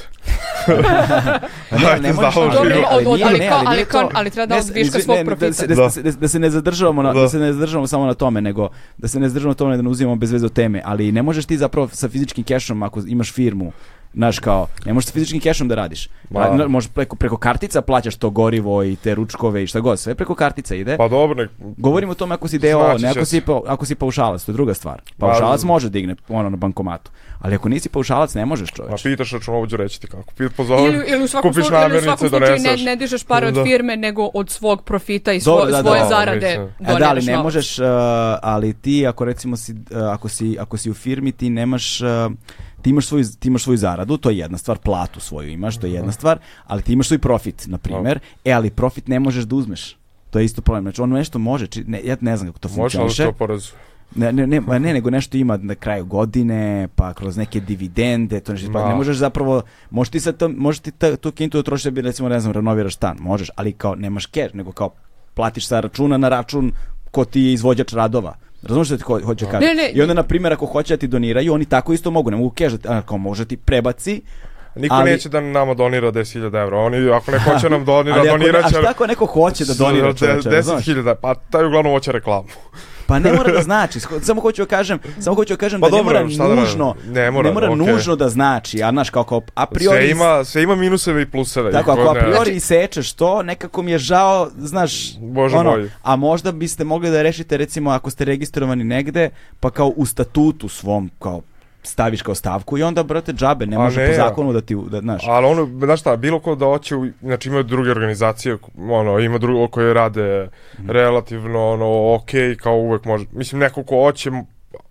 Pa ne, Ajde, ne možeš, ali, to- treba da ne, od viška izvi- svog da profita. se- Da, Da. da, da se ne zadržavamo na, da. Da. se ne zadržavamo samo na tome, nego da se ne zadržavamo na tome da ne uzimamo bez veze od teme, ali ne možeš ti zapravo sa fizičkim kešom ako imaš firmu Znaš, kao, ne možeš sa fizičkim kešom da radiš. Pa, možeš preko, preko kartica plaćaš to gorivo i te ručkove i šta god, sve preko kartica ide. Pa dobro, nek, Govorimo o tome ako si DO, Snaći ne ako si, pa, ako si paušalac, to je druga stvar. Paušalac može digne ono na bankomatu. Ali ako nisi paušalac, ne možeš čoveč. pitaš računovođu reći ti kako. Pit pozove, Ili, ili u svakom, kupiš slučaju, ili u svakom slučaju ne, ne dižeš pare od Da. firme, nego od svog profita i svo, Dobro, da, da, svoje da, zarade mislim. E, da, ali ne novac. možeš, uh, ali ti ako recimo si, uh, ako si, ako si u firmi, ti nemaš, uh, ti imaš, svoju, ti imaš svoju zaradu, to je jedna stvar, platu svoju imaš, to je jedna stvar, ali ti imaš svoj profit, na primjer, e, ali profit ne možeš da uzmeš. To je isto problem. Znači, ono nešto može, či, ne, ja ne znam kako to Može, ali funkcioniše. to porezuje. Ne, ne, ne, ne, nego nešto ima na kraju godine, pa kroz neke dividende, to nešto, pa ne možeš zapravo, možeš ti sad to, možeš ti ta, tu kintu da trošiš da bi recimo, ne znam, renoviraš stan, možeš, ali kao nemaš cash, nego kao platiš sa računa na račun ko ti je izvođač radova. Razumiješ što ti ho, hoće kažem? Ne, ne, I onda, na primjer, ako hoće da ti doniraju, oni tako isto mogu, ne mogu cash, da ti- a, kao može ti prebaci, Niko Ali- neće da nama donira 10.000 evra. Oni, ako neko hoće nam donira, ali ako, ne- donirat a će... šta ako neko hoće da donira čoveče, razumeš? 10.000, pa taj uglavnom hoće reklamu. Pa ne mora da znači, samo hoću da kažem, samo hoću da kažem Pa da ne dobro, mora šta da radim? nužno, Ne mora, okej. nužno da znači, a znaš kao, kao a priori Sve ima, sve ima minuseve i pluseve. Tako, ako ko a ne- priori isečeš to, nekako mi je žao, znaš, Bože ono, moj. a možda biste mogli da rešite, recimo, ako ste registrovani negde, pa kao u statutu svom, kao staviš kao stavku i onda, brate, džabe, ne A može ne, po zakonu da ti, da, znaš. Ali ono, znaš šta, bilo ko da hoće, znači imaju druge organizacije, ono, ima drugo koje rade Mhm. relativno, ono, okej, kao uvek može. Mislim, neko ko hoće,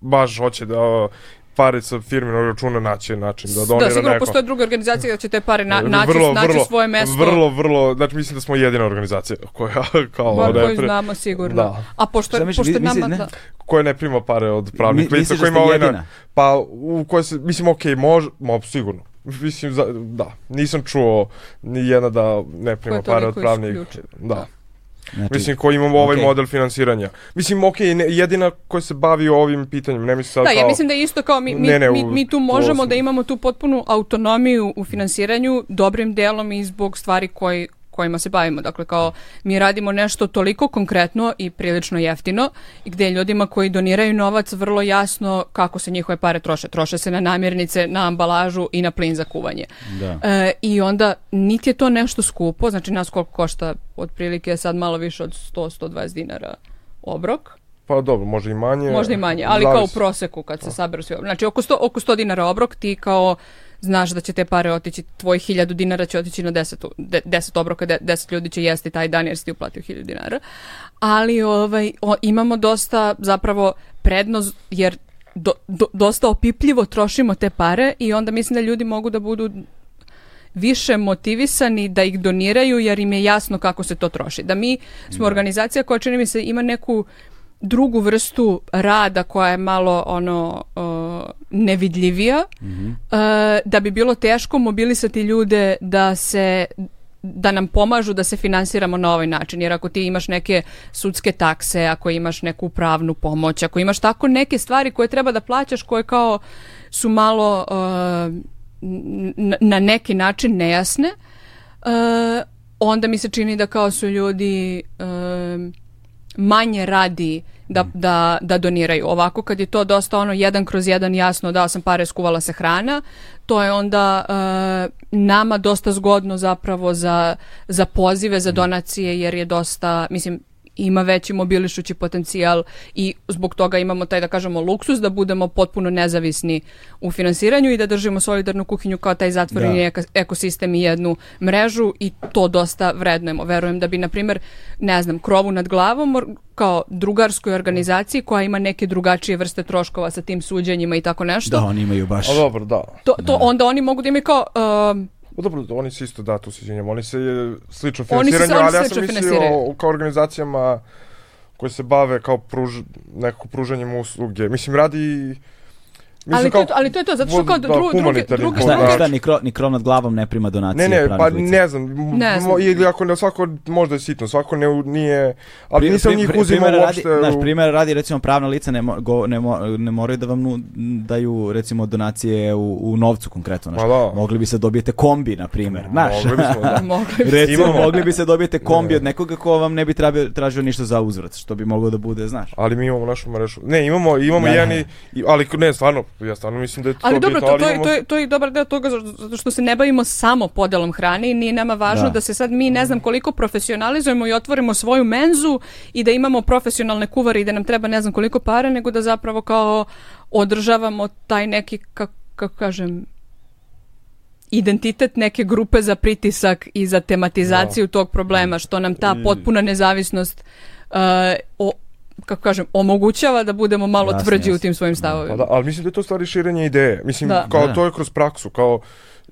baš hoće da pare sa firmenog računa naći način da donira Da, sigurno neko. postoje druge organizacije da će te pare na, naći, vrlo, naći vrlo, svoje mesto. Vrlo, vrlo, znači mislim da smo jedina organizacija koja, kao, Bar da koju pre- znamo sigurno. Da. A pošto, misliš, pošto mi- misli- nama... ne? Da, koja ne prima pare od pravnih Mi- lica, misliš koja da ima ovaj na-? Pa, u kojoj se, mislim, okej, može, mo, sigurno. Mislim, za, da, nisam čuo ni jedna da ne prima pare od toliko pravnih, isključiv. da. Znači, Mislim, koji imamo ovaj okej. model finansiranja. Mislim, okej, ne, jedina koja se bavi ovim pitanjem, ne mislim sad Da, kao... ja mislim da je isto kao mi, mi, Ne, ne, mi, mi tu možemo da imamo tu potpunu autonomiju u finansiranju dobrim delom i zbog stvari koji kojima se bavimo. Dakle, kao mi radimo nešto toliko konkretno i prilično jeftino i gde je ljudima koji doniraju novac vrlo jasno kako se njihove pare troše. Troše se na namirnice, na ambalažu i na plin za kuvanje. Da. E, I onda niti je to nešto skupo, znači nas koliko košta otprilike sad malo više od 100-120 dinara obrok. Pa dobro, može i manje. Možda i manje, ali kao u proseku kad se saberu svi. Znači oko 100, oko 100 dinara obrok ti kao znaš da će te pare otići, tvoj 1000 dinara će otići na 10, u- de- 10 obroka, de- 10 ljudi će jesti taj dan jer si ti uplatio 1000 dinara. Ali ovaj, o, imamo dosta zapravo prednost jer do, do- dosta opipljivo trošimo te pare i onda mislim da ljudi mogu da budu više motivisani da ih doniraju jer im je jasno kako se to troši. Da mi smo organizacija koja čini mi se ima neku drugu vrstu rada koja je malo ono uh, nevidljivija uh, da bi bilo teško mobilisati ljude da se da nam pomažu da se finansiramo na ovaj način. Jer ako ti imaš neke sudske takse, ako imaš neku pravnu pomoć, ako imaš tako neke stvari koje treba da plaćaš, koje kao su malo uh, na neki način nejasne, uh, onda mi se čini da kao su ljudi um, manje radi da, da, da doniraju. Ovako kad je to dosta ono jedan kroz jedan jasno dao sam pare, skuvala se hrana, to je onda uh, nama dosta zgodno zapravo za, za pozive, za donacije jer je dosta, mislim, ima veći mobilišući potencijal i zbog toga imamo taj da kažemo luksus da budemo potpuno nezavisni u finansiranju i da držimo solidarnu kuhinju kao taj zatvoreni Da. ekosistem i jednu mrežu i to dosta vrednujemo. Verujem da bi, na primjer, ne znam, krovu nad glavom kao drugarskoj organizaciji koja ima neke drugačije vrste troškova sa tim suđenjima i tako nešto, Da, oni imaju baš... A dobro, da. to, to onda oni mogu da imaju kao... um, Pa dobro, oni se isto da, tu se izvinjam, oni se e, slično finansiraju, ali ja sam mislio kao organizacijama koje se bave kao pruž, nekako pružanjem usluge. Mislim, radi... Mislim, ali, kao, to, ali to je to, zato što da, kao dru, druge, humanitarni druge, A fond, šta, da. šta ni, krov, ni krov nad glavom ne prima donacije Ne, ne, pa lica? ne znam, Ne mo- znam. ili ako ne, svako možda je sitno, svako ne, nije, ali Pri- nisam pri- njih pri- uzimao uopšte. Radi, znaš, primjer radi, recimo, pravna lica ne, mo, go- ne, mo- ne moraju da vam nu, daju, recimo, donacije u, u novcu konkretno. Znaš. Ma da. Mogli bi se dobijete kombi, na primjer. Znaš. Mogli bismo, da. bi. Recimo, Imamo. mogli bi se dobijete kombi od nekoga ko vam ne bi tražio, tražio ništa za uzvrat, što bi moglo da bude, znaš. Ali mi imamo našu mrežu. Ne, imamo, imamo Da. jedan ali ne, stvarno, ja stvarno mislim da je to Ali dobro, to, to, je, to, je, to je dobar deo toga zato što se ne bavimo samo podelom hrane i nije nama važno Da. da. se sad mi ne znam koliko profesionalizujemo i otvorimo svoju menzu i da imamo profesionalne kuvare i da nam treba ne znam koliko para, nego da zapravo kao održavamo taj neki, kako, kako kažem, identitet neke grupe za pritisak i za tematizaciju tog problema, što nam ta potpuna nezavisnost uh, o, kako kažem, omogućava da budemo malo Jasne, tvrđi u jasne. tim svojim stavovima. Pa da, ali mislim da je to stvari širenje ideje. Mislim, Da. kao Da. to je kroz praksu, kao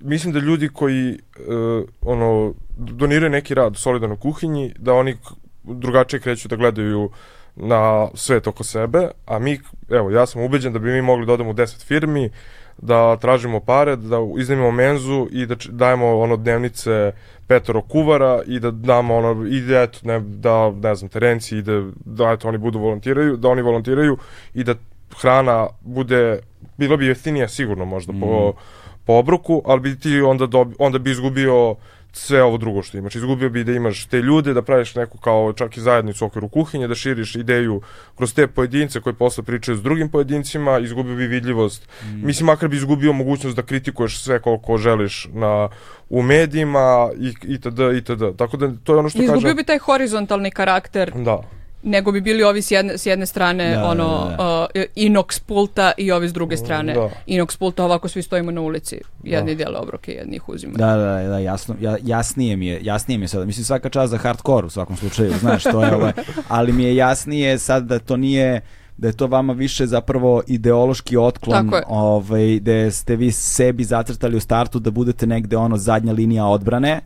mislim da ljudi koji e, ono doniraju neki rad solidarno u kuhinji, da oni drugačije kreću da gledaju na svet oko sebe, a mi, evo, ja sam ubeđen da bi mi mogli da odemo u 10 firmi, da tražimo pare, da iznajmimo menzu i da dajemo ono dnevnice petoro kuvara i da damo ono i da eto ne, da ne znam terenci i da da eto oni budu volontiraju, da oni volontiraju i da hrana bude bilo bi jeftinija sigurno možda po po obroku, ali bi ti onda dobi, onda bi izgubio sve ovo drugo što imaš. Izgubio bi da imaš te ljude, da praviš neku kao čak i zajednicu u okviru kuhinje, da širiš ideju kroz te pojedince koji posle pričaju s drugim pojedincima, izgubio bi vidljivost. Mislim, makar bi izgubio mogućnost da kritikuješ sve koliko želiš na, u medijima i, itd. itd. Tako da to je ono što Izgubio kaže... bi taj horizontalni karakter, Da. Nego bi bili ovi s jedne, s jedne strane Da, ono da, uh, Inox pulta i ovi s druge strane Da. Inox pulta, ovako svi stojimo na ulici. Jedni dele obroke, jedni ih uzimaju. Da, da, da, jasno, ja, jasnije mi je, jasnije mi je sad. Mislim svaka čast za hardcore u svakom slučaju, znaš, to je ovaj, ali mi je jasnije sad da to nije da je to vama više zapravo ideološki otklon, ovaj, da ste vi sebi zacrtali u startu da budete negde ono zadnja linija odbrane,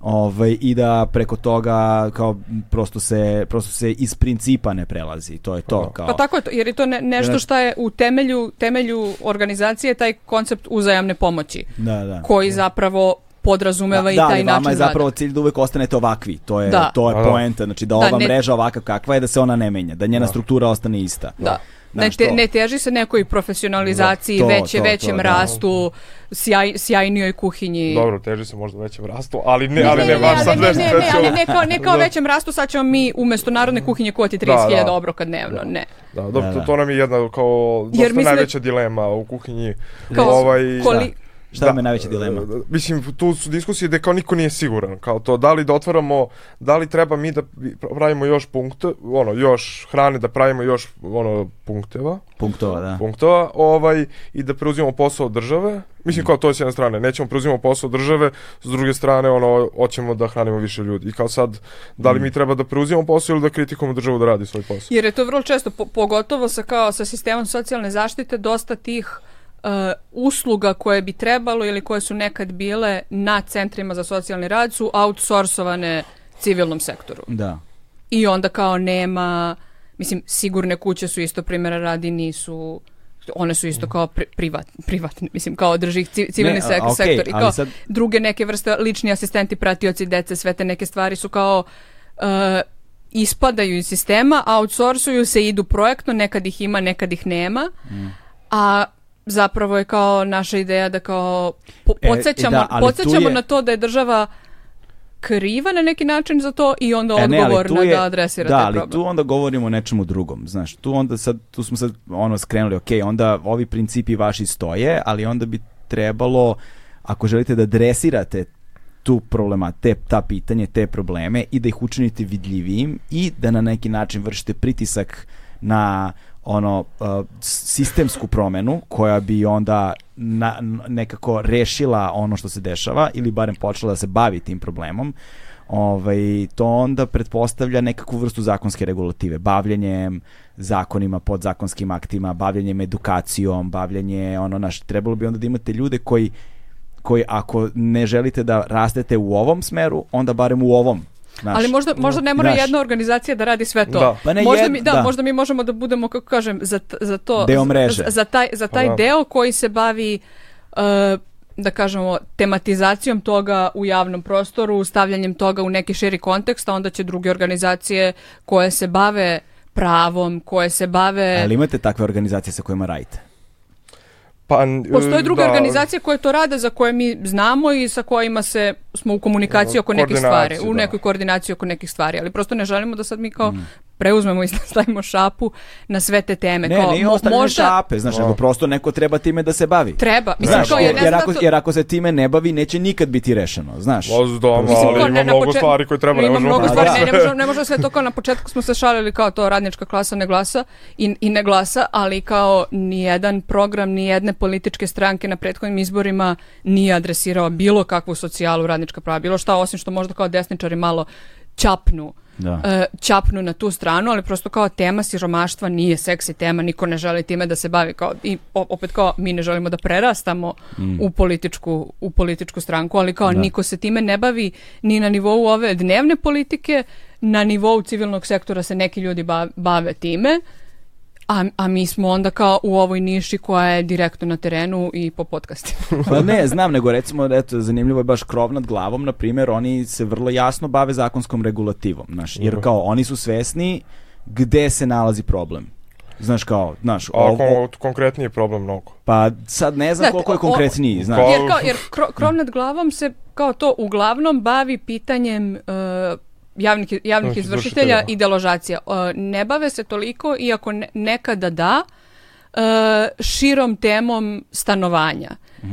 ovaj, i da preko toga kao prosto se, prosto se iz principa ne prelazi, to je to. Kao, Pa tako je to, jer je to ne, nešto što je u temelju, temelju organizacije taj koncept uzajamne pomoći, da, da. koji zapravo podrazumeva i da, taj način vama je zapravo cilj da uvek ostanete ovakvi. To je, Da. to je Da, da. poenta. Znači da Da, ova ne- mreža ovakva kakva je, da se ona ne menja. Da njena struktura ostane ista. Da. Ne, te, to. ne teži se nekoj profesionalizaciji, Da, to, veće, to, većem to, da. rastu, sjaj, sjajnijoj kuhinji. Dobro, teži se možda većem rastu, ali ne, Ne, ali ne, ne, ne, baš sad ne, nešto ne, ne, ali ne kao, ne kao Da. većem rastu, sad ćemo mi umjesto narodne kuhinje kuhati 30.000 Da, da. obroka dnevno. Ne. Da, dobro, Da, to, da. to nam je jedna kao dosta Jer mislim da- najveća dilema u kuhinji. Kao, ovaj, koli- Šta vam je najveća dilema? e, Mislim, tu su diskusije gde kao niko nije siguran, kao to da li da otvaramo, da li treba mi da pravimo još punkte, ono, još hrane, da pravimo još ono, punkteva, Punktova, da. punktova, ovaj, i da preuzimamo posao od države. Mislim, kao to je s jedne strane, nećemo preuzimamo posao od države, s druge strane, ono, hoćemo da hranimo više ljudi. I kao sad, da li mi treba da preuzimamo posao ili da kritikujemo državu da radi svoj posao? Jer je to vrlo često, po- pogotovo sa, kao, sa sistemom socijalne zaštite, dosta tih uh, usluga koje bi trebalo ili koje su nekad bile na centrima za socijalni rad su outsourcovane civilnom sektoru. Da. I onda kao nema, mislim, sigurne kuće su isto primjera radi, nisu one su isto kao pri, privat, privatne, mislim, kao drži ih ci- civilni Ne, a- sek- okej, sektor. I kao sad- druge neke vrste, lični asistenti, pratioci dece, sve te neke stvari su kao uh, ispadaju iz sistema, outsourcuju se, idu projektno, nekad ih ima, nekad ih nema, Mm. a zapravo je kao naša ideja da kao po- E, podsjećamo, da, ali tu podsjećamo je- na to da je država kriva na neki način za to i onda E, ne, ali odgovorna je- da adresira da, taj ali problem. tu onda govorimo o nečemu drugom, znaš, tu onda sad, tu smo sad ono skrenuli, ok, onda ovi principi vaši stoje, ali onda bi trebalo, ako želite da dresirate tu problema, te, ta pitanje, te probleme i da ih učinite vidljivijim i da na neki način vršite pritisak na ono uh, sistemsku promenu koja bi onda na, nekako rešila ono što se dešava ili barem počela da se bavi tim problemom ovaj, to onda pretpostavlja nekakvu vrstu zakonske regulative, bavljenjem zakonima, podzakonskim aktima, bavljenjem edukacijom, bavljenje ono naš, trebalo bi onda da imate ljude koji koji ako ne želite da rastete u ovom smeru, onda barem u ovom. Znaš, Ali možda, možda ne mora Znaš. jedna organizacija da radi sve to. Da. Pa ne možda, jed- mi, da, da. možda mi možemo da budemo, kako kažem, za, za to... Deo mreže. Za, za taj, za taj Pa da. deo koji se bavi, uh, da kažemo, tematizacijom toga u javnom prostoru, stavljanjem toga u neki širi kontekst, a onda će druge organizacije koje se bave pravom, koje se bave... Ali imate takve organizacije sa kojima radite? Pa, Postoje druge da, organizacije koje to rade, za koje mi znamo i sa kojima se smo u komunikaciji oko nekih stvari, u da. nekoj koordinaciji oko nekih stvari, ali prosto ne želimo da sad mi kao preuzmemo i stavimo šapu na sve te teme. Ne, kao, nije mo- ostavljanje možda šape, znaš, nego prosto neko treba time da se bavi. treba. Mislim, Znaš, kao, jer, ne jer, ako, da jer ako se time ne bavi, neće nikad biti rešeno, znaš. Oz doma, Mislim, ali ima ne, na mnogo počet- stvari koje treba, ne Ima možemo... mnogo Pa stvari, da. ne, ne, može, ne može sve to kao na početku smo se šalili kao to radnička klasa ne glasa i, i ne glasa, ali kao nijedan program, nijedne političke stranke na prethodnim izborima nije adresirao bilo kakvu socijalu, radnička prava, bilo šta, osim što možda kao desničari malo čapnu Da. e, čapnu na tu stranu, ali prosto kao tema siromaštva nije seksi tema, niko ne želi time da se bavi kao i opet kao mi ne želimo da prerastamo u političku u političku stranku, ali kao Da. niko se time ne bavi ni na nivou ove dnevne politike, na nivou civilnog sektora se neki ljudi ba- bave time. A, a mi smo onda kao u ovoj niši koja je direktno na terenu i po podcastima. Pa ne, znam, nego recimo, eto, zanimljivo je baš krov nad glavom, na primjer, oni se vrlo jasno bave zakonskom regulativom, znaš, jer kao oni su svesni gde se nalazi problem. Znaš kao, znaš, A ovo, kon- konkretniji je problem mnogo. pa sad ne znam Znate, koliko je o- konkretniji, znaš. Kao- Jer, kao, jer kro- krov nad glavom se kao to uglavnom bavi pitanjem uh, javnih, javnih izvršitelja izvršitelja. i deložacija. Ne bave se toliko, iako ne- nekada da, uh, širom temom stanovanja,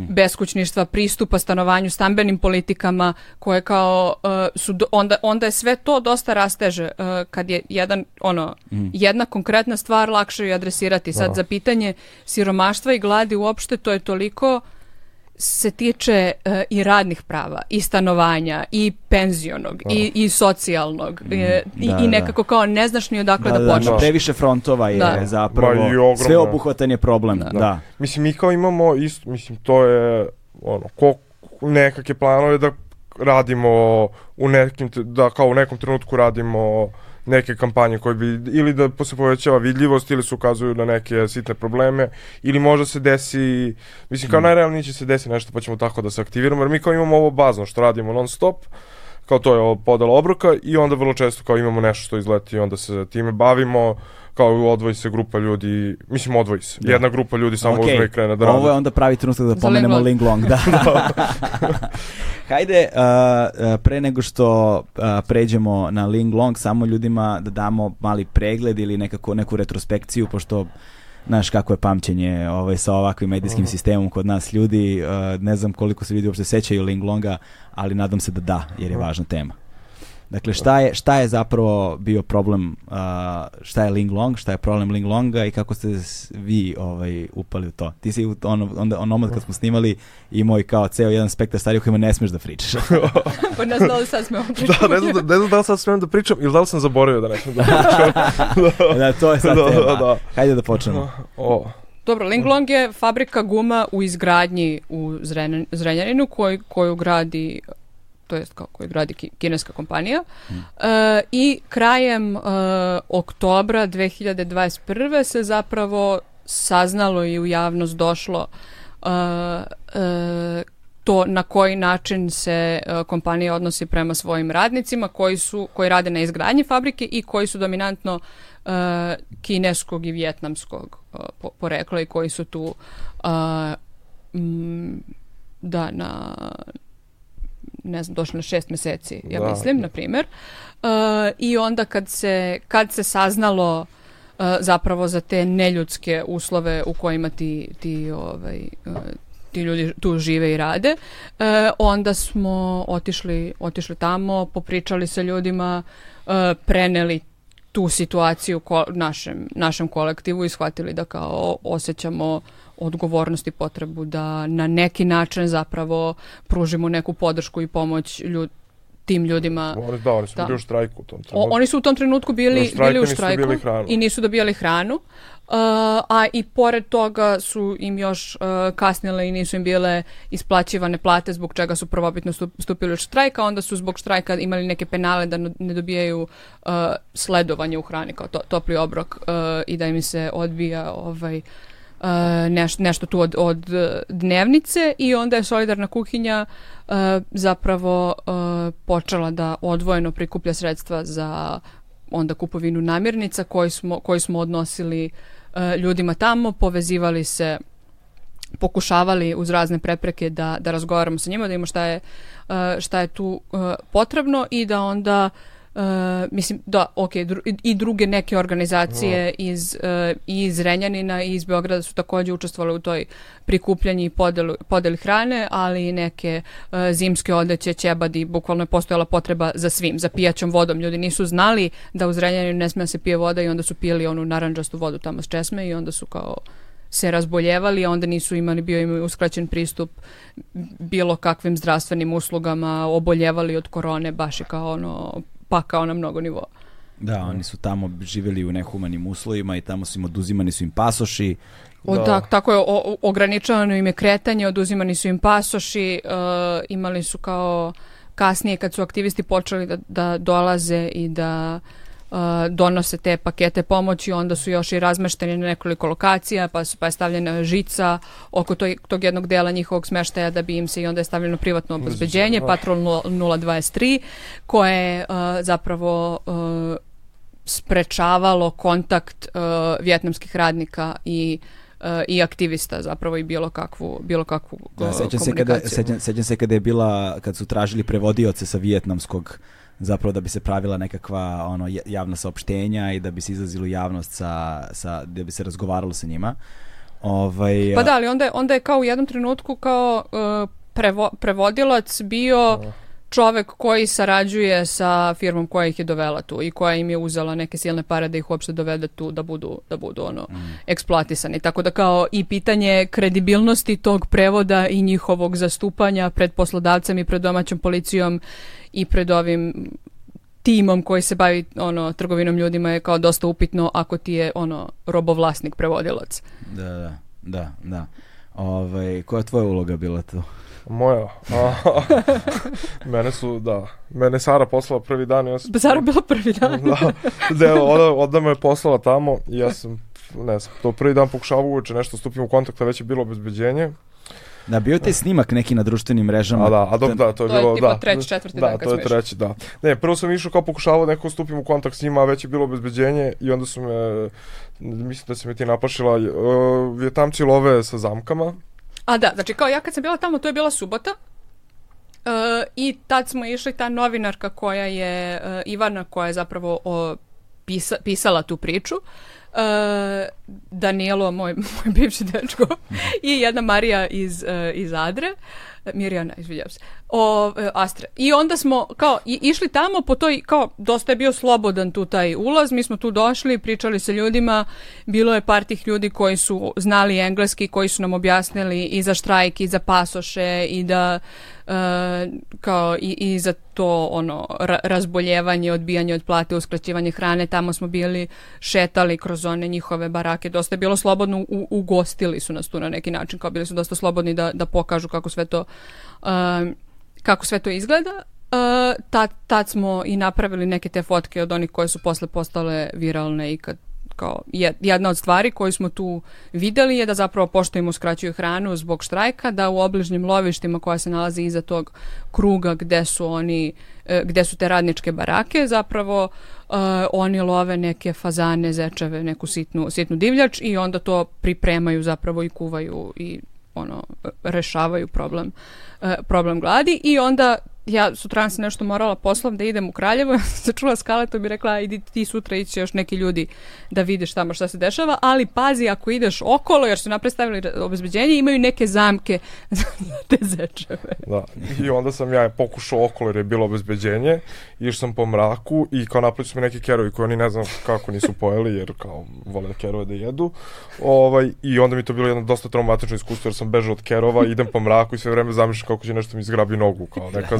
beskućništva, pristupa stanovanju, stambenim politikama, koje kao uh, su, do- onda, onda je sve to dosta rasteže. Uh, kad je jedan, ono, jedna konkretna stvar lakše je adresirati. Sad za pitanje siromaštva i gladi uopšte, to je toliko se tiče e, i radnih prava, i stanovanja, i penzionog, i, i socijalnog, e, i, Da, i da. nekako kao ne znaš ni odakle da, da, da, počneš. na previše frontova je Da. zapravo ogromno. sveobuhvatan je problem, da. Mislim, mi kao imamo isto, mislim, to je, ono, ko, nekakve planove da radimo u nekim, da kao u nekom trenutku radimo neke kampanje koje bi, ili da se povećava vidljivost, ili se ukazuju na neke sitne probleme, ili možda se desi, mislim, kao najrealnije će se desi nešto, pa ćemo tako da se aktiviramo, jer mi kao imamo ovo bazno što radimo non stop, kao to je ovo podela obroka i onda vrlo često kao imamo nešto što izleti i onda se time bavimo, kao odvoji se grupa ljudi, mislim odvoji se, jedna grupa ljudi samo Okej, uzme i krene da radi. Ovo je onda pravi trenutak da pomenemo Linglong. Linglong, da. Hajde, uh, uh, pre nego što uh, pređemo na Linglong, samo ljudima da damo mali pregled ili nekako neku retrospekciju, pošto znaš kako je pamćenje ovaj, sa ovakvim medijskim sistemom kod nas ljudi. uh, ne znam koliko se ljudi uopšte sećaju Linglonga, ali nadam se da da, jer je važna tema. Dakle, šta je, šta je zapravo bio problem, uh, šta je Linglong, šta je problem Linglonga i kako ste vi ovaj, upali u to? Ti si u ono, onda, onom kad smo snimali imao i kao ceo jedan spektar stvari o kojima ne smeš da pričaš. Pa ne znam da li sad smemo Da, ne znam, da- ne znam da li sad smem da pričam ili da li sam zaboravio da ne smem da pričam. da, to je sad Da, tema. da, da. Hajde da počnemo. O, Dobro, Linglong je fabrika guma u izgradnji u Zren- Zrenjaninu koju, koju gradi to jest kao koju gradi ki- kineska kompanija. E, I krajem e, oktobra 2021. se zapravo saznalo i u javnost došlo e, e, to na koji način se e, kompanija odnosi prema svojim radnicima koji su koji rade na izgradnji fabrike i koji su dominantno e, kineskog i vjetnamskog e, po- porekla i koji su tu e, mm, da na ne znam, došli na šest meseci, ja Da. mislim, na primjer. E, I onda kad se, kad se saznalo e, zapravo za te neljudske uslove u kojima ti, ti, ovaj, e, ti ljudi tu žive i rade, e, onda smo otišli, otišli tamo, popričali sa ljudima, e, preneli tu situaciju ko, našem, našem kolektivu i shvatili da kao osjećamo odgovornost i potrebu da na neki način zapravo pružimo neku podršku i pomoć ljud, tim ljudima. oni, da, oni su Da. bili u štrajku u tom O, trenutku. oni su u tom trenutku bili, U štrajku bili u nisu štrajku dobijali hranu. i nisu dobijali hranu. Uh, a i pored toga su im još uh, kasnile i nisu im bile isplaćivane plate zbog čega su prvobitno stup- stupili u štrajk, a onda su zbog štrajka imali neke penale da ne dobijaju uh, sledovanje u hrani kao to, topli obrok uh, i da im se odbija ovaj uh, neš, nešto tu od, od dnevnice i onda je solidarna kuhinja uh, zapravo uh, počela da odvojeno prikuplja sredstva za onda kupovinu namirnica koji smo, koji smo odnosili ljudima tamo, povezivali se pokušavali uz razne prepreke da, da razgovaramo sa njima, da imamo šta je, šta je tu potrebno i da onda Uh, mislim, da, ok, dru, i druge neke organizacije iz, uh, iz Renjanina i iz Beograda su takođe učestvovali u toj prikupljanju i podelu, podeli hrane, ali i neke uh, zimske odeće, ćebadi, bukvalno je postojala potreba za svim, za pijaćom vodom. Ljudi nisu znali da u Zrenjaninu ne sme da se pije voda i onda su pili onu naranđastu vodu tamo s česme i onda su kao se razboljevali, a onda nisu imali, bio im uskraćen pristup bilo kakvim zdravstvenim uslugama, oboljevali od korone, baš je kao ono, pakao na mnogo nivoa. Da, oni su tamo živjeli u nehumanim uslovima i tamo su im oduzimani su im pasoši. O, Da. tak, tako je, o, ograničavano im je kretanje, oduzimani su im pasoši, uh, imali su kao kasnije kad su aktivisti počeli da, da dolaze i da donose te pakete pomoći, onda su još i razmešteni na nekoliko lokacija, pa, su, pa je stavljena žica oko tog, tog jednog dela njihovog smeštaja da bi im se i onda je stavljeno privatno obezbeđenje, Ah. Patrol 023, koje je uh, zapravo uh, sprečavalo kontakt uh, vjetnamskih radnika i i aktivista zapravo i bilo kakvu bilo kakvu Da, sećam se kada sećam, sećam se kada je bila kad su tražili prevodioce sa vijetnamskog zapravo da bi se pravila nekakva ono ja- javna saopštenja i da bi se izlazilo javnost sa, sa da bi se razgovaralo sa njima. Ovaj Pa da, ali onda je, onda je kao u jednom trenutku kao uh, prevo, prevodilac bio čovek koji sarađuje sa firmom koja ih je dovela tu i koja im je uzela neke silne pare da ih uopšte dovede tu da budu, da budu ono eksploatisani. Tako da kao i pitanje kredibilnosti tog prevoda i njihovog zastupanja pred poslodavcem i pred domaćom policijom i pred ovim timom koji se bavi ono trgovinom ljudima je kao dosta upitno ako ti je ono robovlasnik prevodilac. da, da, da, da. Ovaj koja je tvoja uloga bila tu? Moja. A, mene su, da. Mene Sara poslala prvi dan ja sam... Zara bilo prvi dan. da, da, onda, onda me je poslala tamo i ja sam, ne znam, to prvi dan pokušavao uveče nešto stupim u kontakt, a već je bilo obezbeđenje. Da, bio taj snimak neki na društvenim mrežama. A da, a dok, da, to je To je bilo, tipa da. treći, četvrti da, dan kad to je treći, da. Ne, prvo sam išao kao pokušavao nekako stupim u kontakt s njima, a već je bilo obezbeđenje i onda su me, mislim da se me ti naplašila, uh, vjetamci love sa zamkama. A da, znači kao ja kad sam bila tamo, to je bila subota. Uh, I tad smo išli, ta novinarka koja je, uh, Ivana koja je zapravo o, pisa, pisala tu priču, uh, Danilo, moj, moj bivši dečko, i jedna Marija iz, uh, iz Adre, Mirjana, izvinjavam se, o, e, Astre. I onda smo kao išli tamo po toj, kao dosta je bio slobodan tu taj ulaz, mi smo tu došli, pričali sa ljudima, bilo je par tih ljudi koji su znali engleski, koji su nam objasnili i za štrajk i za pasoše i da kao i, i za to ono ra- razboljevanje, odbijanje od plate, uskraćivanje hrane, tamo smo bili šetali kroz one njihove barake, dosta je bilo slobodno, u, ugostili su nas tu na neki način, kao bili su dosta slobodni da, da pokažu kako sve to um, kako sve to izgleda. Uh, tad, tad smo i napravili neke te fotke od onih koje su posle postale viralne i kad kao je- jedna od stvari koju smo tu videli je da zapravo pošto im uskraćuju hranu zbog štrajka, da u obližnjim lovištima koja se nalazi iza tog kruga gde su oni e, gde su te radničke barake, zapravo e, oni love neke fazane, zečeve, neku sitnu, sitnu divljač i onda to pripremaju zapravo i kuvaju i ono rešavaju problem e, problem gladi i onda ja sutradan sam nešto morala poslom da idem u Kraljevo, ja sam se čula s Kaletom i rekla "A, idi ti sutra ići još neki ljudi da vidiš tamo šta se dešava, ali pazi ako ideš okolo jer su napred stavili obezbeđenje imaju neke zamke za te zečeve. Da. I onda sam ja pokušao okolo jer je bilo obezbeđenje. Išao sam po mraku i kao napravili su mi neki kerovi koji oni ne znam kako nisu pojeli jer kao vole kerove da jedu. Ovaj, I onda mi to bilo jedno dosta traumatično iskustvo jer sam bežao od kerova, idem po mraku i sve vreme zamišljam kako će nešto mi zgrabi nogu kao neka.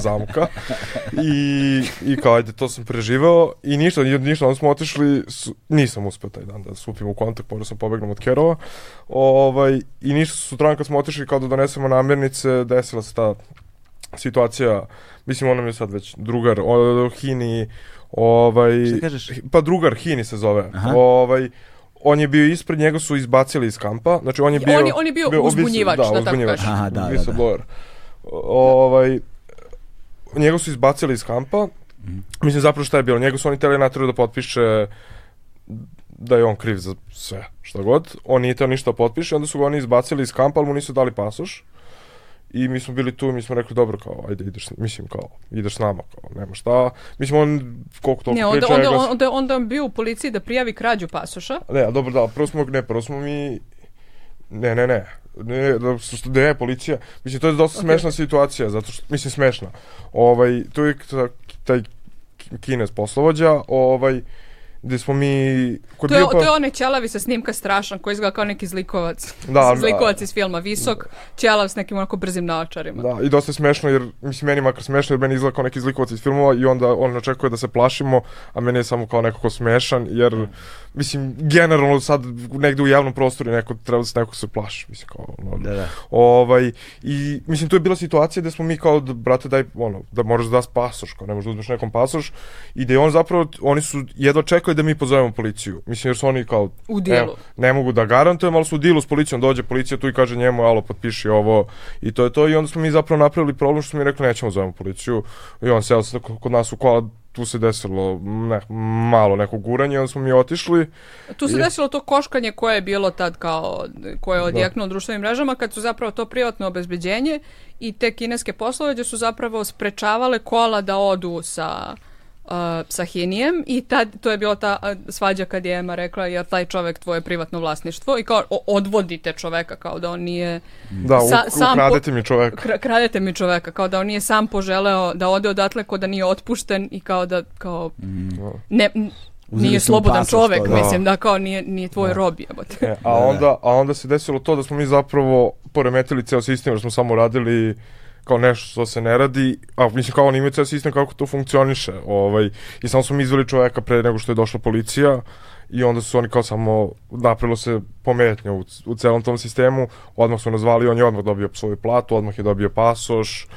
I, i kao ajde to sam preživeo i ništa, ni- ništa, onda smo otišli, su, nisam uspeo taj dan da stupim u kontakt, morao sam pobegnem od kerova. Ovaj, I ništa, sutradan kad smo otišli kao da donesemo namirnice, desila se ta situacija, mislim on nam je sad već drugar, o, Hini, ovaj, Šta kažeš? pa drugar Hini se zove, Aha. ovaj, on je bio ispred, njega su izbacili iz kampa, znači on je bio... On je- on je bio uzbunjivač, da tako uzbunjivač, kažem. Aha, da, da, da. Ovaj, njega su izbacili iz kampa, Mhm. mislim zapravo šta je bilo, njega su oni teli natraju da potpiše da je on kriv za sve, šta god. On nije teo ništa da potpiše, onda su ga oni izbacili iz kampa, ali mu nisu dali pasoš. I mi smo bili tu i mi smo rekli, dobro, kao, ajde, ideš, mislim, kao, ideš s nama, kao, nema šta. Mislim, on, koliko toliko Ne, onda, priča, onda, glas- onda, onda on bio u policiji da prijavi krađu pasoša. Ne, a dobro, da, prvo smo, ne, prvo smo mi, ne, ne, ne, ne, da, što, da je policija, mislim, to je dosta Ok. smešna situacija, zato što, mislim, smešna, ovaj, tu je ta- taj kines poslovođa, ovaj, gde smo mi, kod To je, bio pa- to je onaj ćelavi sa snimka strašan koji izgleda kao neki zlikovac. Da, zlikovac iz filma, visok, ćelav s nekim onako brzim naočarima. Da, i dosta je smešno jer, mislim, meni makar smešno jer meni izgleda kao neki zlikovac iz filmova i onda on očekuje da se plašimo, a meni je samo kao nekako smešan jer, mislim, generalno sad negde u javnom prostoru neko treba da se nekog se plaši, mislim, kao, ono, Da, da. Ovaj, i mislim, tu je bila situacija da smo mi kao, da, brate, daj, ono, da moraš da daš pasoš, kao ne možeš da uzmeš nekom pasoš, i da je on zapravo, oni su jedva čekali da mi pozovemo policiju. Mislim, jer su oni kao, U dilu. evo, ne mogu da garantujem, ali su u dilu s policijom, dođe policija tu i kaže njemu, alo, potpiši ovo, i to je to, i onda smo mi zapravo napravili problem što smo mi rekli, nećemo zovemo policiju, i on seo se kod nas u kola, tu se desilo ne, malo neko guranje, onda smo mi otišli, Tu se I- desilo to koškanje koje je bilo tad kao, koje je odjeknulo društvenim mrežama, kad su zapravo to privatno obezbeđenje i te kineske posloveđe su zapravo sprečavale kola da odu sa uh, sa Hinijem i tad, to je bila ta svađa kad je Ema rekla jer taj čovek tvoje privatno vlasništvo i kao o- odvodite čoveka kao da on nije da, Sa- u, sam po- ukradete mi čoveka. Kra- kradete mi čoveka, kao da on nije sam poželeo da ode odatle, kao da nije otpušten i kao da, kao, ne, n- Uzeli nije slobodan čovek, to da. mislim, da kao nije, nije tvoj rob, jebote. E, a, onda, a onda se desilo to da smo mi zapravo poremetili ceo sistem, jer smo samo radili kao nešto što se ne radi, a mislim kao oni imaju ceo sistem kako to funkcioniše, ovaj, i samo smo mi izveli čoveka pre nego što je došla policija, i onda su oni kao samo napravilo se pometnja u, u celom tom sistemu, odmah su nazvali, on je odmah dobio svoju platu, odmah je dobio pasoš,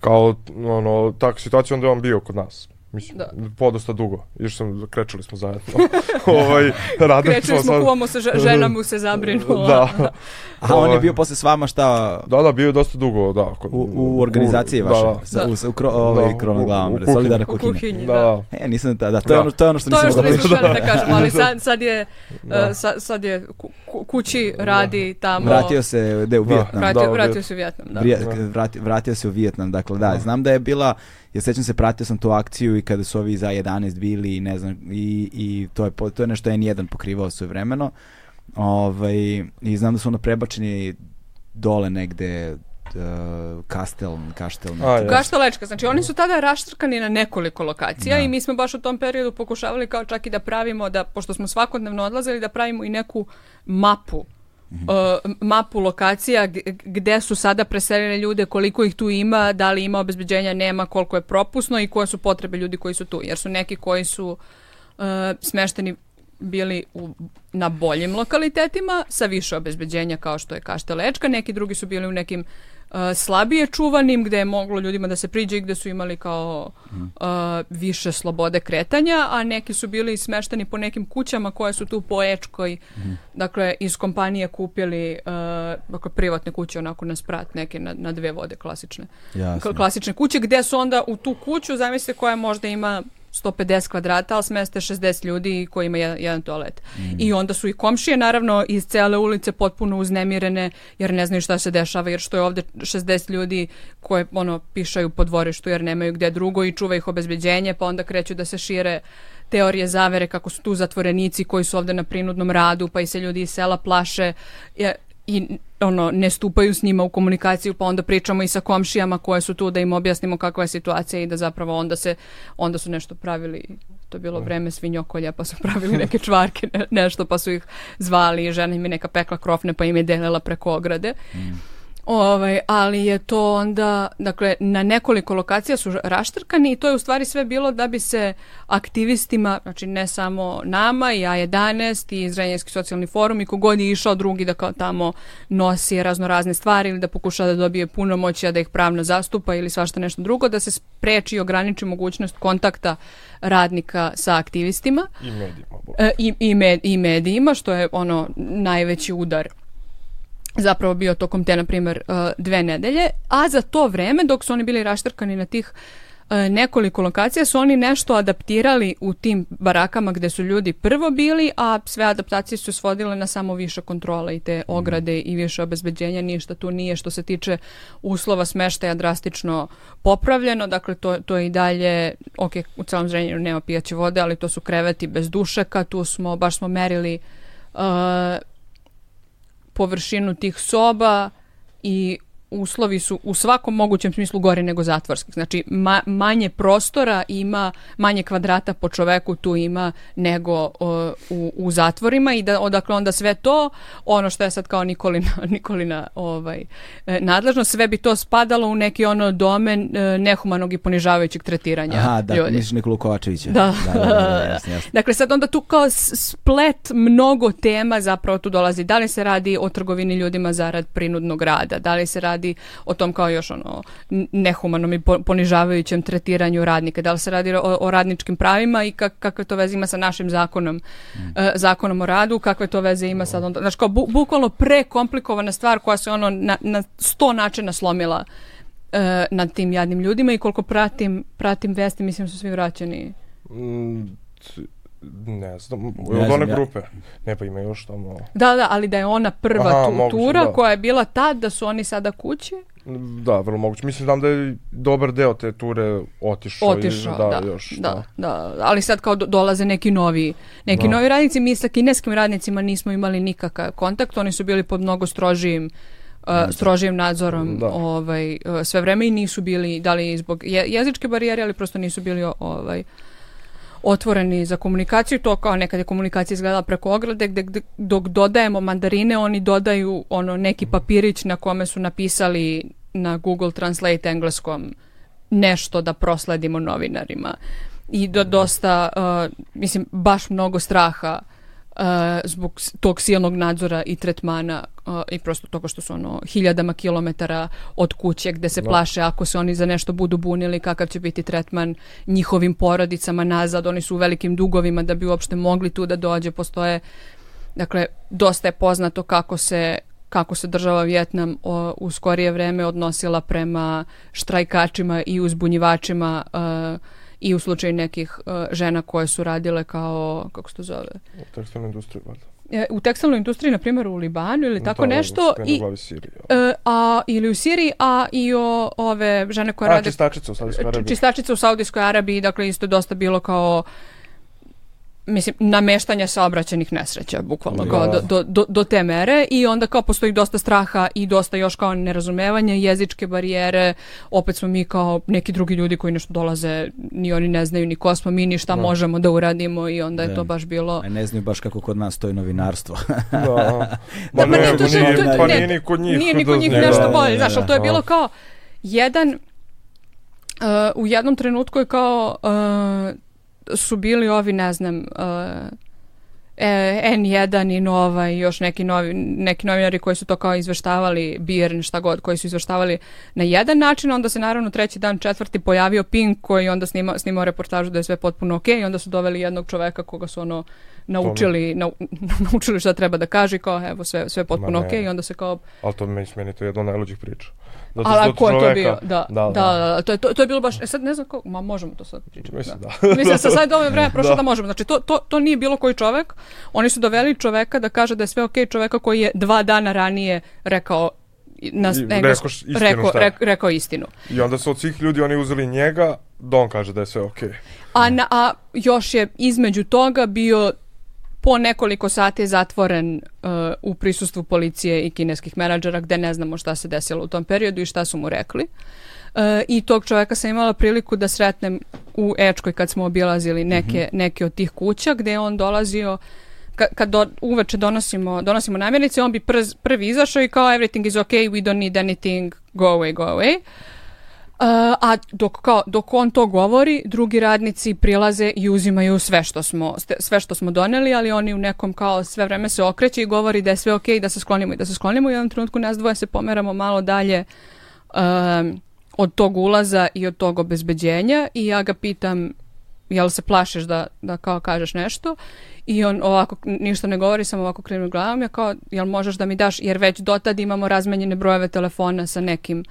kao ono, takva situacija, onda je on bio kod nas. Mislim, Da. podosta dugo, još sam, krečili smo zajedno. ovaj, radili smo, sad- kuvamo se, že- žena mu se zabrinula. Da. A on je Ovaj. bio posle s vama šta Da, da, bio je dosta dugo, da. Kod, u, u organizaciji u- vaše, Da, da. sa, Da. u, sa- u kro, ovaj, Da, krovnom u- glavom, u kuhinji. solidarna U kuhinja. kuhinji, Da, da. da. E, nisam, da, da, to, je Da. ono, to je ono što To je nisam što pričati. htjeli da kažemo, ali sad, sad je, Da. uh, sad, sad je ku, ku- kući radi tamo. Vratio se, de, u Da. Vijetnam. Vratio, Da, vratio se u Vjetnam, da. Vrije- Da. vrati- vratio se u Vijetnam, dakle da, znam da je bila, ja sećam se, pratio sam tu akciju i kada su ovi za 11 bili i ne znam, i, i to, je, to je nešto N1 pokrivao svoje vremeno, ovaj, i znam da su onda prebačeni dole negde, uh, Kastel, Kaštel, neki. A, je. Kaštelečka, znači oni su tada raštrkani na nekoliko lokacija Da. i mi smo baš u tom periodu pokušavali kao čak i da pravimo, da, pošto smo svakodnevno odlazili, da pravimo i neku mapu. Uh, mapu lokacija gde su sada preseljene ljude, koliko ih tu ima, da li ima obezbeđenja, nema, koliko je propusno i koje su potrebe ljudi koji su tu. Jer su neki koji su uh, smešteni bili u, na boljim lokalitetima sa više obezbeđenja kao što je Kaštelečka, neki drugi su bili u nekim uh, slabije čuvanim gde je moglo ljudima da se priđe i gde su imali kao uh, više slobode kretanja, a neki su bili smešteni po nekim kućama koje su tu po Ečkoj, dakle iz kompanije kupili uh, dakle, privatne kuće onako na sprat neke na, na dve vode klasične. Jasno. K- klasične kuće gde su onda u tu kuću zamislite koja možda ima 150 kvadrata, ali smeste 60 ljudi koji ima jedan, jedan toalet. I onda su i komšije naravno iz cele ulice potpuno uznemirene jer ne znaju šta se dešava jer što je ovde 60 ljudi koje ono pišaju po dvorištu jer nemaju gde drugo i čuva ih obezbeđenje pa onda kreću da se šire teorije zavere kako su tu zatvorenici koji su ovde na prinudnom radu pa i se ljudi iz sela plaše Je- i ono ne stupaju s njima u komunikaciju pa onda pričamo i sa komšijama koje su tu da im objasnimo kakva je situacija i da zapravo onda se onda su nešto pravili to je bilo vreme svinjokolja pa su pravili neke čvarke ne- nešto pa su ih zvali i žena im je neka pekla krofne pa im je delila preko ograde Ovaj, ali je to onda, dakle, na nekoliko lokacija su raštrkani i to je u stvari sve bilo da bi se aktivistima, znači ne samo nama i A11 i Zrenjanski socijalni forum i kogod je išao drugi da kao tamo nosi razno razne stvari ili da pokuša da dobije puno moći, da ih pravno zastupa ili svašta nešto drugo, da se spreči i ograniči mogućnost kontakta radnika sa aktivistima I medijima. e, i, i, med- i medijima, što je ono najveći udar zapravo bio tokom te, na primjer, uh, dve nedelje, a za to vreme, dok su oni bili raštrkani na tih e, nekoliko lokacija su oni nešto adaptirali u tim barakama gde su ljudi prvo bili, a sve adaptacije su svodile na samo više kontrole i te ograde i više obezbeđenja, ništa tu nije što se tiče uslova smeštaja drastično popravljeno, dakle to, to je i dalje, ok, u celom zrenjenu nema pijaće vode, ali to su kreveti bez dušeka, tu smo, baš smo merili uh, površinu tih soba i uslovi su u svakom mogućem smislu gore nego zatvorskih. Znači ma, manje prostora ima, manje kvadrata po čoveku tu ima nego o, u, u zatvorima i da odakle onda sve to, ono što je sad kao Nikolina, Nikolina ovaj, e, nadležno, sve bi to spadalo u neki ono domen e, nehumanog i ponižavajućeg tretiranja Aha, da, ljudi. misliš Nikolu Kovačevića. Da. da, da, da, jasno, jasno. Dakle, sad onda tu kao splet mnogo tema zapravo tu dolazi. Da li se radi o trgovini ljudima zarad prinudnog rada? Da li se radi o tom kao još ono nehumanom i po- ponižavajućem tretiranju radnika? Da li se radi o, o radničkim pravima i kak, kakve to veze ima sa našim zakonom, e, zakonom o radu? Kakve to veze ima sad onda? Znači, kao bu, bukvalno prekomplikovana stvar koja se ono na, na sto načina slomila e, nad tim jadnim ljudima i koliko pratim, pratim vesti, mislim su svi vraćeni Mm, ne znam, Ne od znam, one ja- grupe. Ne pa ima još tamo. Da, da, ali da je ona prva Aha, tu, moguće, tura da. koja je bila tad, da su oni sada kući, Da, vrlo moguće. Mislim znam da je dobar deo te ture otišao. i- otišao, da, da, još, da, da, ali sad kao do- dolaze neki novi, neki Da. novi radnici, mi sa kineskim radnicima nismo imali nikakav kontakt, oni su bili pod mnogo strožijim uh, strožijim nadzorom Da. ovaj, uh, sve vreme i nisu bili, da li zbog je, jezičke barijere, ali prosto nisu bili ovaj, otvoreni za komunikaciju, to kao nekad je komunikacija izgledala preko ograde, gde, gde- dok dodajemo mandarine, oni dodaju ono neki papirić na kome su napisali na Google Translate engleskom nešto da prosledimo novinarima. I do, dosta, uh, mislim, baš mnogo straha uh, zbog s- tog silnog nadzora i tretmana uh, i prosto toga što su ono hiljadama kilometara od kuće gde se Da. plaše ako se oni za nešto budu bunili kakav će biti tretman njihovim porodicama nazad, oni su u velikim dugovima da bi uopšte mogli tu da dođe, postoje dakle, dosta je poznato kako se kako se država Vjetnam o, u skorije vreme odnosila prema štrajkačima i uzbunjivačima uh, i u slučaju nekih uh, žena koje su radile kao, kako se to zove, U tekstilnoj industriji, valjda. E, u tekstilnoj industriji, na primjer u Libanu ili tako Da, nešto, i, Sirije. ja. e, a, ili u Siriji, a i o ove žene koje A, rade čistačica u Saudijskoj Arabiji. čistačice u Saudijskoj Arabiji, dakle isto dosta bilo kao mislim, nameštanja saobraćenih nesreća, bukvalno, Da. kao do, do, do, do te mere i onda kao postoji dosta straha i dosta još kao nerazumevanja, jezičke barijere, opet smo mi kao neki drugi ljudi koji nešto dolaze, ni oni ne znaju ni ko smo mi, ni šta Da. možemo da uradimo i onda je Da. to baš bilo... A ne znaju baš kako kod nas stoji novinarstvo. Da. Da, Ma pa ne, ne, pa to je- nije, to je- pa nije ni kod njih. Nije ni da kod njih nešto da, bolje, da, znaš, da. ali to je bilo Da. kao jedan uh, u jednom trenutku je kao uh, su bili ovi, ne znam, uh, e, N1 i Nova i još neki, novi, neki novinari koji su to kao izveštavali, Birn, šta god, koji su izveštavali na jedan način, onda se naravno treći dan, četvrti pojavio Pink koji onda snima, snimao reportažu da je sve potpuno ok i onda su doveli jednog čoveka koga su ono naučili, nau, naučili šta treba da kaže kao evo sve, sve potpuno Ma ne. ok i onda se kao Ali to meni, meni to je jedna od najluđih priča. Zato ali što ko je to bio? Da, da, da. da, da, to, je, to, to je bilo baš, e sad ne znam ko, ma možemo to sad pričati. Mislim, da. Mislim, sa sad ovo vreme prošlo da. Da. možemo. Znači, to, to, to nije bilo koji čovek. Oni su doveli čoveka da kaže da je sve okej čoveka koji je dva dana ranije rekao na engleskom- rekao istinu, rekao, rekao istinu. I onda su od svih ljudi oni uzeli njega, da on kaže da je sve okej. A, na, a još je između toga bio po nekoliko sati zatvoren uh, u prisustvu policije i kineskih menadžera gde ne znamo šta se desilo u tom periodu i šta su mu rekli. Uh, I tog čoveka sam imala priliku da sretnem u Ečkoj kad smo obilazili neke, neke od tih kuća gde je on dolazio ka, kad do, uveče donosimo, donosimo namirnice, on bi prz, prvi izašao i kao everything is okay, we don't need anything, go away, go away. Uh, a dok, kao, dok on to govori, drugi radnici prilaze i uzimaju sve što smo sve što smo doneli, ali oni u nekom kao sve vreme se okreće i govori da je sve okej, da se sklonimo i da se sklonimo u jednom trenutku nas dvoje se pomeramo malo dalje um, od tog ulaza i od tog obezbeđenja i ja ga pitam jel se plašiš da, da kao kažeš nešto i on ovako ništa ne govori, samo ovako krenu glavom, ja kao, jel možeš da mi daš, jer već dotad imamo razmenjene brojeve telefona sa nekim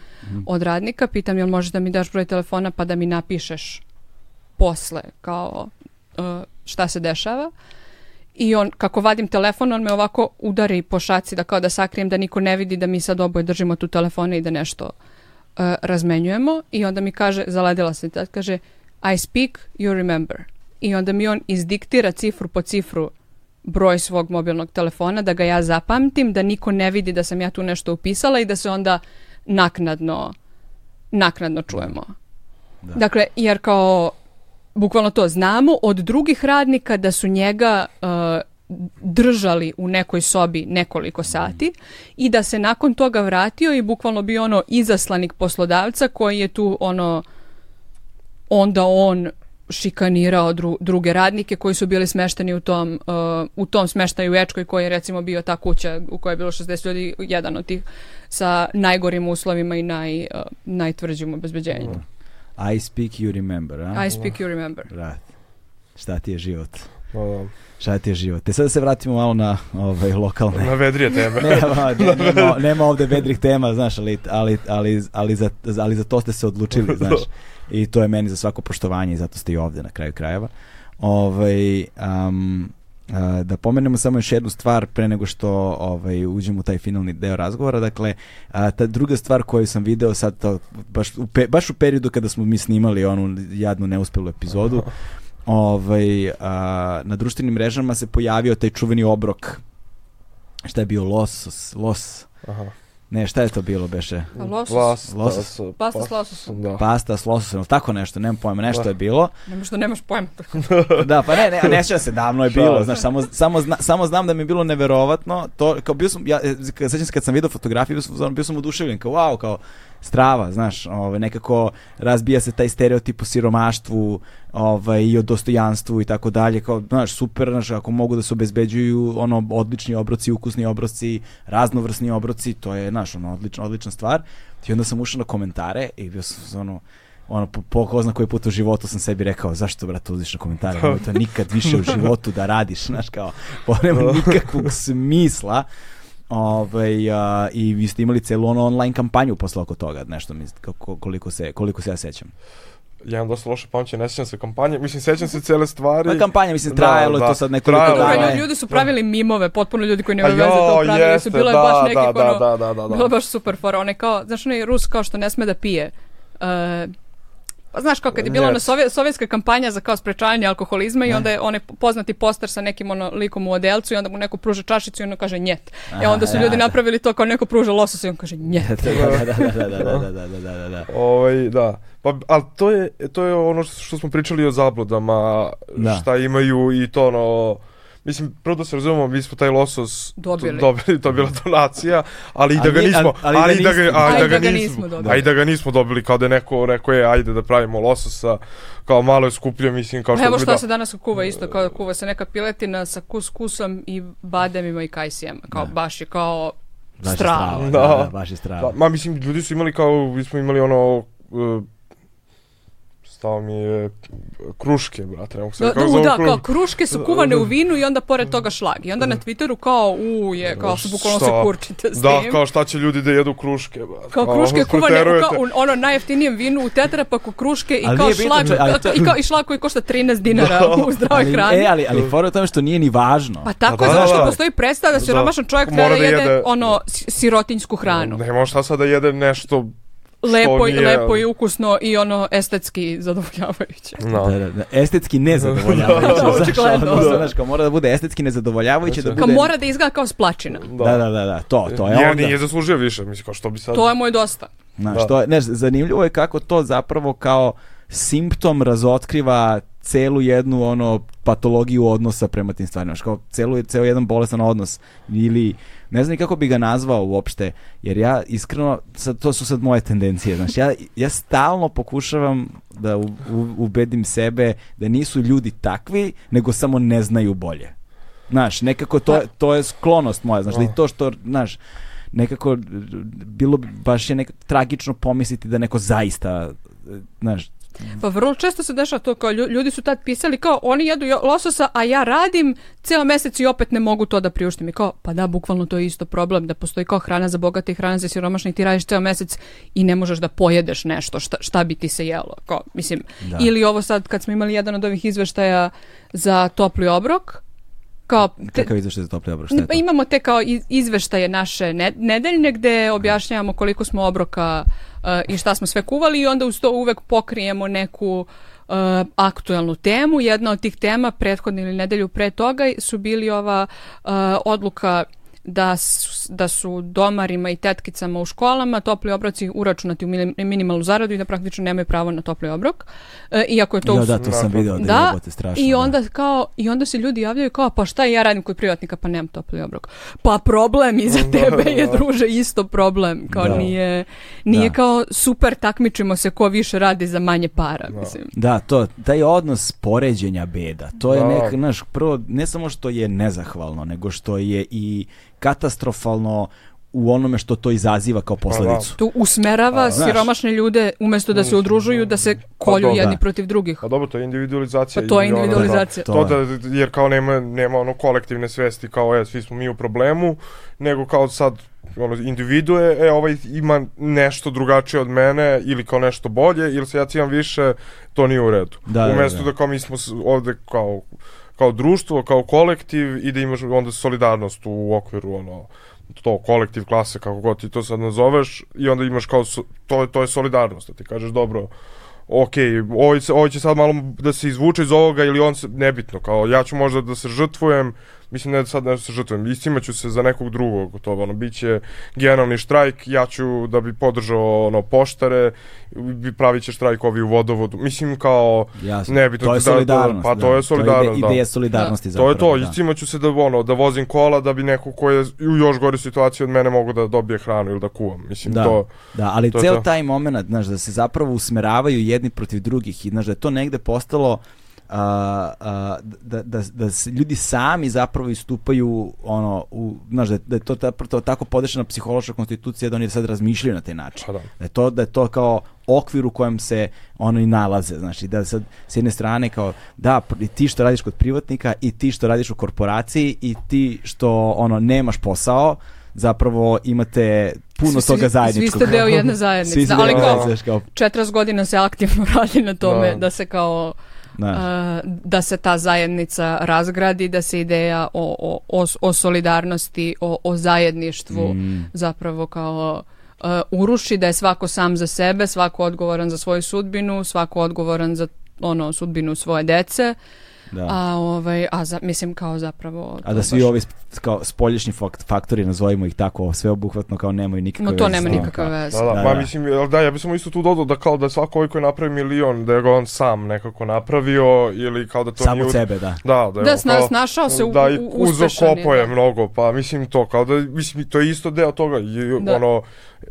od radnika, pitam jel možeš da mi daš broj telefona pa da mi napišeš posle? Kao uh, šta se dešava? I on, kako vadim telefon, on me ovako udari po šaci da kao da sakrijem da niko ne vidi da mi sad oboje držimo tu telefone i da nešto uh, razmenjujemo. I onda mi kaže, zaledila se tad, kaže I speak, you remember. I onda mi on izdiktira cifru po cifru broj svog mobilnog telefona, da ga ja zapamtim, da niko ne vidi da sam ja tu nešto upisala i da se onda naknadno naknadno čujemo. Dakle, jer kao bukvalno to znamo od drugih radnika da su njega uh, držali u nekoj sobi nekoliko sati i da se nakon toga vratio i bukvalno bio ono izaslanik poslodavca koji je tu ono onda on šikanirao dru, druge radnike koji su bili smešteni u tom, uh, u tom smeštaju u Ečkoj koji je recimo bio ta kuća u kojoj je bilo 60 ljudi, jedan od tih sa najgorim uslovima i naj, uh, najtvrđim obezbeđenjem. I speak you remember, a? I speak you remember. Brat, šta ti je život? Da. Šta ti je život? Te sad da se vratimo malo na ovaj, lokalne. Na vedrije teme. nema, ne- nema, nema ovde vedrih tema, znaš, ali, ali, ali, ali, za, ali za to ste se odlučili, znaš. I to je meni za svako poštovanje i zato ste i ovde na kraju krajeva. Ovaj, um, da pomenemo samo još jednu stvar pre nego što ovaj, uđemo u taj finalni deo razgovora. Dakle, a, ta druga stvar koju sam video sad, to, baš, u pe, baš u periodu kada smo mi snimali onu jadnu neuspelu epizodu, ovaj, a, na društvenim mrežama se pojavio taj čuveni obrok šta je bio los, los, Aha. Ne, šta je to bilo beše? Losos? Vlast, Losos. da, s- Pasta s lososom. Da. Pasta s lososom, tako nešto, nemam pojma, nešto Da. je bilo. Nemo što nemaš pojma. Da, pa ne, ne, ne sjećam se, davno je bilo, znaš, samo, samo, zna, samo znam da mi je bilo neverovatno, to, kao bio sam, ja, e, kad- sećam se kad sam vidio fotografiju, bio sam, bio sam oduševljen, kao wow, kao strava, znaš, ovaj, nekako razbija se taj stereotip o siromaštvu ovaj, i o dostojanstvu i tako dalje, kao, znaš, super, znaš, ako mogu da se obezbeđuju ono, odlični obroci, ukusni obroci, raznovrsni obroci, to je, znaš, ono, odlična, odlična stvar. I onda sam ušao na komentare i bio sam, ono, ono, po, po ko zna koji put u životu sam sebi rekao, zašto, brate, uziš na komentare, nemoj to nikad više u životu da radiš, znaš, kao, ovo nema nikakvog smisla. Ovaj, a, I vi ste imali celu ono online kampanju posle oko toga, nešto mi, koliko, se, koliko se ja sećam. Ja imam dosta loše pamćenje, ne sjećam se kampanje, mislim, sjećam se cele stvari. Pa kampanja, mislim, Da, trajalo je da, to sad nekoliko trajalo dana. Da. ljudi, su pravili mimove, potpuno ljudi koji nemaju veze to pravili jeste, su. Bilo da, baš nekih da, ono, da, da, da, da. bilo baš super fora. Onaj kao, znaš onaj Rus kao što ne sme da pije. Uh, pa znaš kao kad je bila ona Njet. sovje, sovjetska kampanja za kao sprečavanje alkoholizma i onda je onaj poznati poster sa nekim ono likom u odelcu i onda mu neko pruža čašicu i ono kaže njet. E Aha, onda su ja, ljudi da. napravili to kao neko pruža losos i on kaže njet. da, da, da, da, da, da, da, da, da, da, da. Ovaj, da. Pa, ali to je, to je ono što smo pričali o zabludama, Da. šta imaju i to ono... Mislim, prvo da se razumemo, mi smo taj losos Dobili. to- dobili, to je bila donacija, ali i da ga nismo, ali- ali ali, da da ga, ali da ga nismo, dobili. a i da ga nismo dobili, kao da je neko rekao je, ajde da pravimo lososa, kao malo je skuplje, mislim, kao što Evo šta da- se danas kuva isto, kao kuva se neka piletina sa kuskusom i bademima i kajsijama. Kao Da. baš je kao Baš je strava. strava, Da. da, da, baš je strava. Da, ma mislim, ljudi su imali kao, mi smo imali ono, uh, stao mi je kruške, brate, ne mogu se Da, kako da, da, kruške. kao kruške su kuvane u vinu i onda pored toga šlag. I onda na Twitteru kao, u je, kao se bukvalno se kurčite s Da, tim. kao šta će ljudi da jedu kruške, brate. Kao kruške kuvane preterujete. kao u ono najjeftinijem vinu u tetrapaku kruške i Ali kao nije bitno, šlag, ali to- i, kao, i šlag koji košta 13 dinara u zdravoj ali, hrani. e, ali, ali fora je u tome što nije ni važno. Pa tako Pa je, da, zato što da. postoji predstava da Da. siromašan čovjek treba da da jede ono si- sirotinjsku hranu. Ne može šta sad da jede nešto... Lepo, i- nije- lepo i ukusno i ono estetski zadovoljavajuće. No. Da, da, da, estetski nezadovoljavajuće. Da, znaš, očigledno. ono, znaš, kao mora da bude estetski nezadovoljavajuće, da bude... Kao mora da izgleda kao splačina. Da, da, da, da, to, to je Nije, onda. nije zaslužio više, mislim, kao što bi sad... To je moj dosta. Znaš, Da. to je, ne, zanimljivo je kako to zapravo kao simptom razotkriva celu jednu ono patologiju odnosa prema tim stvarima. Znaš, kao celu, ceo jedan bolestan odnos ili ne znam kako bi ga nazvao uopšte, jer ja iskreno, sad, to su sad moje tendencije, znaš, ja, ja stalno pokušavam da u, u, ubedim sebe da nisu ljudi takvi, nego samo ne znaju bolje. Znaš, nekako to, je- to je sklonost moja, znaš, da i to što, znaš, nekako bilo bi baš je nek, tragično pomisliti da neko zaista, znaš, Pa vrlo često se dešava to kao lju- ljudi su tad pisali kao oni jedu lososa, a ja radim ceo mesec i opet ne mogu to da priuštim. I kao, pa da, bukvalno to je isto problem, da postoji kao hrana za bogate i hrana za siromašne i ti radiš ceo mesec i ne možeš da pojedeš nešto, šta, šta bi ti se jelo. Kao, mislim, Da. ili ovo sad kad smo imali jedan od ovih izveštaja za topli obrok, kao te- Kakav izveštaj za topli obrok? Šta imamo te kao iz- izveštaje naše ne- nedeljne gde objašnjavamo koliko smo obroka uh, i šta smo sve kuvali i onda uz to uvek pokrijemo neku uh, aktuelnu temu. Jedna od tih tema prethodne ili nedelju pre toga su bili ova uh, odluka da su, da su domarima i tetkicama u školama topli obroci uračunati u minim- minimalnu zaradu i da praktično nemaju pravo na topli obrok. Uh, iako je to u da, to sam video da, da, je strašno. i da. onda kao i onda se ljudi javljaju kao pa šta ja radim kod privatnika pa nemam topli obrok. Pa problem iza tebe je druže isto problem. Kao Da. nije nije Da. kao super takmičimo se ko više radi za manje para, mislim. Da, to, taj odnos poređenja beda, to je Da. nek, znaš, prvo, ne samo što je nezahvalno, nego što je i katastrofalno u onome što to izaziva kao posledicu. To usmerava znaš. siromašne ljude umesto da se udružuju da se kolju dobro. jedni Da. protiv drugih. Pa dobro, to je individualizacija. Pa to je individualizacija. da. To To da, jer kao nema, nema ono kolektivne svesti kao je, svi smo mi u problemu, nego kao sad ono, individue, e, ovaj ima nešto drugačije od mene ili kao nešto bolje, ili se ja cijem više, to nije u redu. Da, da, Umesto da. da, kao mi smo ovde kao kao društvo, kao kolektiv i da imaš onda solidarnost u okviru ono to kolektiv klase kako god ti to sad nazoveš i onda imaš kao to to je solidarnost da ti kažeš dobro ok, ovaj, ovaj će sad malo da se izvuče iz ovoga ili on se, nebitno, kao ja ću možda da se žrtvujem, mislim ne da sad nešto se žrtvujem, istimaću se za nekog drugog, to ono, bit će generalni štrajk, ja ću da bi podržao ono, poštare, bi pravit će štrajk ovi u vodovodu, mislim kao, Jasno. nebitno, to je da- da- solidarnost. pa da. to je solidarnost, ide- da. ideja solidarnosti to zapravo. je to, da. istimaću se da, ono, da vozim kola da bi neko ko je u još gore situaciji od mene mogu da dobije hranu ili da kuvam, mislim Da, to, da, ali to ceo to. taj moment, znaš, da se zapravo usmeravaju jedni protiv drugih i znaš, da je to negde postalo da, da, da se ljudi sami zapravo istupaju ono, u, znaš, da, je- da je to, ta, to tako podešena psihološka konstitucija da oni sad razmišljaju na taj način. Pa da. Da je to, da je to kao okvir u kojem se ono i nalaze, znači da sad s jedne strane kao da i ti što radiš kod privatnika i ti što radiš u korporaciji i ti što ono nemaš posao zapravo imate puno Svi- toga zajedničkog. Svi ste deo jedne zajednice. Da, ali kao, 40 godina se aktivno radi na tome Da. da se kao znaš, a, da se ta zajednica razgradi, da se ideja o, o, o, o solidarnosti, o, o zajedništvu Mm. zapravo kao a, uruši, da je svako sam za sebe, svako odgovoran za svoju sudbinu, svako odgovoran za ono sudbinu svoje dece, da. a ovaj a za, mislim kao zapravo A da svi baš- ovi kao spolješnji fak- faktori, nazovimo ih tako, sveobuhvatno kao nemaju nikakve Ma to veze nema s tim, nikakve kao- veze. Da, da, Da, ma da. mislim, jel da, ja bih samo isto tu dodao da kao da svako ovaj koji napravi milion, da je ga on sam nekako napravio ili kao da to Samo nije... od sebe, da. Da, da, Da, kao- snašao se u, da, i u, uzo uspešan je, da. mnogo, pa mislim to, kao da, mislim, to je isto deo toga, i, Da. ono,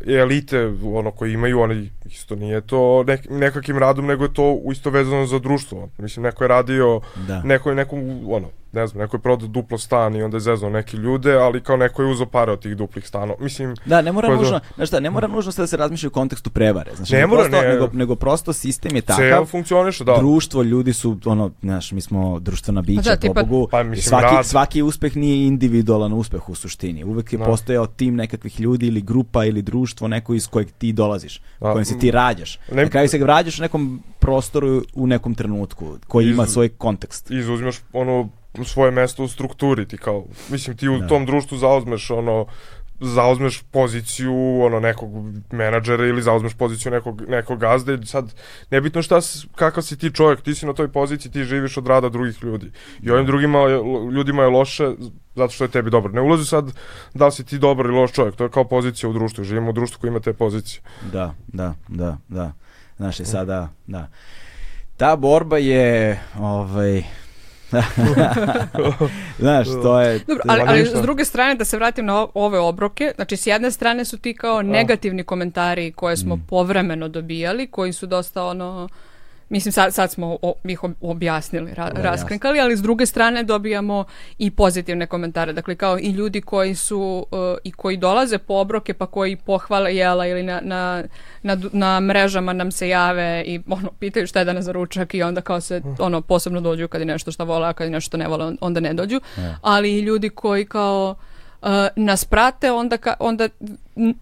elite, ono, koji imaju, oni, isto nije to nek, nekakvim radom, nego je to isto vezano za društvo, mislim, neko je radio, da. neko je nekom, ono, ne znam, neko je prodao duplo stan i onda je zezao neki ljude, ali kao neko je uzeo pare od tih duplih stanova, mislim, Da, ne mora nužno, znaš šta, ne mora nužno sve da se razmišlja u kontekstu prevare. Znači, Ne mora, prosto, ne. Nego, nego prosto sistem je ceo takav, funkcioniše, da. društvo, ljudi su, ono, znaš, mi smo društvena bića, da, tipa- pobogu, Pa, mislim, svaki, rad. svaki uspeh nije individualan uspeh u suštini. Uvek je Da. postojao tim nekakvih ljudi ili grupa ili društvo, neko iz kojeg ti dolaziš, Da. kojem se ti rađaš. Ne- Na kraju se rađaš u nekom prostoru u nekom trenutku, koji ima Iz- svoj kontekst. izuzmeš ono svoje mesto u strukturi ti kao mislim ti u Da. tom društvu zauzmeš ono zauzmeš poziciju ono nekog menadžera ili zauzmeš poziciju nekog nekog gazde sad nebitno šta kakav si ti čovjek ti si na toj poziciji ti živiš od rada drugih ljudi i ovim drugima je- ljudima je loše zato što je tebi dobro ne ulazi sad da li si ti dobar ili loš čovjek to je kao pozicija u društvu živimo u društvu koji ima te pozicije Da, da, da, da. Znaš, i sada, da. Ta borba je, ovaj, znaš, to je... Dobro, ali, Ma ali s druge strane, da se vratim na ove obroke, znači s jedne strane su ti kao negativni komentari koje smo Mm. povremeno dobijali, koji su dosta ono Mislim, sad, sad smo o, ih ob- objasnili, ra, Da, raskrinkali, ali s druge strane dobijamo i pozitivne komentare. Dakle, kao i ljudi koji su uh, i koji dolaze po obroke, pa koji pohvale jela ili na, na, na, na mrežama nam se jave i ono, pitaju šta je danas za ručak i onda kao se ono, posebno dođu kad je nešto što vole, a kad je nešto što ne vole, on- onda ne dođu. Ali i ljudi koji kao uh, nas prate, onda, ka, onda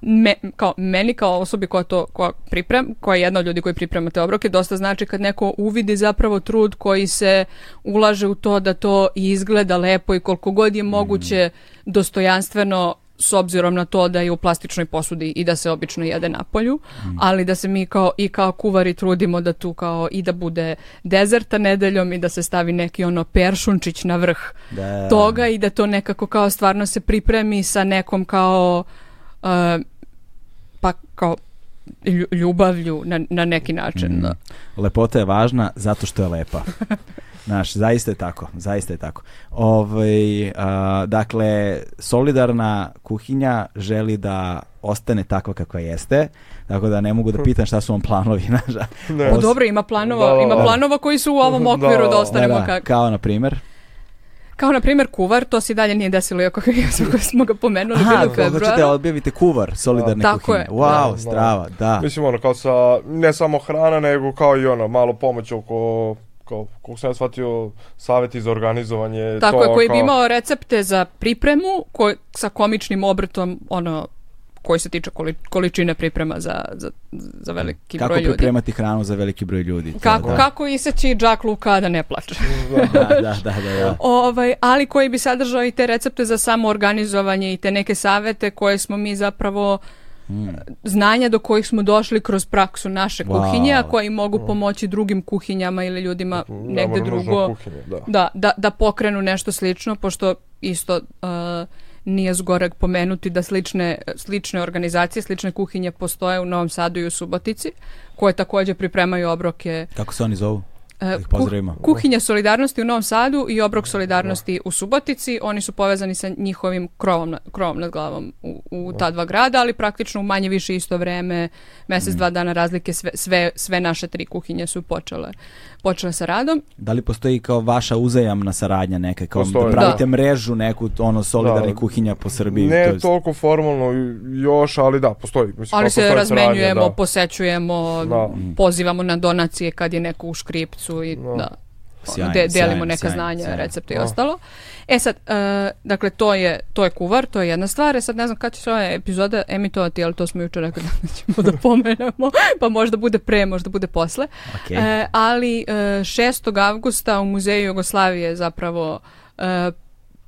me, kao, meni kao osobi koja to koja priprem, koja je jedna od ljudi koji priprema te obroke, dosta znači kad neko uvidi zapravo trud koji se ulaže u to da to izgleda lepo i koliko god je moguće dostojanstveno s obzirom na to da je u plastičnoj posudi i da se obično jede na polju, ali da se mi kao i kao kuvari trudimo da tu kao i da bude dezerta nedeljom i da se stavi neki ono peršunčić na vrh Da. toga i da to nekako kao stvarno se pripremi sa nekom kao uh, pa kao lju- ljubavlju na, na neki način. Da. Lepota je važna zato što je lepa. Znaš, zaista je tako, zaista je tako. Ovaj, a, dakle, solidarna kuhinja želi da ostane takva kakva jeste, tako da ne mogu da pitam šta su vam planovi. Znaš, Ne. Pa dobro, ima planova, Da, da, ima da. planova koji su u ovom Da, okviru da, da, ostanemo da, da, kak- kao na primjer. Kao na primjer kuvar, to se i dalje nije desilo, iako smo, smo ga pomenuli, Aha, hoćete da objavite kuvar solidarne Tako kuhinje. je, Wow, da. strava, da. Mislim, ono, kao sa, ne samo hrana, nego kao i ono, malo pomoć oko, kao, kako sam ja shvatio, savjeti za organizovanje. Tako to, je, koji bi kao- imao recepte za pripremu koj, sa komičnim obrtom, ono, koji se tiče koli- količine priprema za, za, za veliki Kako broj ljudi. pripremati hranu za veliki broj ljudi. to, Kako, da. kako iseći džak luka da ne plače. Da, da, da, da, da. ovaj, ali koji bi sadržao i te recepte za samoorganizovanje i te neke savete koje smo mi zapravo znanja do kojih smo došli kroz praksu naše Wow. kuhinje, a koji mogu pomoći drugim kuhinjama ili ljudima Ne negde drugo kuhinje, da. da, da, da pokrenu nešto slično, pošto isto uh, nije zgoreg pomenuti da slične, slične organizacije, slične kuhinje postoje u Novom Sadu i u Subotici, koje također pripremaju obroke Kako se oni zovu? E, Da kuh- kuhinja solidarnosti u Novom Sadu i obrok solidarnosti u Subotici. Oni su povezani sa njihovim krovom, na- krovom nad glavom u, u ta dva grada, ali praktično u manje više isto vreme, mjesec, Mm. dva dana razlike, sve, sve, sve naše tri kuhinje su počele, počele sa radom. Da li postoji kao vaša uzajamna saradnja neka, kao da Postoji. pravite Da. mrežu neku, ono, solidarnih Da. kuhinja po Srbiji? Ne to jest- toliko formalno još, ali da, postoji. Mislim, Ali se postoji razmenjujemo, saradnja, da. posećujemo, Da. pozivamo na donacije kad je neko u škripcu i Da. da. Sjajno, de- delimo sjajno, neka sjajno, znanja, sjajno. recepte i Da. ostalo. E sad, e, dakle, to je, to je kuvar, to je jedna stvar. E sad ne znam kad će se ova epizoda emitovati, ali to smo jučer rekli da ćemo da pomenemo, pa možda bude pre, možda bude posle. Okej. E, ali e, 6. avgusta u Muzeju Jugoslavije zapravo e,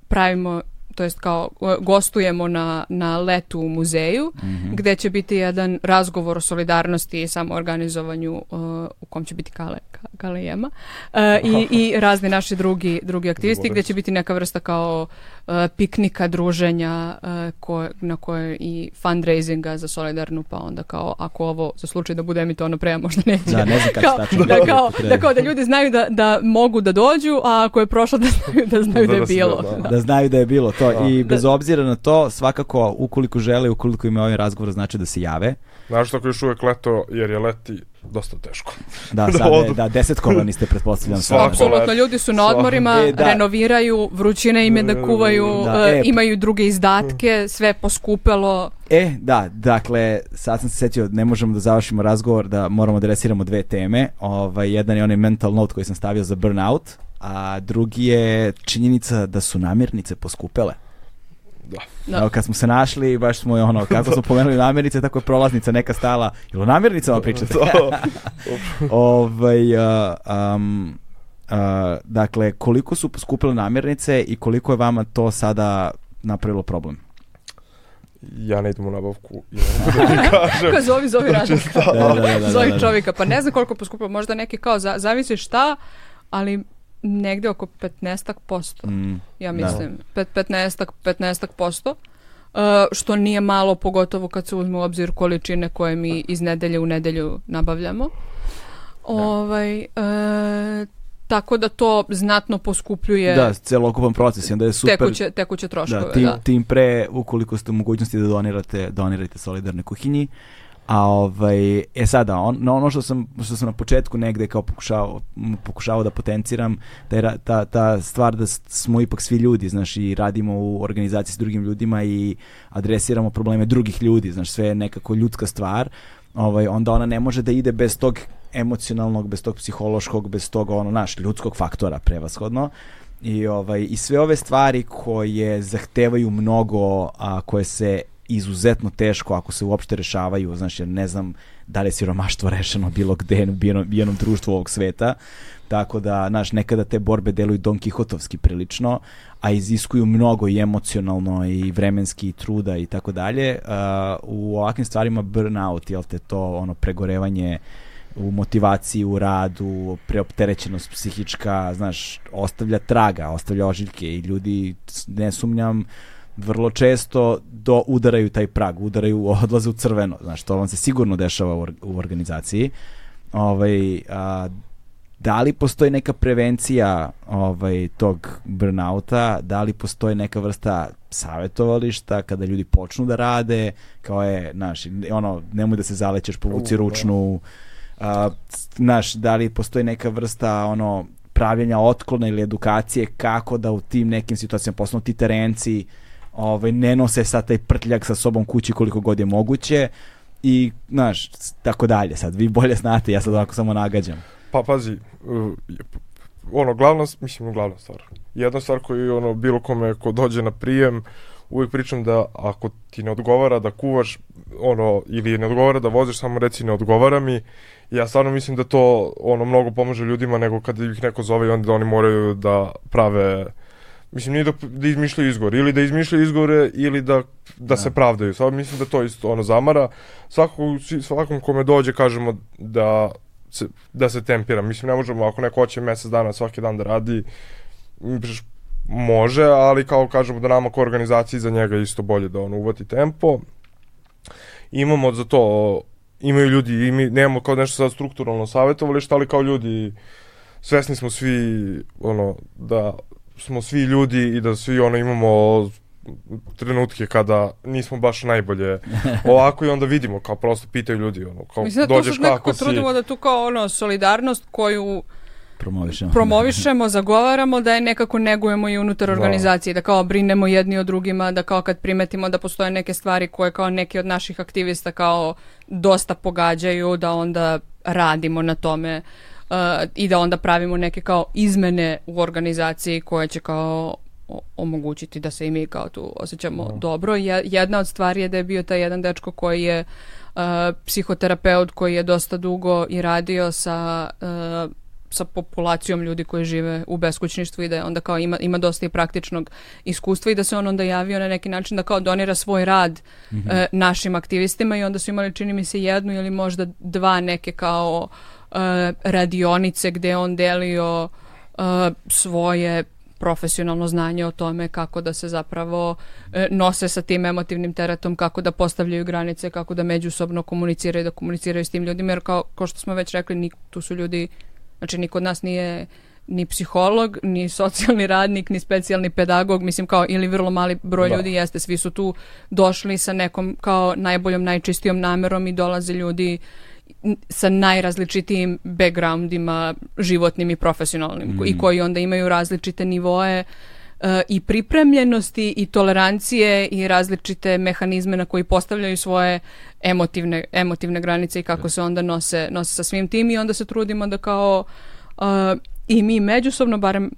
pravimo to jest kao e, gostujemo na, na letu u muzeju gde će biti jedan razgovor o solidarnosti i samoorganizovanju e, u kom će biti Kale, Ka- Kale Jema e, i, i razni naši drugi, drugi aktivisti gde će biti neka vrsta kao e, piknika, druženja e, koje, na koje i fundraisinga za solidarnu pa onda kao ako ovo za slučaj da bude emitovano pre, a možda neće. Da, ne znam kao, tačno da, biti, kao, da kao da ljudi znaju da, da mogu da dođu, a ako je prošlo da znaju da, znaju da, Da, je da bilo. da, Da. da. Znaju da je bilo to. Da. i bez obzira na to svakako ukoliko žele ukoliko im ovaj razgovor znači da se jave. Znaš što ako je još uvijek leto, jer je leti dosta teško. da Da sad je, odu. da desetkovani ste pretpostavljam. Apsolutno, ljudi su na Svako. odmorima, E, da. renoviraju, vrućina im je da kuvaju, Da, e, e, imaju druge izdatke, sve poskupelo. E, da, dakle, sad sam se sjetio, ne možemo da završimo razgovor, da moramo da resiramo dve teme. Ovaj, jedan je onaj mental note koji sam stavio za burnout, a drugi je činjenica da su namirnice poskupele. Da. Da. Evo, kad smo se našli, baš smo, ono, kako smo pomenuli namirnice, tako je prolaznica neka stala. Ili o namirnicama pričate? ovaj, a, am, a, dakle, koliko su poskupile namirnice i koliko je vama to sada napravilo problem? ja ne idem u nabavku. i ne da kažem. Kako zovi, zovi radnika. Da, da, da, da, da, Zovi da. čovjeka, pa ne znam koliko poskupilo, možda neki kao, za, zavisi šta, ali negde oko 15 posto. Mm, ja Da. mislim, pet, 15 15 posto. Uh, što nije malo, pogotovo kad se uzme u obzir količine koje mi iz nedelje u nedelju nabavljamo. Ovaj, e, tako da to znatno poskupljuje Da, celokupan proces i onda je super. tekuće, tekuće troškove. Da, Da, tim, tim pre, ukoliko ste u mogućnosti da donirate, donirajte solidarne kuhinji. A ovaj, e sada, on, ono što sam, što sam na početku negde kao pokušao, pokušao da potenciram, da je ta, ta stvar da smo ipak svi ljudi, znaš, i radimo u organizaciji s drugim ljudima i adresiramo probleme drugih ljudi, znaš, sve je nekako ljudska stvar, ovaj, onda ona ne može da ide bez tog emocionalnog, bez tog psihološkog, bez tog ono naš ljudskog faktora prevashodno. I ovaj i sve ove stvari koje zahtevaju mnogo, a koje se izuzetno teško ako se uopšte rešavaju, znači ne znam da li je siromaštvo rešeno bilo gde u jednom, jednom društvu ovog sveta, tako da, znaš, nekada te borbe deluju Don Kihotovski prilično, a iziskuju mnogo i emocionalno i vremenski i truda i tako dalje. U ovakvim stvarima burnout, jel te to ono pregorevanje u motivaciji, u radu, preopterećenost psihička, znaš, ostavlja traga, ostavlja ožiljke i ljudi, ne sumnjam, vrlo često do udaraju taj prag, udaraju, odlaze u crveno, znaš, to vam se sigurno dešava u, u organizaciji. Ovaj, a, da li postoji neka prevencija ovaj tog burnouta, da li postoji neka vrsta savetovališta kada ljudi počnu da rade, kao je, znaš, ono, nemoj da se zalećeš, povuci U, ručnu, a, znaš, da li postoji neka vrsta, ono, pravljenja otklona ili edukacije kako da u tim nekim situacijama, posebno ti terenci, ovaj, ne nose sad taj prtljak sa sobom kući koliko god je moguće i, znaš, tako dalje. Sad, vi bolje znate, ja sad ovako samo nagađam. Pa pazi, uh, ono, glavna, mislim, glavna stvar. Jedna stvar koju, ono, bilo kome ko dođe na prijem, uvijek pričam da ako ti ne odgovara da kuvaš, ono, ili ne odgovara da voziš, samo reci ne odgovara mi. Ja stvarno mislim da to, ono, mnogo pomaže ljudima nego kad ih neko zove i onda da oni moraju da prave Mislim, nije da, da izmišljaju izgovore. Ili da izmišljaju izgovore, ili da, da, da. se pravdaju. Sad mislim da to isto ono zamara. Svako, svakom kome dođe kažemo da se, da se tempira. Mislim, ne možemo, ako neko hoće mesec dana svaki dan da radi, može, ali kao kažemo da nama kao organizaciji za njega isto bolje da on uvati tempo. Imamo za to, imaju ljudi, i mi nemamo kao nešto sad strukturalno savjetovalište, ali kao ljudi svesni smo svi ono da smo svi ljudi i da svi ono imamo trenutke kada nismo baš najbolje ovako i onda vidimo kao prosto pitaju ljudi ono kao Mislim da dođeš kako si trudimo da tu kao ono solidarnost koju promovišemo. promovišemo, zagovaramo, da je nekako negujemo i unutar da. organizacije, da kao brinemo jedni o drugima, da kao kad primetimo da postoje neke stvari koje kao neki od naših aktivista kao dosta pogađaju, da onda radimo na tome uh, i da onda pravimo neke kao izmene u organizaciji koje će kao omogućiti da se i mi kao tu osjećamo no. Da. dobro. Jedna od stvari je da je bio taj jedan dečko koji je uh, psihoterapeut koji je dosta dugo i radio sa uh, sa populacijom ljudi koji žive u beskućništvu i da onda kao ima, ima dosta i praktičnog iskustva i da se on onda javio na neki način da kao donira svoj rad mm -hmm. e, našim aktivistima i onda su imali čini mi se jednu ili možda dva neke kao e, radionice gde on delio e, svoje profesionalno znanje o tome kako da se zapravo e, nose sa tim emotivnim teretom, kako da postavljaju granice, kako da međusobno komuniciraju, da komuniciraju s tim ljudima, jer kao, kao što smo već rekli, ni, tu su ljudi Znači, niko od nas nije ni psiholog, ni socijalni radnik, ni specijalni pedagog, mislim kao ili vrlo mali broj da. ljudi jeste, svi su tu došli sa nekom kao najboljom, najčistijom namerom i dolaze ljudi sa najrazličitijim backgroundima životnim i profesionalnim mm. i koji onda imaju različite nivoe uh, i pripremljenosti i tolerancije i različite mehanizme na koji postavljaju svoje emotivne, emotivne granice i kako se onda nose, nose sa svim tim i onda se trudimo da kao uh, i mi međusobno, barem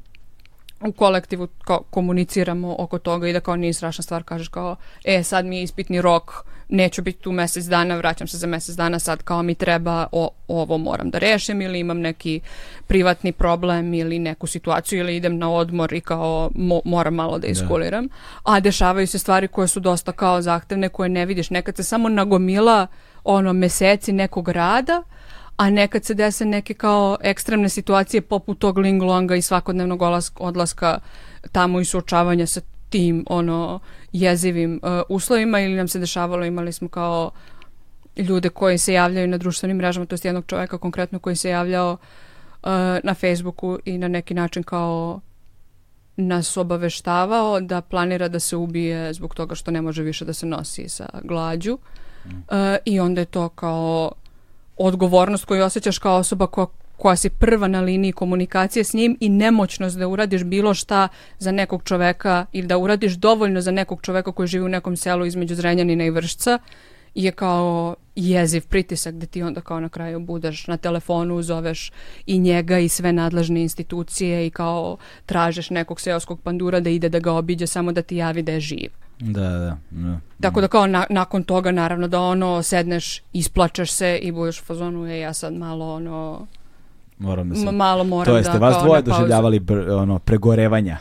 u kolektivu kao komuniciramo oko toga i da kao nije strašna stvar kažeš kao e sad mi je ispitni rok neću biti tu mesec dana, vraćam se za mesec dana sad kao mi treba o, ovo moram da rešim ili imam neki privatni problem ili neku situaciju ili idem na odmor i kao mo, moram malo da, da. iskuliram da. a dešavaju se stvari koje su dosta kao zahtevne koje ne vidiš nekad se samo nagomila ono meseci nekog rada a nekad se dese neke kao ekstremne situacije poput tog linglonga i svakodnevnog odlaska tamo i suočavanja sa tim ono jezivim uh, uslovima ili nam se dešavalo imali smo kao ljude koji se javljaju na društvenim mrežama, to je jednog čovjeka konkretno koji se javljao uh, na Facebooku i na neki način kao nas obaveštavao da planira da se ubije zbog toga što ne može više da se nosi sa glađu. E, i onda je to kao odgovornost koju osjećaš kao osoba koja, koja si prva na liniji komunikacije s njim i nemoćnost da uradiš bilo šta za nekog čoveka ili da uradiš dovoljno za nekog čoveka koji živi u nekom selu između Zrenjanina i Vršca je kao jeziv pritisak gde ti onda kao na kraju budeš na telefonu, zoveš i njega i sve nadležne institucije i kao tražeš nekog seoskog pandura da ide da ga obiđe samo da ti javi da je živ. Da, da. da. Tako da kao na, nakon toga naravno da ono sedneš, isplačeš se i budeš u fazonu, e ja sad malo ono Moram da se... m- malo moram To da jeste, vas kao dvoje doživljavali br, ono, pregorevanja.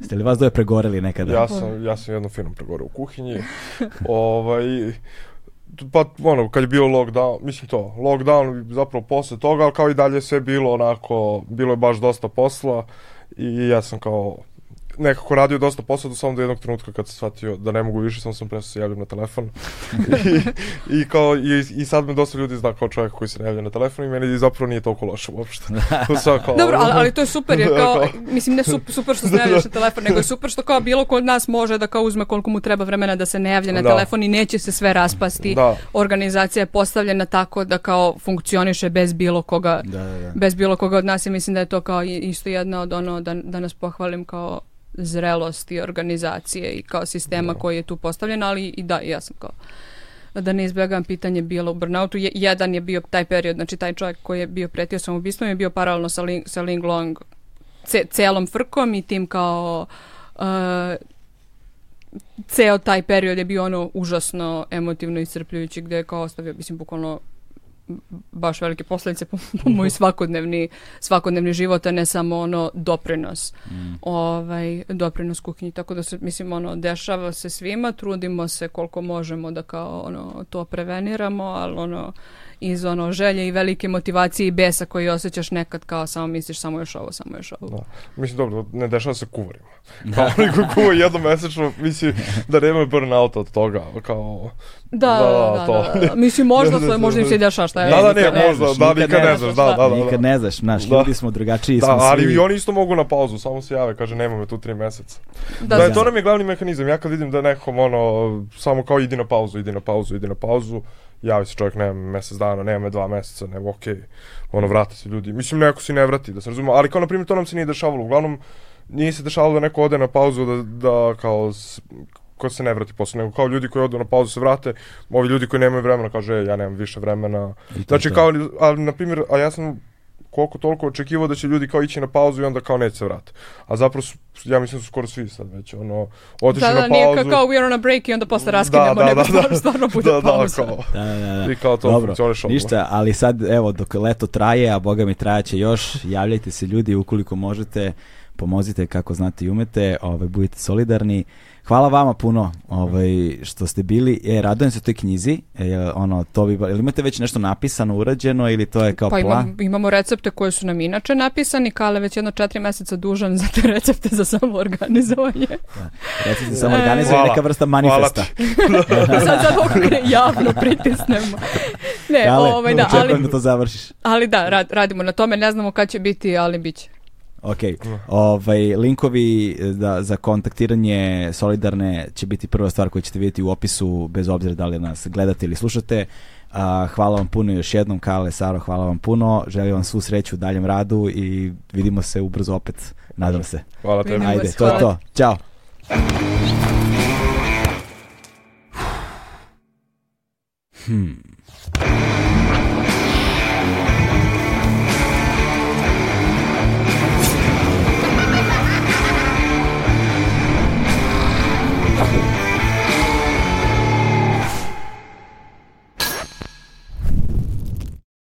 Ste li vas dvoje pregoreli nekada? Ja sam, ja sam jednom firmom pregoreo u kuhinji. ovaj, pa ono, kad je bio lockdown, mislim to, lockdown zapravo posle toga, ali kao i dalje sve bilo onako, bilo je baš dosta posla i ja sam kao nekako radio dosta posla do samo do jednog trenutka kad sam shvatio da ne mogu više, samo sam prestao se javljam na telefon. I, i kao, i, i sad me dosta ljudi zna kao čovjek koji se ne javlja na telefon i meni zapravo nije toliko loše uopšte. To kao, Dobro, ali, ali to je super jer kao, Kao- mislim ne super, super što se ne javljaš na telefon, nego je super što kao bilo ko od nas može da kao uzme koliko mu treba vremena da se ne javlja na Da. telefon i neće se sve raspasti. Da. Organizacija je postavljena tako da kao funkcioniše bez bilo koga Da, da, da. bez bilo koga od nas i mislim da je to kao isto jedna od ono da, da nas pohvalim kao zrelosti organizacije i kao sistema koji je tu postavljen, ali i da, ja sam kao da ne izbjegam pitanje bilo u burnoutu. Je- jedan je bio taj period, znači taj čovjek koji je bio pretio samobistvom je bio paralelno sa, Ling, sa Ling Long ce, celom frkom i tim kao uh, ceo taj period je bio ono užasno emotivno iscrpljujući gde je kao ostavio, mislim, bukvalno baš velike posljedice po, po moj svakodnevni, svakodnevni život, a ne samo ono doprinos. Ovaj, doprinos kuhinji. Tako da se, mislim, ono, dešava se svima, trudimo se koliko možemo da kao ono, to preveniramo, ali ono, iz ono želje i velike motivacije i besa koji osjećaš nekad kao samo misliš samo još ovo, samo još ovo. Da. Mislim, dobro, ne dešava se kuvarima. Kao oni koji kuvaju jednom mesečno, mislim da nema burnout od toga, kao... Da, Da, da, da, to. da, da. Mislim, možda, Da, da, se, možda im da. se dešava šta je. Da, da, ne, ne možda, znaš, da, nikad ne znaš, da, da, da. Nikad ne znaš, znaš, Da. ljudi smo drugačiji, Da, smo ali svi... i oni isto mogu na pauzu, samo se jave, kaže nema me tu tri meseca. Da, Da, da. to nam je glavni mehanizam. Ja kad vidim da nekom ono, samo kao idi na pauzu, idi na pauzu, idi na pauzu, javi se čovjek, nema me mesec dana, nema dva meseca, nego okej, ono, vrate se ljudi. Mislim, neko se ne vrati, da se razumemo, ali kao, na primjer, to nam se nije dešavalo. Uglavnom, nije se dešavalo da neko ode na pauzu, da, da kao, ko se ne vrati posle, nego kao ljudi koji odu na pauzu se vrate, ovi ljudi koji nemaju vremena, kaže, "E, ja nemam više vremena. Znači, kao, ali, na primjer, a ja sam koliko toliko očekivao da će ljudi kao ići na pauzu i onda kao neće se vratiti. A zapravo su, ja mislim da su skoro svi sad već, ono, otišli Da, da, na nije pauzu. ka- kao we are on a break i onda posle raskinemo, da, nego da, stvarno, da. stvarno bude da, pauza. Da, kao, Da, da, da. I kao to Dobro, funkcioniše odmah. ništa, ali sad, evo, dok leto traje, a boga mi trajaće još, javljajte se ljudi ukoliko možete, pomozite kako znate i umete, ovaj, budite solidarni. Hvala vama puno ovaj, što ste bili. E, radujem se toj knjizi. E, ono, to bi, jel imate već nešto napisano, urađeno ili to je kao Pa plan? imam, imamo recepte koje su nam inače napisani, Kale već jedno četiri meseca dužan za te recepte za samoorganizovanje. Recite samo E, organizuje Hvala. neka vrsta Hvala manifesta. ti. sad sad javno pritisnemo. Ne, Kale, ovaj, da, ali, da to završiš. ali da, rad, radimo na tome, ne znamo kad će biti, ali bit će. Ok, ovaj, linkovi da, za kontaktiranje Solidarne će biti prva stvar koju ćete vidjeti u opisu, bez obzira da li nas gledate ili slušate. A, hvala vam puno još jednom, Kale, Saro, hvala vam puno. Želim vam svu sreću u daljem radu i vidimo se ubrzo opet, nadam se. Hvala tebi. Vidimo Ajde, to je to. Ćao. Hmm.